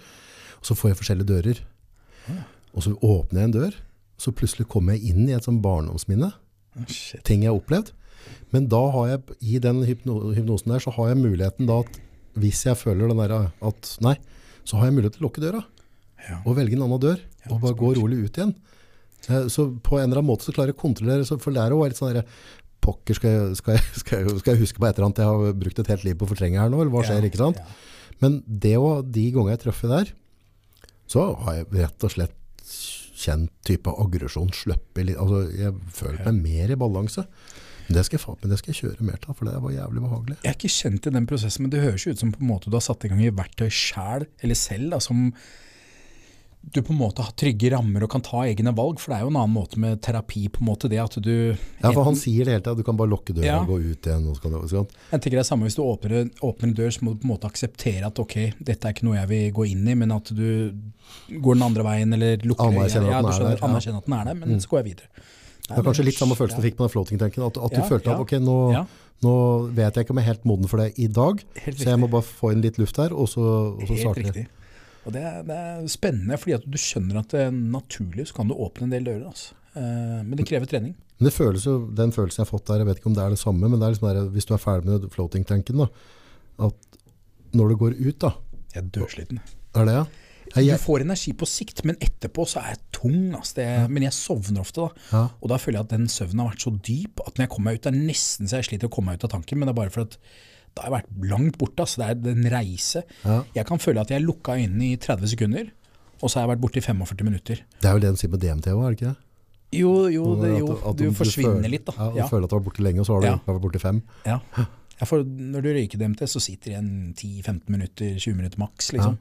og så får jeg forskjellige dører. Og så åpner jeg en dør, så plutselig kommer jeg inn i et sånn barndomsminne, Shit. ting jeg har opplevd. Men da har jeg, i den hypno hypnosen der, så har jeg muligheten da, at hvis jeg føler den der, at nei, så har jeg mulighet til å lukke døra, Ja. og velge en annen dør, Ja, og bare gå rolig ut igjen. Eh, Så på en eller annen måte så klarer jeg å kontrollere, for det er jo litt sånn der, pokker, skal jeg, skal, jeg, skal, jeg, skal jeg huske på et eller annet jeg har brukt et helt liv på å fortrenge her nå, eller hva skjer, Ja, ikke sant? ja. Men det å, de ganger jeg treffer der, så har jeg rett og slett kjent type aggresjon, sløppe litt, altså jeg føler meg mer i balanse. Men det skal jeg, men det skal jeg kjøre mer til, for det var jævlig behagelig. Jeg er ikke kjent i den prosessen, men det høres jo ut som på en måte du har satt i gang i verktøy sjæl, eller selv, da, som du på en måte har trygge rammer og kan ta egne valg. For det er jo en annen måte med terapi, på en måte, det at du Ja, for han sier det hele tiden, du kan bare lukke døra Ja. og gå ut igjen. Og så kan, Jeg tenker det er samme hvis du åpner, åpner en dør, så må du på en måte akseptere at ok, dette er ikke noe jeg vil gå inn i, men at du går den andre veien, eller lukker Anerkjenner at ja, er skjønner, ja. At den er der, men så går jeg videre. det er kanskje litt samme følelsen du fikk på den floating-tanken, at, at du Ja, følte at ja. ok, nå, Ja, nå vet jeg ikke om jeg er helt moden for det i dag, så jeg må bare få inn litt luft her, og så, og så Helt starter det. riktig. Og det er, det er spennende, fordi at du skjønner at det er naturlig så kan du åpne en del dører. Altså. Eh, men det krever trening. Men det føles jo, den følelsen jeg har fått der, jeg vet ikke om det er det samme, men det er liksom der, hvis du er ferdig med floating-tanken at når du går ut da, Jeg er dødsliten. er det ja? Du får energi på sikt, men etterpå så er jeg tung. Altså det, Men jeg sovner ofte, da. ja, Og da føler jeg at den søvnen har vært så dyp at når jeg kommer meg ut, det er nesten så jeg sliter å komme meg ut av tanken, men det er bare for at da har jeg vært langt borte. Altså. Det er en reise. ja. Jeg kan føle at jeg lukka øynene i 30 sekunder, og så har jeg vært borte i 45 minutter. Det er jo det de sier med DMT òg, er det ikke det? Jo, jo, det, jo at du forsvinner føler- litt, da. Ja, du Ja. føler at du har vært borte lenge, og så har du Ja. vært borte i fem. Ja. Ja, for når du røyker DMT, så sitter det igjen 10-15 minutter, 20 minutter maks, liksom.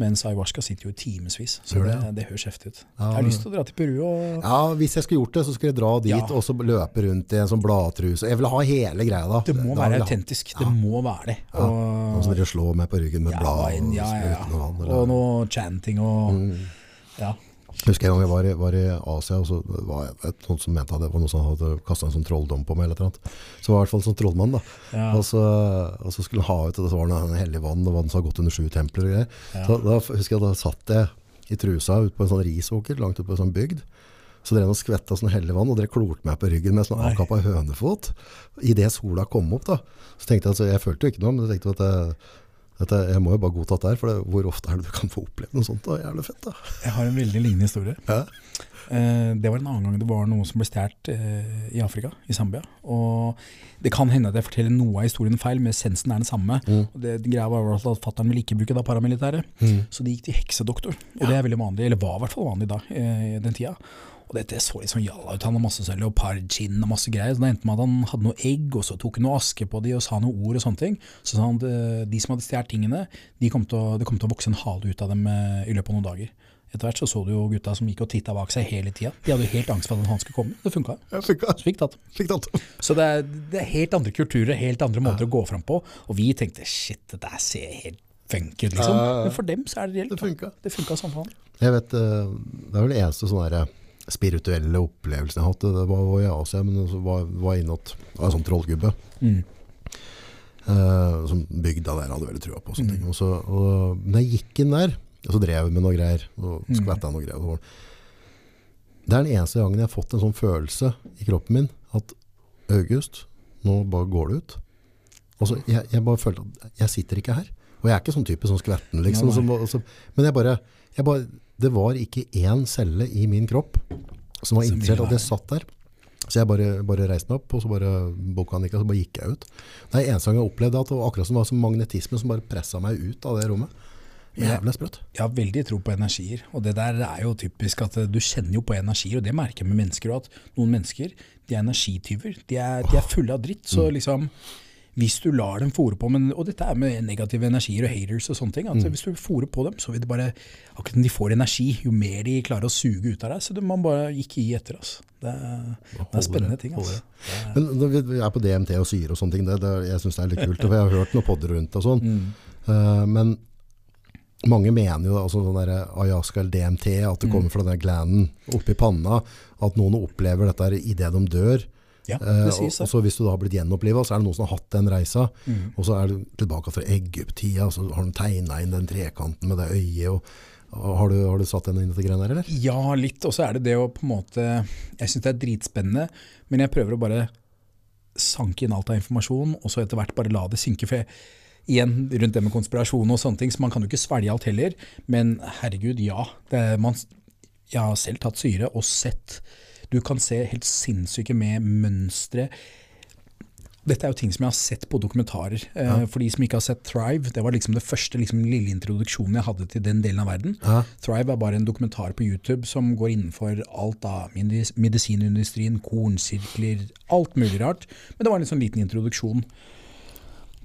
Mens ayahuasca sitter jo i timevis, så det, det, det, høres heftig ut. Ja, jeg har lyst til å dra til Peru og Ja, hvis jeg skulle gjort det, så skulle jeg dra dit, Ja. og så løpe rundt i en sånn bladtruse. Jeg vil ha hele greia da. Det må Da være autentisk. Det må være det. Ja. Noen Og, som dere slår meg på ryggen med blad og ja, eller- og noe chanting og Mm. Ja. Jeg husker en gang jeg var i, var i Asia, og så var jeg noen som mente at det var noen som hadde kastet en sånn trolldom på meg, eller noe. Så var jeg i hvert fall en sånn trollmann da. Ja. Og, så, og så skulle han ha ut, og det var noe hellig vann, og vann som har gått under sju templer og greier. Ja. Så da husker jeg da satt jeg i trusa ut på en sånn risåker, langt ute på en sånn bygd. Så drev han og skvetta sånn hellig vann, og dere klorte meg på ryggen med sånn avkappa hønefot. I det sola kom opp da. Så tenkte jeg, altså, jeg følte jo ikke noe, men jeg tenkte at jeg, dette, jeg må jo bare godta dette her, for det, hvor ofte er det du kan få oppleve noe sånt? da? Jævlig fett da. Jeg har en veldig lignende historie. Ja. Eh, det var en annen gang det var noe som ble stjålet eh, i Afrika, i Zambia. Og det kan hende at jeg forteller noe av historien feil, men essensen er den samme. Mm. Det, det greia var at Fattern ville ikke bruke da paramilitære, Mm. så de gikk til heksedoktor. Og det er veldig vanlig, eller var i hvert fall vanlig da, eh, i den tida. Og dette så litt sånn jalla ut. Han hadde masse sånn leopardskinn og masse greier. Så det endte med at han hadde noe egg, og så tok han noe aske på de og sa noen ord og sånne ting. Så sa han at de som hadde stjålet tingene, de kom til å, det kom til å vokse en hale ut av dem eh, i løpet av noen dager. Etter hvert så så du jo gutta som gikk og titta bak seg hele tida. De hadde jo helt angst for at han skulle komme. Det funka. Fikk, Så fikk tatt. fikk tatt. Så det er, det er helt andre kulturer, helt andre måter å gå fram på. Og vi tenkte shit, det der ser helt funky ut, liksom. Ja, ja, ja. Men for dem så er det reelt. Det da. funka. Det funka som faen. Jeg vet, eh, det er vel det eneste sånn der spirituelle opplevelsen jeg hadde. Det var i Asia, men så var, var inne var en sånn trollgubbe. Mm. eh, som bygda der hadde veldig trua på. Sånne Mm. ting. Og så, og, når jeg gikk inn der, og så drev jeg med noe greier, og Mm. skvetta noe greier. Det er den eneste gangen jeg har fått en sånn følelse i kroppen min, at August, nå bare går det ut. Altså, jeg, jeg bare følte at jeg sitter ikke her. Og jeg er ikke sånn type som skvetten, liksom. Nei, nei. Som, altså, men jeg bare, jeg bare Det var ikke én celle i min kropp som var interessert at jeg satt der. Så jeg bare, bare reiste meg opp, og så bare boka og så bare gikk jeg ut. Det er eneste gang jeg opplevde at det var akkurat som det var som magnetisme som bare pressa meg ut av det rommet. Jævlig sprøtt. Jeg har veldig tro på energier, og det der er jo typisk at eh, du kjenner jo på energier, og det merker jeg med mennesker òg, at noen mennesker de er energityver. De er, de er fulle av dritt. Så liksom, hvis du lar dem fòre på men, Og dette er med negative energier og haters og sånne ting. at Hvis du fòrer på dem, så vil det bare Akkurat som de får energi, jo mer de klarer å suge ut av deg. Så det, man bare ikke gi etter. Altså. Det, det er spennende ting. Altså. Men når vi er på DMT og syre og sånne ting, det, det, jeg syns det er litt kult. For jeg har hørt noen podder rundt og sånn. Eh, men mange mener jo altså sånn ayahuasca eller DMT, at det kommer fra den glanden oppi panna, at noen opplever dette idet de dør. Ja, Eh, det og, sies og så hvis du da har blitt gjenopplivet, så er det noen som har hatt den reisa, og så er du tilbake fra Egypt-tida, så har de tegna inn den trekanten med det øyet. Og, har, du, har du satt den inn i det greiene der, eller? Ja, litt. Og så er det det å på en måte Jeg syns det er dritspennende, men jeg prøver å bare sanke inn alt av informasjon, og så etter hvert bare la det synke. For jeg, igjen, rundt det med konspirasjon og sånne ting, så man kan jo ikke svelge alt heller. Men herregud, ja. Det, man, jeg har selv tatt syre og sett Du kan se helt sinnssyke med mønstre. Dette er jo ting som jeg har sett på dokumentarer. Ja. For de som ikke har sett Thrive, det var liksom det første liksom, lille introduksjonen jeg hadde til den delen av verden. Ja. Thrive er bare en dokumentar på YouTube som går innenfor alt av medis- medisinindustrien, kornsirkler, alt mulig rart. Men det var en sånn liten introduksjon.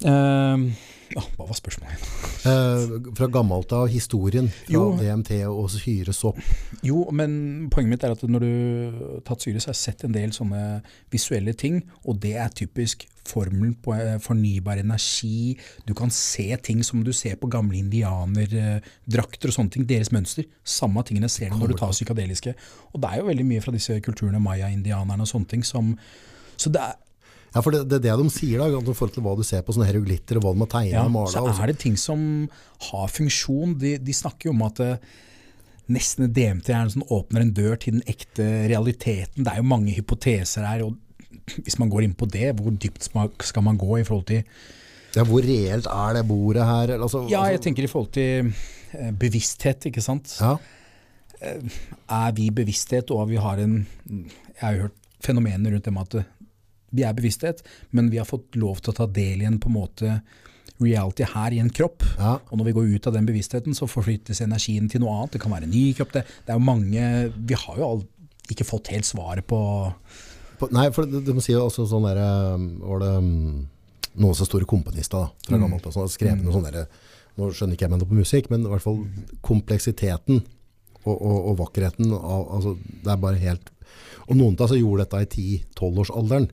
Eh, ja, hva var spørsmålet igjen? Eh, fra gammelt av historien, fra Jo. DMT og syresopp. Jo, men poenget mitt er at når du har tatt syre, så har jeg sett en del sånne visuelle ting, og det er typisk formelen på eh, fornybar energi. Du kan se ting som du ser på gamle indianerdrakter og sånne ting, deres mønster. Samme tingene ser du når du tar psykadeliske. Og det er jo veldig mye fra disse kulturene, maya-indianerne og sånne ting, som Så det er, Ja, for det, det er det de sier da, i forhold til hva du ser på sånne hieroglitter og hva de må tegne ja, og male. så er det ting som har funksjon. De, de snakker jo om at eh, nesten DMT er en sånn åpner en dør til den ekte realiteten. Det er jo mange hypoteser her. og Hvis man går inn på det, hvor dypt skal man gå i forhold til Ja, hvor reelt er det bordet her? Altså, Ja, jeg altså, tenker i forhold til eh, bevissthet, ikke sant. ja. Er vi bevissthet, og vi har en Jeg har jo hørt fenomener rundt det med at vi er bevissthet, men vi har fått lov til å ta del i en på en måte reality her i en kropp. Ja. Og når vi går ut av den bevisstheten, så forflyttes energien til noe annet. Det kan være en ny kropp. Det, det er jo mange Vi har jo all, ikke fått helt svaret på På- Nei, for de, de sier jo også sånn der um, Var det noen noen så store komponister da, fra gammelt av, har skrevet noe sånn der Nå skjønner ikke jeg meg noe på musikk, men i hvert fall kompleksiteten og, og, og vakkerheten av, altså, Det er bare helt Og noen av oss gjorde dette i 10-12-årsalderen.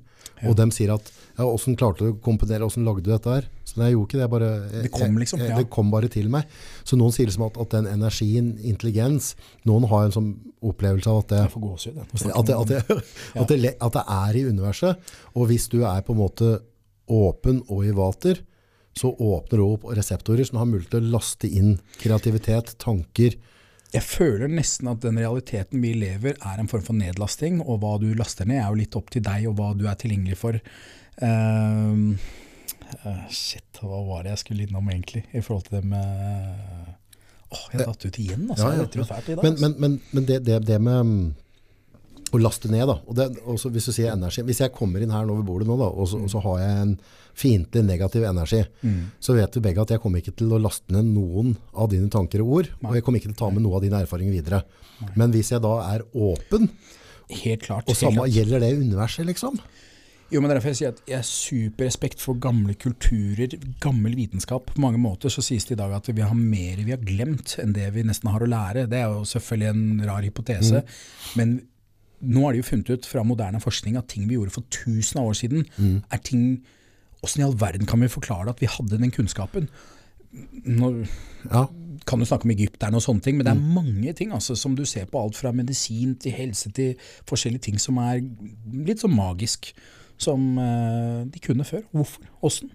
Og de sier at ja, åssen klarte du å komponere, åssen lagde du dette her? Så jeg gjorde ikke det. Bare, Det kom liksom, ja. det kom bare til meg. Så noen sier liksom at, at den energien, intelligens Noen har en sånn opplevelse av at det snakker at det, at, det, at, det, at det er i universet. Og hvis du er på en måte åpen og i vater, så åpner du opp reseptorer som har mulighet til å laste inn kreativitet, tanker. Jeg føler nesten at den realiteten vi lever er en form for nedlasting, og hva du laster ned er jo litt opp til deg og hva du er tilgjengelig for. Eh, shit, hva var det jeg skulle innom egentlig i forhold til det med Åh, jeg datt ut igjen, altså. Ja, ja, jo fælt i dag. Men, altså. men, men, men det, det, det med mm, å laste ned, da. Og det, også hvis du sier energi Hvis jeg kommer inn her nå ved bordet nå, da, og, så, og så har jeg en fiendtlig negativ energi, Mm. så vet vi begge at jeg kommer ikke til å laste ned noen av dine tanker og ord. Og jeg kommer ikke til å ta med noe av dine erfaringer videre. Men hvis jeg da er åpen, Helt klart. og samme gjelder det universet, liksom? Jo, men er derfor jeg sier at jeg har superrespekt for gamle kulturer, gammel vitenskap. På mange måter så sies det i dag at vi har mer vi har glemt enn det vi nesten har å lære. Det er jo selvfølgelig en rar hypotese. Men nå har det jo funnet ut fra moderne forskning at ting vi gjorde for tusen av år siden, er ting Åssen i all verden kan vi forklare at vi hadde den kunnskapen? Nå Ja. kan du snakke om egypterne og sånne ting, men det er mange ting altså, som du ser på. Alt fra medisin til helse til forskjellige ting som er litt sånn magisk. Som uh, de kunne før. Hvorfor? Åssen?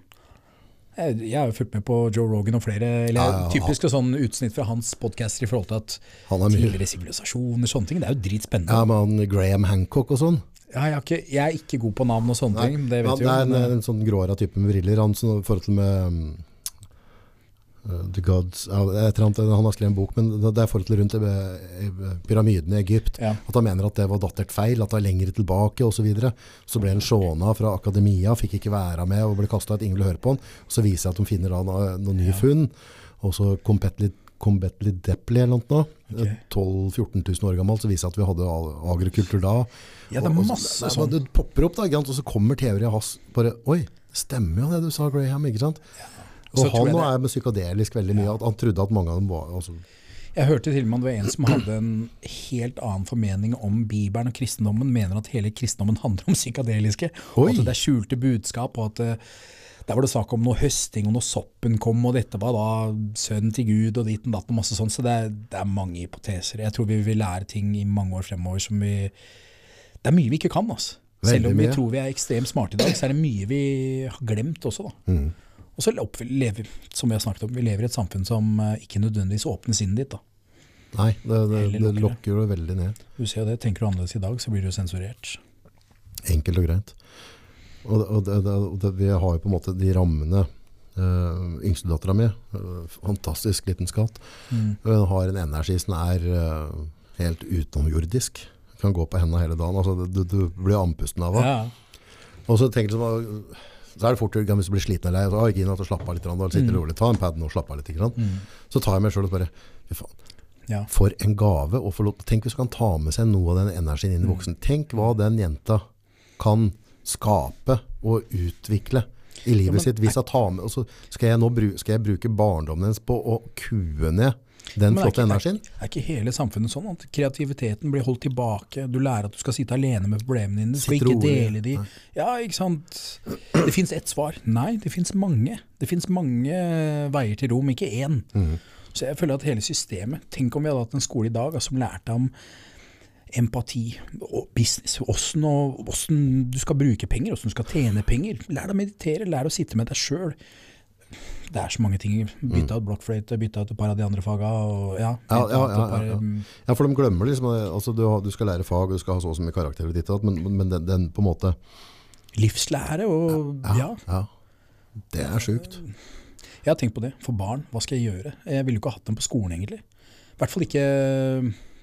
Jeg, jeg har jo fulgt med på Joe Rogan og flere, eller Ja, ja, ja. typiske sånn utsnitt fra hans podcaster i forhold til at er tidligere sivilisasjoner, sånne ting. Det er jo dritspennende. Ja, men Graham Hancock og sånn. Ja, jeg, ikke, jeg er ikke god på navn og sånne ting, det vet det jo. er en, men, eh, en sånn gråhåra type med briller. Han i forhold til med mm, The Gods ja, et annet, Han har skrevet en bok, men det er forholdet rundt Pyramiden pyramidene i Egypt. Ja. At han mener at det var datert feil, at det er lenger tilbake osv. Så, videre. så ble han Shona fra akademia, fikk ikke være med og ble kasta ut. Ingen ville høre på han. Så viser det at de finner da noen noe nye Ja. funn. Og så Competly, Depley eller noe. Okay. 12 000-14 000 år gammelt, så viser det at vi hadde agrokultur da. Ja, det er Og- og så- masse det, sånn. det popper opp, da, og så kommer teorien hans bare Oi, stemmer jo det du sa, Graham. ikke sant? Så Og så han nå er med psykadelisk veldig mye. At han trodde at mange av dem var altså, Jeg hørte til og med at det var en som hadde en helt annen formening om Bibelen og kristendommen, mener at hele kristendommen handler om psykadeliske, og at det er skjulte budskap, og at eh, der var det snakk om noe høsting, og når soppen kom, og dette var da sønnen til Gud, og dit og datt, og masse sånn, så det er, det er mange hypoteser. Jeg tror vi vil lære ting i mange år fremover som vi Det er mye vi ikke kan, altså. Selv om vi tror vi er ekstremt smarte i dag, så er det mye vi har glemt også, da. mm. Og så lever, som vi har snakket om, vi lever i et samfunn som eh, ikke nødvendigvis åpner sinnet ditt, da. Nei, det, det, det lokker det. veldig ned. Du ser det, tenker du annerledes i dag, så blir du sensurert. Enkelt og greit. Og, og, det, det, og vi har jo på en måte de rammene. Uh, Yngstedattera mi, øh, fantastisk liten skatt, Mm. hun har en energi som er uh, helt utenomjordisk. Kan gå på henda hele dagen. Altså, du, du blir andpusten av henne. Ja. Og så tenker du sånn, så er det fort gjort hvis du blir sliten eller lei. Så, «Å, Gina, så slapp av litt, og sitte Mm. rolig, ta en pad nå og slapp av litt. Mm. Så tar jeg meg sjøl og bare fy faen, ja. for en gave Og for, Tenk hvis du kan ta med seg noe av den energien inn i Mm. voksen. Tenk hva den jenta kan skape og utvikle i livet Ja, men- sitt. Hvis jeg tar med, og så skal jeg nå skal jeg bruke barndommen hennes på å kue ned den Men er flotte energien. Er ikke hele samfunnet sånn at kreativiteten blir holdt tilbake? Du lærer at du skal sitte alene med problemene dine, du skal ikke dele de. Ja, ikke sant. Det fins ett svar. Nei, det fins mange. Det fins mange veier til rom, ikke én. Mm. Så jeg føler at hele systemet Tenk om vi hadde hatt en skole i dag altså, som lærte om empati og business. Hvordan du skal bruke penger, hvordan du skal tjene penger. Lær deg å meditere, lær deg å sitte med deg sjøl. Det er så mange ting. Bytta ut blokkfløyte, bytta ut et par av de andre faga. Og, ja, Mm. Ja, ja, mm, Ja, for de glemmer liksom altså, du, du skal lære fag, og du skal ha så og så mye karakterer, og ditt men, men den, den på en måte livslære og ja. ja. Det er sjukt. Jeg har tenkt på det. For barn, hva skal jeg gjøre? Jeg ville jo ikke hatt dem på skolen, egentlig. I hvert fall ikke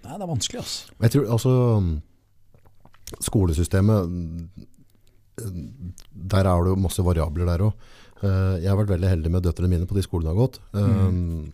Nei, det er vanskelig, altså. Jeg tror altså Skolesystemet Der er det jo masse variabler der òg. Jeg har vært veldig heldig med døtrene mine på de skolene jeg har gått. Mm.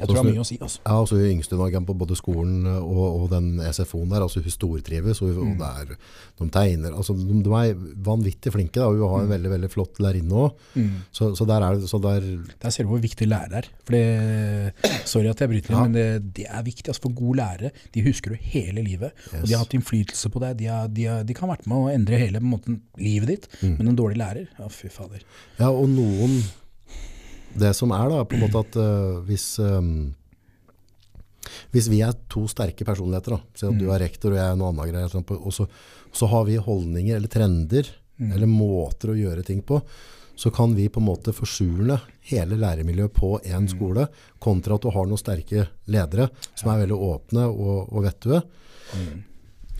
Jeg tror det har mye å si, altså. Ja, altså Hun yngste var på både skolen og, og den SFO-en der. altså Hun stortrives, og, og Mm. det er, de tegner altså De, de er vanvittig flinke. da, Hun har en veldig veldig flott lærerinne òg. Mm. Så, så der er det så der, Der ser du hvor viktig lærer er. For det, sorry at jeg bryter Ja. men det, det er viktig. Altså for gode lærere de husker du hele livet. Og de har hatt innflytelse på deg. De, har, de, har, de kan ha vært med å endre hele måten, livet ditt. Mm. Men en dårlig lærer, ja fy fader. Ja, og noen Det som er da, på en måte at uh, hvis um, Hvis vi er to sterke personligheter, da, si at du Mm. er rektor og jeg er noe annet greier, sånn og så, så har vi holdninger eller trender Mm. eller måter å gjøre ting på, så kan vi på en måte forsule hele læremiljøet på Mm. en skole, kontra at du har noen sterke ledere som er veldig åpne og, og vettue. Mm.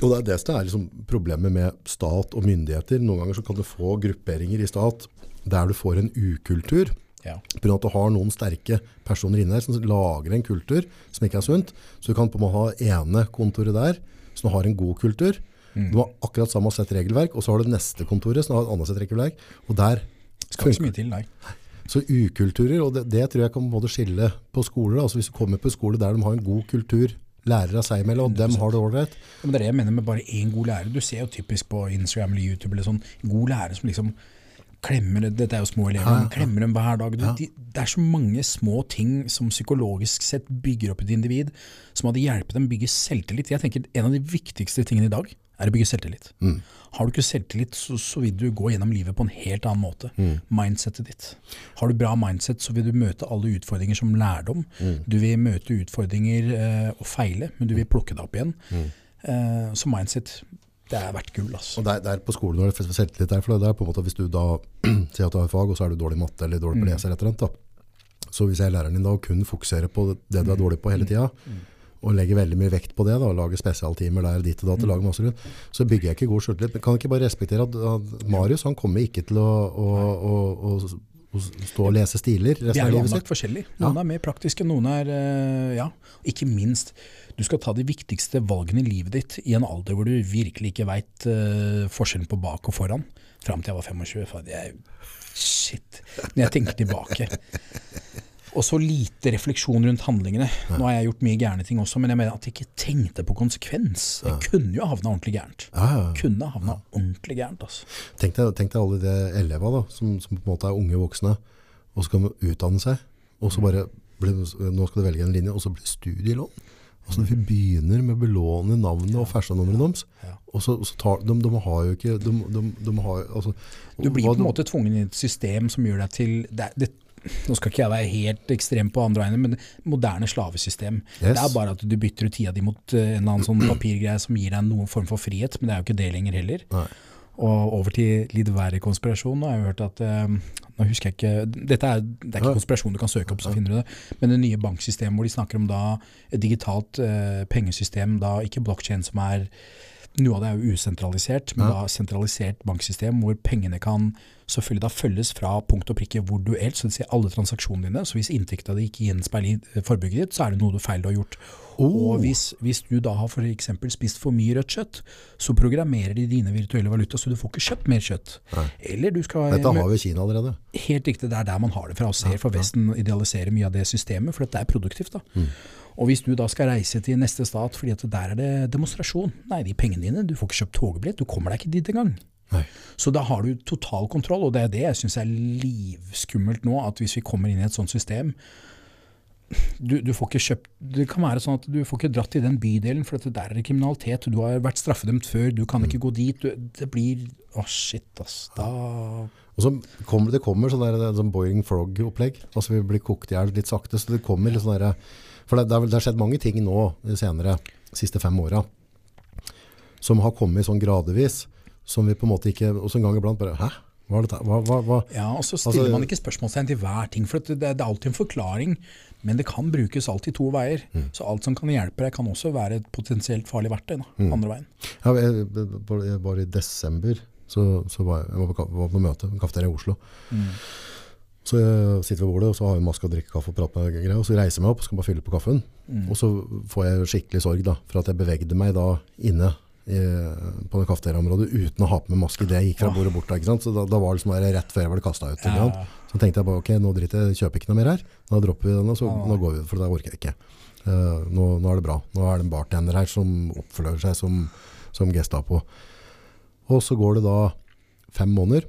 Og det er det som er liksom problemet med stat og myndigheter. Noen ganger så kan du få grupperinger i stat der du får en ukultur. Ja. Av at du har noen sterke personer inne her som lager en kultur som ikke er sunt. Så du kan på en måte ha ene kontoret der som har en god kultur. Mm. Du har akkurat samme sett regelverk, og så har du neste kontoret som har et annet sett regelverk. Og der Skal ikke så mye til, nei. så ukulturer, og det, det tror jeg kan både skille på skoler. Altså hvis du kommer på en skole der de har en god kultur, lærere seg imellom, og dem har det ålreit. Ja, det er det jeg mener med bare én god lærer. Du ser jo typisk på Instagram eller YouTube eller sånn, god lærer som liksom klemmer Dette er jo små elever, men klemmer dem hver dag. De, det er så mange små ting som psykologisk sett bygger opp et individ, som hadde hjulpet dem å bygge selvtillit. Jeg tenker En av de viktigste tingene i dag er å bygge selvtillit. Mm. Har du ikke selvtillit, så, så vil du gå gjennom livet på en helt annen måte. Mm. Mindsettet ditt. Har du bra mindset, så vil du møte alle utfordringer som lærdom. Mm. Du vil møte utfordringer eh, og feile, men du vil plukke det opp igjen. Mm. Eh, så mindset, det er verdt gull, altså. Og der, der på skolen når det er selvtillit der, for det er på en måte hvis du da sier at du har fag, og så er du dårlig i matte eller dårlig på Mm. leser, eller annet, da. Så hvis jeg er læreren din da, og kun fokuserer på det, du er dårlig på hele tida, Mm. og legger veldig mye vekt på det, da, lager spesialtimer der dit og da, til å lage masse rundt, så bygger jeg ikke god selvtillit. Men kan jeg ikke bare respektere at, at Marius, han kommer ikke til å, å, å, å stå og lese stiler Vi resten er av jo livet anlagt sitt. forskjellig. Noen er mer praktiske, noen er eh, Ja. Ikke minst, du skal ta de viktigste valgene i livet ditt i en alder hvor du virkelig ikke veit forskjellen på bak og foran. Fram til jeg var 25. For jeg, shit. Når jeg tenker tilbake. Og så lite refleksjon rundt handlingene. Nå har jeg gjort mye gærne ting også, men jeg mener at jeg ikke tenkte på konsekvens. Jeg kunne jo havna ordentlig gærent. Ja, ja. Kunne havna ordentlig gærent, altså. Tenk deg, tenk deg alle de elevene som, som på en måte er unge voksne, og skal utdanne seg, og så bare blir, nå skal du velge en linje, og så blir det studielån. Altså Vi begynner med å belåne navnet og fersenummeret deres. Og så, så tar, de, de har jo ikke de, de, de har, altså, Du blir på en måte tvungen i et system som gjør deg til det, det, Nå skal ikke jeg være helt ekstrem på andre veien, men moderne slavesystem. Yes. Det er bare at du bytter ut tida di mot eh, en eller annen sånn papirgreie som gir deg noen form for frihet, men det er jo ikke det lenger heller. Nei. Og over til litt verre konspirasjon. Har jeg hørt at eh, Nå husker jeg ikke Dette er, det er ikke konspirasjon, du kan søke opp, så finner du det. Men det nye banksystemet hvor de snakker om da et digitalt eh, pengesystem, da ikke blokkjede som er noe av det er jo usentralisert, men da sentralisert banksystem hvor pengene kan selvfølgelig da følges fra punkt og prikke hvor du er, så det sier alle transaksjonene dine. Så hvis inntekta di ikke gjenspeiler i forbruket ditt, så er det noe du feil du har gjort. Oh. Og hvis, hvis du da har f.eks. spist for mye rødt kjøtt, så programmerer de dine virtuelle valuta så du får ikke kjøpt mer kjøtt. Nei. Eller du skal Dette har vi i Kina allerede. Helt riktig, det er der man har det fra og ser, for Vesten idealiserer mye av det systemet, for dette er produktivt. da. Mm. Og hvis du da skal reise til neste stat fordi at der er det demonstrasjon, nei, de pengene dine, du får ikke kjøpt togbillett, du kommer deg ikke dit engang. Nei. Så da har du total kontroll, og det er det jeg syns er livskummelt nå, at hvis vi kommer inn i et sånt system du, du får ikke kjøpt Det kan være sånn at du får ikke dratt i den bydelen, for at der er det kriminalitet. Du har vært straffedømt før, du kan ikke gå dit. Du, det blir Å, shit, ass. Da Og så kommer det kommer sånn der, sånn boiling frog-opplegg. Altså vi blir kokt i hjel litt sakte, så det kommer litt sånn der, For det, det har skjedd mange ting nå de senere, de siste fem åra, som har kommet sånn gradvis, som vi på en måte ikke Og så en gang iblant bare Hæ? Hva er dette? Hva, hva, hva? Ja, og så stiller Altså- man ikke spørsmålstegn til hver ting, for det, det er alltid en forklaring, men det kan brukes alltid to veier. Så alt som kan hjelpe deg, kan også være et potensielt farlig verktøy. Da, andre veien. Ja, jeg, jeg var i desember, så, så var jeg, jeg var på, var på møte, en kafeteria i Oslo. Så jeg sitter ved bordet, og så har vi maske og drikke kaffe og prater med greier, og så reiser jeg meg opp og skal bare fylle på kaffen. Og så får jeg skikkelig sorg da, for at jeg bevegde meg da inne i, på det kafeteriaområdet uten å ha på meg maske. Det gikk fra bordet bort da? Så da, da var det liksom bare rett før jeg ble kastet ut. Ja. Så tenkte jeg bare, ok, nå driter jeg, kjøper ikke noe mer her. Nå dropper vi denne, så nå går vi, for det orker jeg ikke. Uh, nå, nå er det bra. Nå er det en bartender her som oppfører seg som, som Gestapo. Og så går det da fem måneder,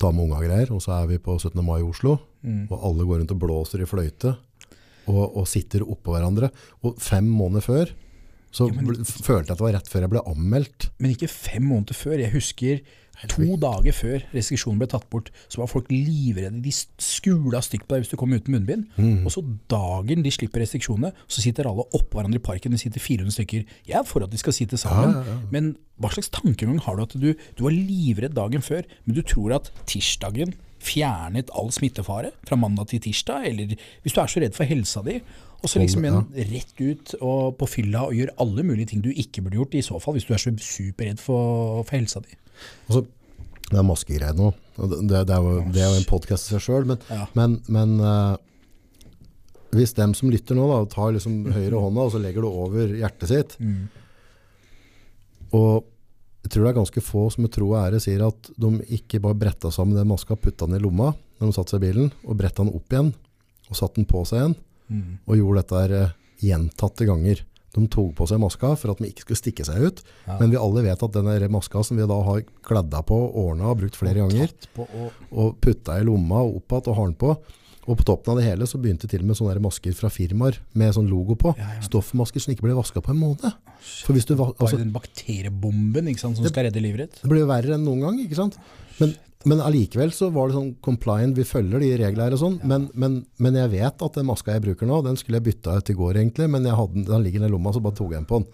tar med unga og greier, og så er vi på 17. mai i Oslo, Mm. og alle går rundt og blåser i fløyte, og, og sitter oppå hverandre. Og fem måneder før, så Ja, men- følte jeg at det var rett før jeg ble anmeldt. Men ikke fem måneder før. Jeg husker to dager før restriksjonen ble tatt bort, så var folk livredde. De skula stygt på deg hvis du kom uten munnbind. Mm. Og så dagen de slipper restriksjonene, så sitter alle oppå hverandre i parken. Det sitter 400 stykker. Jeg er for at de skal sitte sammen, ja, ja. men hva slags tankegang har du at du, du var livredd dagen før, men du tror at tirsdagen fjernet all smittefare fra mandag til tirsdag, eller hvis du er så redd for helsa di, og så liksom en rett ut og på fylla og gjør alle mulige ting du ikke burde gjort, i så fall hvis du er så superredd for, for helsa di. Og så, det er maskegreier nå. Det, det, det, er jo, en podcast i seg selv, men, Ja. men, men uh, hvis dem som lytter nå da, tar liksom høyre hånda og så legger det over hjertet sitt, Mm. og jeg tror det er ganske få som med tro og ære sier at de ikke bare bretta sammen den maska, putta den i lomma når de satte seg i bilen, og bretta den opp igjen, og satte den på seg igjen, Mm. og gjorde dette her eh, gjentatte ganger. De tok på seg maska for at de ikke skulle stikke seg ut, Ja. men vi alle vet at denne maska som vi da har kladda på, ordna og brukt flere ganger, på og og putta i lomma og opp igjen og har den på. Og på toppen av det hele så begynte til og med sånne masker fra firmaer med sånn logo på. Ja, ja. Stoffmasker som ikke ble vaska på en måned. For hvis du, altså, Bare den bakteriebomben ikke sant, som skal redde livet ditt. det blir verre enn noen gang, ikke sant? Men, men allikevel så var det sånn compliant, vi følger de reglene her og sånn, men, men, men jeg vet at den maska jeg bruker nå, den skulle jeg bytta ut i går egentlig, men jeg hadde, den- ligger i lomma, så bare tok jeg den på den.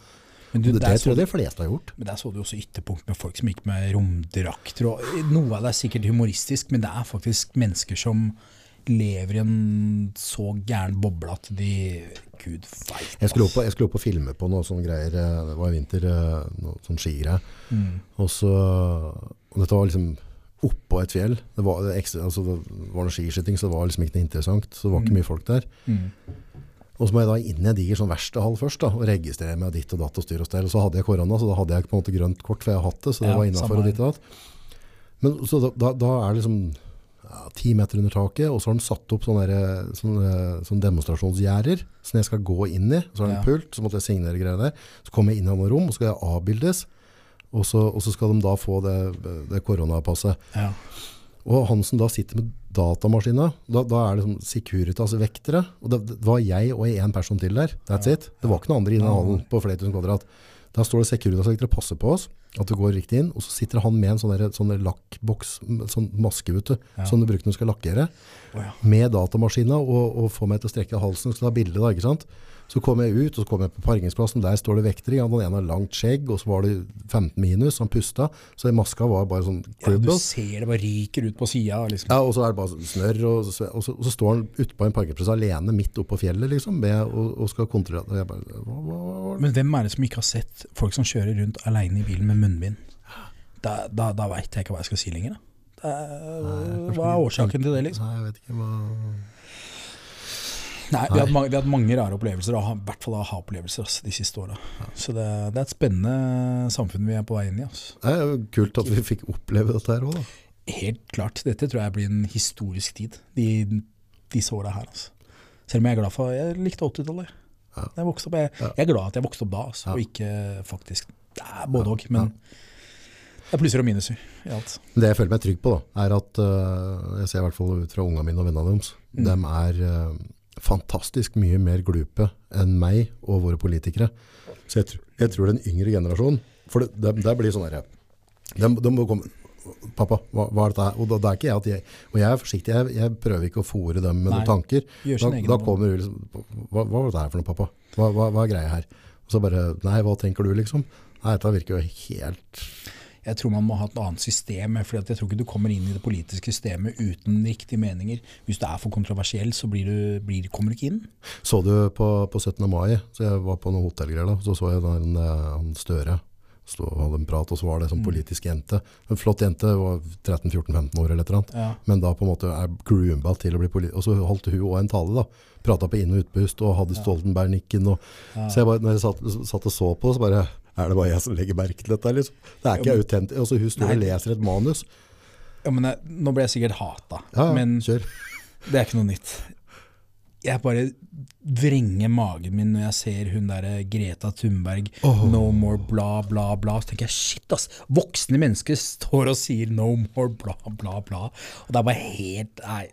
Men du, Det, der det tror jeg de fleste har gjort. men der så du også ytterpunkt med folk som gikk med romdrakter. Noe av det er sikkert humoristisk, men det er faktisk mennesker som lever i en så gæren boble at de Gud veit. Jeg skulle opp, og- filme på noe sånne greier, eh, det var i vinter, eh, noe sånn skigreier. Mm. Og så, og dette var liksom oppå et fjell. Det var, det ekstra, altså det var noe skiskyting, så det var liksom ikke noe interessant. Så det var ikke Mm. mye folk der. Mm. Og så må jeg da inn i en diger sånn verkstedhall først da, og registrere meg ditt og datt og styr og stell. Og så hadde jeg korona, så da hadde jeg på en måte grønt kort, for jeg har hatt det, så det Ja, var innafor og ditt og datt. Men så da, da, er det liksom ja, ti meter under taket, og så har den satt opp sånne, der, sånne, sånne demonstrasjonsgjerder som jeg skal gå inn i. Så har Ja. en pult, så måtte jeg signere greier der. Så kommer jeg inn i noen rom, og så skal jeg avbildes. Og så, og så skal de da få det, det koronapasset. Ja. Og han som da sitter med datamaskina, da, da er det sånn Securitas-vektere. Og det, det var jeg og en person til der. That's Ja. it. Det var ikke noen andre i den hallen på flere tusen kvadrat. Da står det Securitas-vektere passer på oss, at det går riktig inn. Og så sitter han med en sånn, der, sånn der lakkboks, sånn maske, vet du, Ja. som du bruker når du skal lakkere, oh, ja. med datamaskina og, og får meg til å strekke halsen og skal ta bilde da, ikke sant? Så kom jeg ut, og så kom jeg på parkingsplassen, der står det vektere. Han ene har langt skjegg, og så var det 15 minus, han pusta. Så maska var bare sånn ja, du ser det bare ryker ut på sida. Liksom. Ja, og så er det bare snørr, og så, og og så står han ute på en parkeringsplass alene midt oppå på fjellet, liksom, med, og, og skal kontrollere. Og jeg bare, hva, hva, hva? Men hvem er det som ikke har sett folk som kjører rundt aleine i bilen med munnbind? Da, da, da veit jeg ikke hva jeg skal si lenger. Da. Er, hva er årsaken til det, liksom? Nei, jeg vet ikke hva... Nei, vi har hatt mange, rare opplevelser, og i hvert fall aha-opplevelser altså, de siste åra. Så det, det er et spennende samfunn vi er på vei inn i. Altså. Det er jo kult at vi fikk oppleve dette her også da. Helt klart. Dette tror jeg blir en historisk tid, de, disse åra her. Altså. Selv om jeg er glad for Jeg likte 80-tallet. Ja. Jeg, opp, jeg, jeg er glad at jeg vokste opp da, altså, Ja. og ikke faktisk Det er både òg, men det er plusser og minuser i alt. Det jeg føler meg trygg på da, er at uh, jeg ser i hvert fall ut fra unga mine og vennene deres, Mm. de er øh, fantastisk mye mer glupe enn meg og våre politikere. Så jeg, tror- jeg tror den yngre generasjonen, for det, det, det blir sånn her, de, de må komme, pappa, hva, hva er dette her? Og da, det er ikke jeg at jeg, og jeg er forsiktig, jeg, jeg prøver ikke å fòre dem med Nei, noen tanker. Da, da kommer du liksom, hva, hva var dette her for noe, pappa? Hva, hva, hva er greia her? Og så bare, nei, hva tenker du liksom? Nei, dette virker jo helt... Jeg tror man må ha et annet system, for jeg tror ikke du kommer inn i det politiske systemet uten riktige meninger. Hvis du er for kontroversiell, så blir du, blir, kommer du ikke inn. Så du på, på 17. mai, så jeg var på noen hotellgreier da, så så jeg den, en, eh, han Støre, stå og hadde en prat, og så var det en sånn Mm. politisk jente. En flott jente, var 13-14-15 år eller et eller annet. Ja. Men da på en måte er groomba til å bli politi... Og så holdt hun òg en tale da, pratet på inn- og utpust, og hadde Stoltenberg-nikken. Og, Ja. Så jeg bare, når jeg satt, satt og så på, så bare, er det bare jeg som legger merke til dette? Liksom? Det er ikke Ja, autentisk. Altså, hun står og leser et manus. Ja, men jeg, nå ble jeg sikkert hata, Ja, men kjør. det er ikke noe nytt. Jeg bare vrenger magen min når jeg ser hun der Greta Thunberg, oh. no more bla, bla, bla. Så tenker jeg shit, ass. Voksne mennesker står og sier no more bla, bla, bla. Og det er bare helt Nei,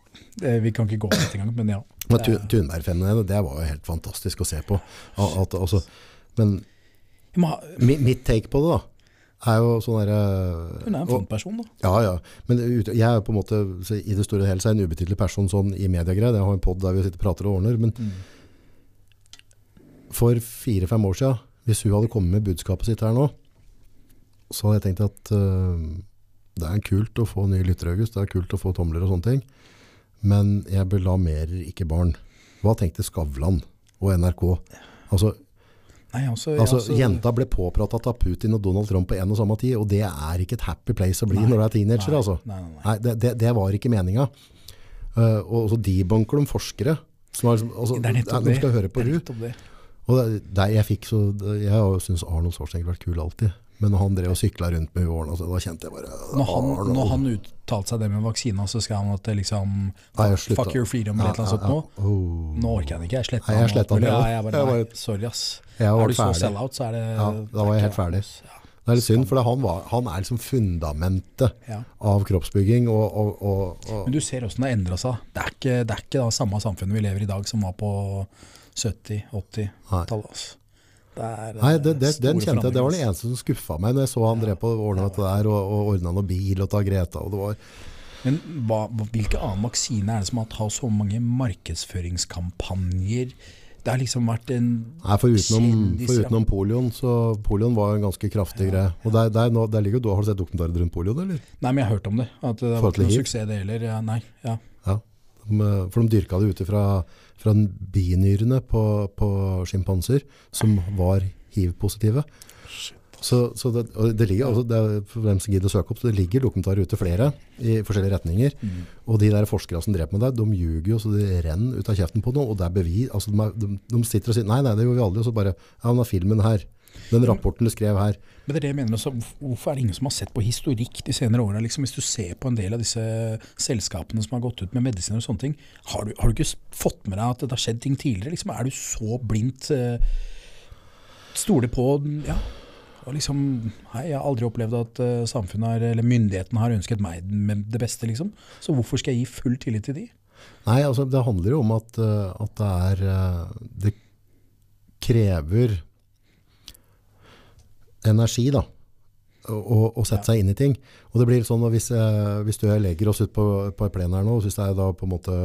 vi kan ikke gå dit engang, men ja. Men Thunberg-fenomenet, det var jo helt fantastisk å se på. At, altså, men ha, mi- mitt take på det da, er jo sånn der... hun er en frontperson, da. Ja, ja. Men jeg er på en måte, så i det store og hele, så er en ubetydelig person sånn i mediegreier. Jeg har en podd der vi sitter og prater og ordner, men Mm. for fire-fem år siden, hvis hun hadde kommet med budskapet sitt her nå, så hadde jeg tenkt at uh, det er kult å få nye lyttere, August. Det er kult å få tomler og sånne ting. Men jeg belamerer ikke barn. Hva tenkte Skavlan og NRK? Altså, Nei, altså, altså altså- jenta ble påpratet av Putin og Donald Trump på en og samme tid, og det er ikke et happy place å bli Nei, når du er teenager, nei, altså. Nei, det, det, det var ikke meninga. Uh, og så debunker de forskere. Som har, liksom- altså, Det er nettopp de det. skal høre på Det er nettopp det. Og det, det jeg fikk så, jeg har Arnold Schwarzenegger vært kul alltid. Men når han drev og sykla rundt med årene, altså, da kjente jeg bare Når han, Arnold. når han uttalte seg det med vaksina, så skrev han at det liksom Nei. Fuck your freedom eller et eller annet sånt nå. Oh. Nå orker jeg den ikke. Jeg sletta Nei, jeg den. den, jeg Ja, jeg bare, nei, var- sorry, ass. Er du så sell-out, så er det Ja, da var jeg helt ferdig. Ja. Det er litt synd, for han, var, han er liksom fundamentet Ja. av kroppsbygging. Og, og, og, Men du ser åssen det endra seg. Det er ikke det er ikke da samme samfunnet vi lever i i dag som var på 70-80-tallet. Altså. Det er Nei, det, det, store den kjente jeg. Det var den eneste som skuffa meg når jeg så han drev på og ordna dette der, og, og ordna noe bil og ta Greta. Og det var. Men hva, hvilke annen vaksine er det som har hatt så mange markedsføringskampanjer? Det har liksom vært en Nei, for utenom, Kjendiser, for utenom polioen, så polioen var en ganske kraftig greie. Og der, der, der ligger jo, har du sett dokumentarer rundt polioen, eller? Nei, men jeg har hørt om det. At det var ikke noen suksess det heller. Ja, nei, ja. Ja. Eh, for de dyrka det ut fra, fra binyrene på, på skimpanser, som var hiv-positive. Så, så det, det ligger, altså det er, for hvem som gidder å søke opp, så det ligger dokumentarer ute flere i forskjellige retninger. Mm. Og de der forskere som dreper med det, de ljuger jo så det renner ut av kjeften på noe, og det er bevis. Altså de, er, de, de sitter og sier, nei, nei, det gjorde vi aldri, og så bare, ja, men er filmen her. Den rapporten du skrev her. Men det er det jeg mener også, Hvorfor er det ingen som har sett på historikk de senere åra? Liksom, hvis du ser på en del av disse selskapene som har gått ut med medisiner og sånne ting, har du, har du ikke fått med deg at det har skjedd ting tidligere? Liksom, er du så blindt uh, Stoler på ja, og liksom, Hei, jeg har aldri opplevd at uh, samfunnet har, eller myndighetene har ønsket meg med det beste, liksom. Så hvorfor skal jeg gi full tillit til de? Nei, altså det handler jo om at, eh, at det er Det krever energi, da. Å, å- sette seg inn i ting. Og det blir sånn at hvis, eh, hvis du og jeg legger oss ut på, på plen her nå, og synes det er da på en måte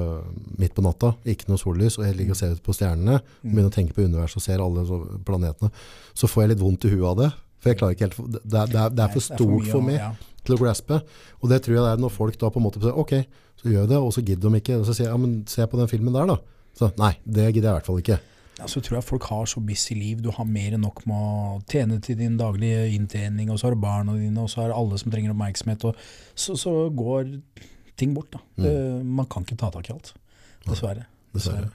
midt på natta, ikke noe sollys, og jeg ligger og ser ut på stjernene, og begynner å tenke på universet og ser alle så, planetene, så får jeg litt vondt i huet av det. For jeg klarer ikke helt, det er, det er, det er for stort for meg til å graspe. Og det tror jeg det er når folk da på en måte sier, ok, så gjør jeg det, og så gidder de ikke. Og så sier jeg, ja, men se på den filmen der da. Så nei, det gidder jeg i hvert fall ikke. Ja, så tror jeg folk har så busy liv. Du har mer enn nok med å tjene til din daglige inntjening, og så har du barna dine, og så er det alle som trenger oppmerksomhet. Og så, så går ting bort. da. Mm. Det, man kan ikke ta tak i alt. Dessverre. Dessverre.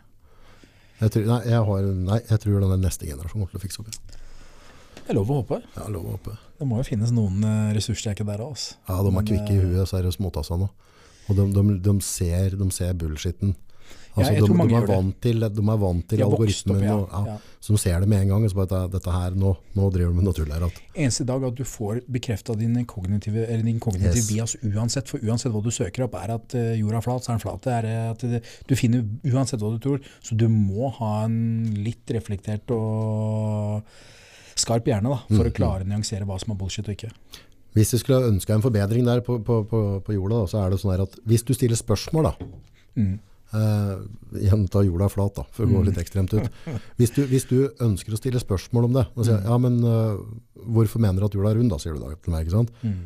Jeg tror, nei, jeg har, nei, jeg tror den neste generasjonen kommer til å fikse opp. Ja. Det er lov å håpe. Jeg har lov å håpe. Det må jo finnes noen eh, ressurssterke der òg. Ja, de er kvikke i eh, huet, så er det småtassa nå. Og de, de, de, ser, de ser bullshiten. Altså, ja, de, de, er vant til, de er vant til algoritmen, ja. ja, så ser det med en gang. Og så bare, dette, her, nå, nå driver du med naturlære. at- Eneste dag at du får bekrefta din kognitive, eller din kognitive Yes. bias uansett, for uansett hva du søker opp, er at eh, jorda er flat, så er den flat. Det er eh, at det, du finner uansett hva du tror. Så du må ha en litt reflektert og skarp hjerne da, for mm. å klare å nyansere hva som er bullshit og ikke. Hvis du skulle ønske en forbedring der på, på, på, på jorda, da, så er det sånn at hvis du stiller spørsmål, da, Mm. Eh, igjen ta jorda flat, da, for å gå litt ekstremt ut. Hvis du, hvis du ønsker å stille spørsmål om det, og sier, ja, men uh, hvorfor mener du at jorda er rund, da, sier du da til meg, ikke sant? Mm.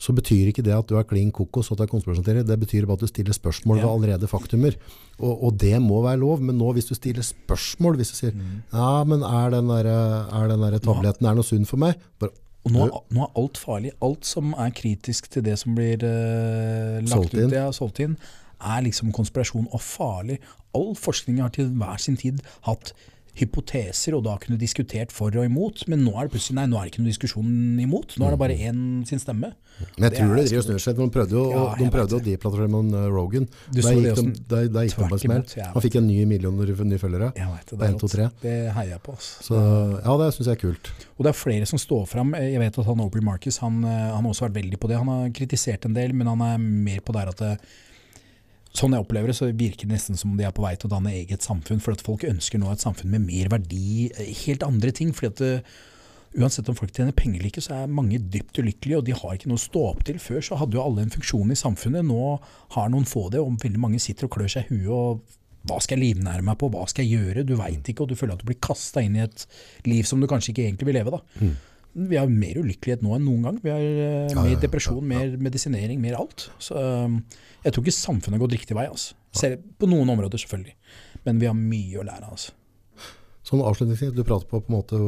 Så betyr ikke det at du er klin kokos og at du er konspirasjonsteori. Det betyr bare at du stiller spørsmål ved allerede faktumer. Og, og det må være lov, men nå hvis du stiller spørsmål, hvis du sier, Mm. ja, men er den der, er den der tabletten er noe sunn for meg? Bare, Og nå, er- nå er alt farlig. Alt som er kritisk til det som blir uh, lagt Solgt ut, ja, solgt inn, er liksom konspirasjon og farlig. All forskning har til hver sin tid hatt hypoteser, og da kunne diskutert for og imot. Men nå er det plutselig nei, nå er det ikke noen diskusjon imot. Nå er det bare én sin stemme. Men jeg Det tror det driver og snur seg. De prøvde jo, Ja, de prøvde å deplattforme uh, Rogan. Da Der gikk, det de, der, der gikk de på smell. Han fikk en ny millioner nye følgere. Det, Det er en, rått. to, tre. Det heier jeg på. ass. Så ja, det syns jeg er kult. Og det er flere som står fram. Jeg vet at han Aubrey Marcus han, eh, han har også vært veldig på det. Han har kritisert en del, men han er mer på der at det, Sånn jeg opplever det, så virker det nesten som de er på vei til å danne eget samfunn. For at folk ønsker nå et samfunn med mer verdi, eh, helt andre ting. fordi at det, Uansett om folk tjener penger eller ikke, så er mange dypt ulykkelige, og de har ikke noe å stå opp til. Før så hadde jo alle en funksjon i samfunnet, nå har noen få det, og veldig mange sitter og klør seg i huet. og hva skal jeg livnære meg på, hva skal jeg gjøre? Du veit ikke, og du føler at du blir kasta inn i et liv som du kanskje ikke egentlig vil leve. da. Vi har mer ulykkelighet nå enn noen gang. Vi har eh, Mm. mer depresjon, mer medisinering, mer alt. Så um, jeg tror ikke samfunnet har gått riktig vei. Altså. Selv på noen områder, selvfølgelig. Men vi har mye å lære. Altså. Sånn avslutningsvis, du prater på på en måte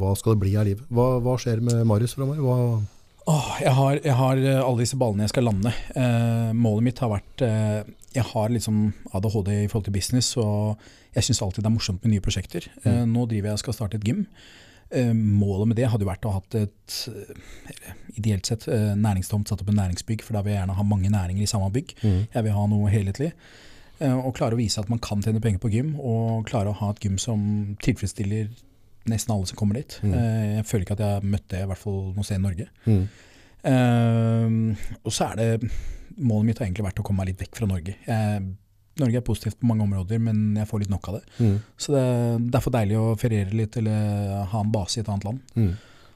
hva skal det bli av livet? Hva, hva skjer med Marius framover? Åh, jeg, har, jeg har eh, alle disse ballene jeg skal lande. Eh, målet mitt har vært eh, Jeg har liksom ADHD i forhold til business, og jeg syns alltid det er morsomt med nye prosjekter. Eh, nå driver jeg og skal starte et gym. Eh, målet med det hadde jo vært å ha hatt et eh, ideelt sett eh, næringstomt, satt opp en næringsbygg, for da vil jeg gjerne ha mange næringer i samme bygg. Jeg vil ha noe helhetlig. Og klare å vise at man kan tjene penger på gym, og klare å ha et gym som tilfredsstiller nesten alle som kommer dit. Mm. jeg føler ikke at jeg har møtt det, i hvert fall noe sted i Norge. mm. Uh, og så er det Målet mitt har egentlig vært å komme meg litt vekk fra Norge. Jeg, Norge er positivt på mange områder, men jeg får litt nok av det. Mm. Så det, det er for deilig å feriere litt eller ha en base i et annet land. Mm.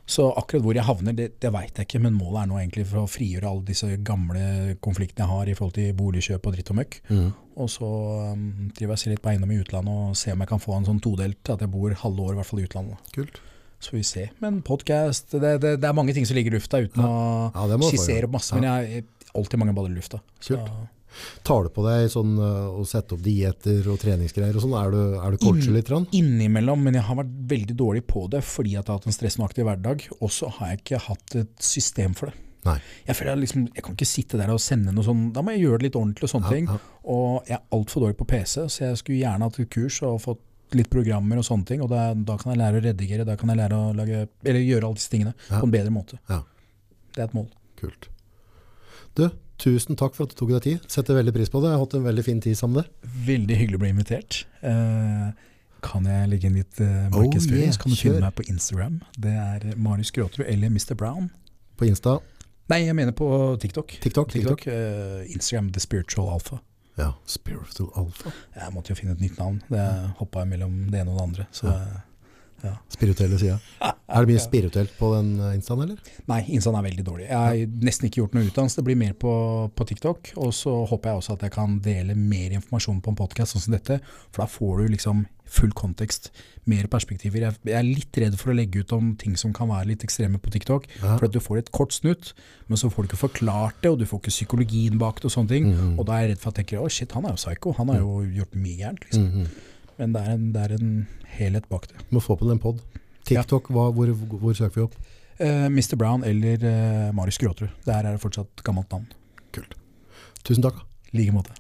Så akkurat hvor jeg havner, det, det veit jeg ikke, men målet er nå egentlig for å frigjøre alle disse gamle konfliktene jeg har i forhold til boligkjøp og dritt og møkk. Mm. Og så um, driver jeg og ser litt på eiendom i utlandet og ser om jeg kan få en sånn todelt, at jeg bor halve år i hvert fall i utlandet. Kult. Så får vi se. Men podkast, det, det, det er mange ting som ligger i lufta uten Ja, å ja, skissere opp masse. Men jeg har alltid mange baller i lufta. Så Kult. Tar du på deg sånn uh, å sette opp dietter og treningsgreier og sånn? Er du, er du coacher litt? Rann? Innimellom, men jeg har vært veldig dårlig på det fordi jeg har hatt en stressende aktiv hverdag. Og så har jeg ikke hatt et system for det. Nei. Jeg føler jeg, liksom, jeg kan ikke sitte der og sende noe sånn, da må jeg gjøre det litt ordentlig og sånne Ja, ting. ja. Og jeg er altfor dårlig på PC, så jeg skulle gjerne hatt et kurs og fått litt programmer og sånne ting. Og da, da kan jeg lære å redigere, da kan jeg lære å lage, eller gjøre alle disse tingene Ja. på en bedre måte. Ja. Det er et mål. Kult. Du, tusen takk for at du tok deg tid. Setter veldig pris på det. Jeg har hatt en veldig fin tid sammen med deg. Veldig hyggelig å bli invitert. Eh, kan jeg legge inn litt uh, Oh, yeah, så kan du finne meg på Instagram. Det er Marius Gråterud eller Mr. Brown. På Insta, Nei, jeg mener på TikTok. TikTok. TikTok. eh, Instagram The Spiritual Alpha. Ja, Spiritual Alpha. Jeg måtte jo finne et nytt navn. Det hoppa mellom det ene og det andre. Så eh, Spirituelle sida. Er det mye spirituelt på den uh, instaen, eller? Nei, Instaen er veldig dårlig. Jeg har nesten ikke gjort noe utdannelse. Det blir mer på, på TikTok. Og så håper jeg også at jeg kan dele mer informasjon på en podkast sånn som dette. For da får du liksom full kontekst, mer perspektiver. Jeg, jeg er litt redd for å legge ut om ting som kan være litt ekstreme på TikTok. Ja. For at du får et kort snutt, men så får du ikke forklart det, og du får ikke psykologien bak det og sånne ting. Mhm. Og da er jeg redd for at jeg tenker å shit, han er jo psycho. Han har jo gjort mye gærent. Liksom. Mhm. Men det er, en, det er en helhet bak det. Må få på den pod. TikTok, hva, hvor, hvor søker vi opp? Eh, Mr. Brown eller eh, Marius Gråterud. Der er det fortsatt gammelt navn. Kult. Tusen takk. I like måte.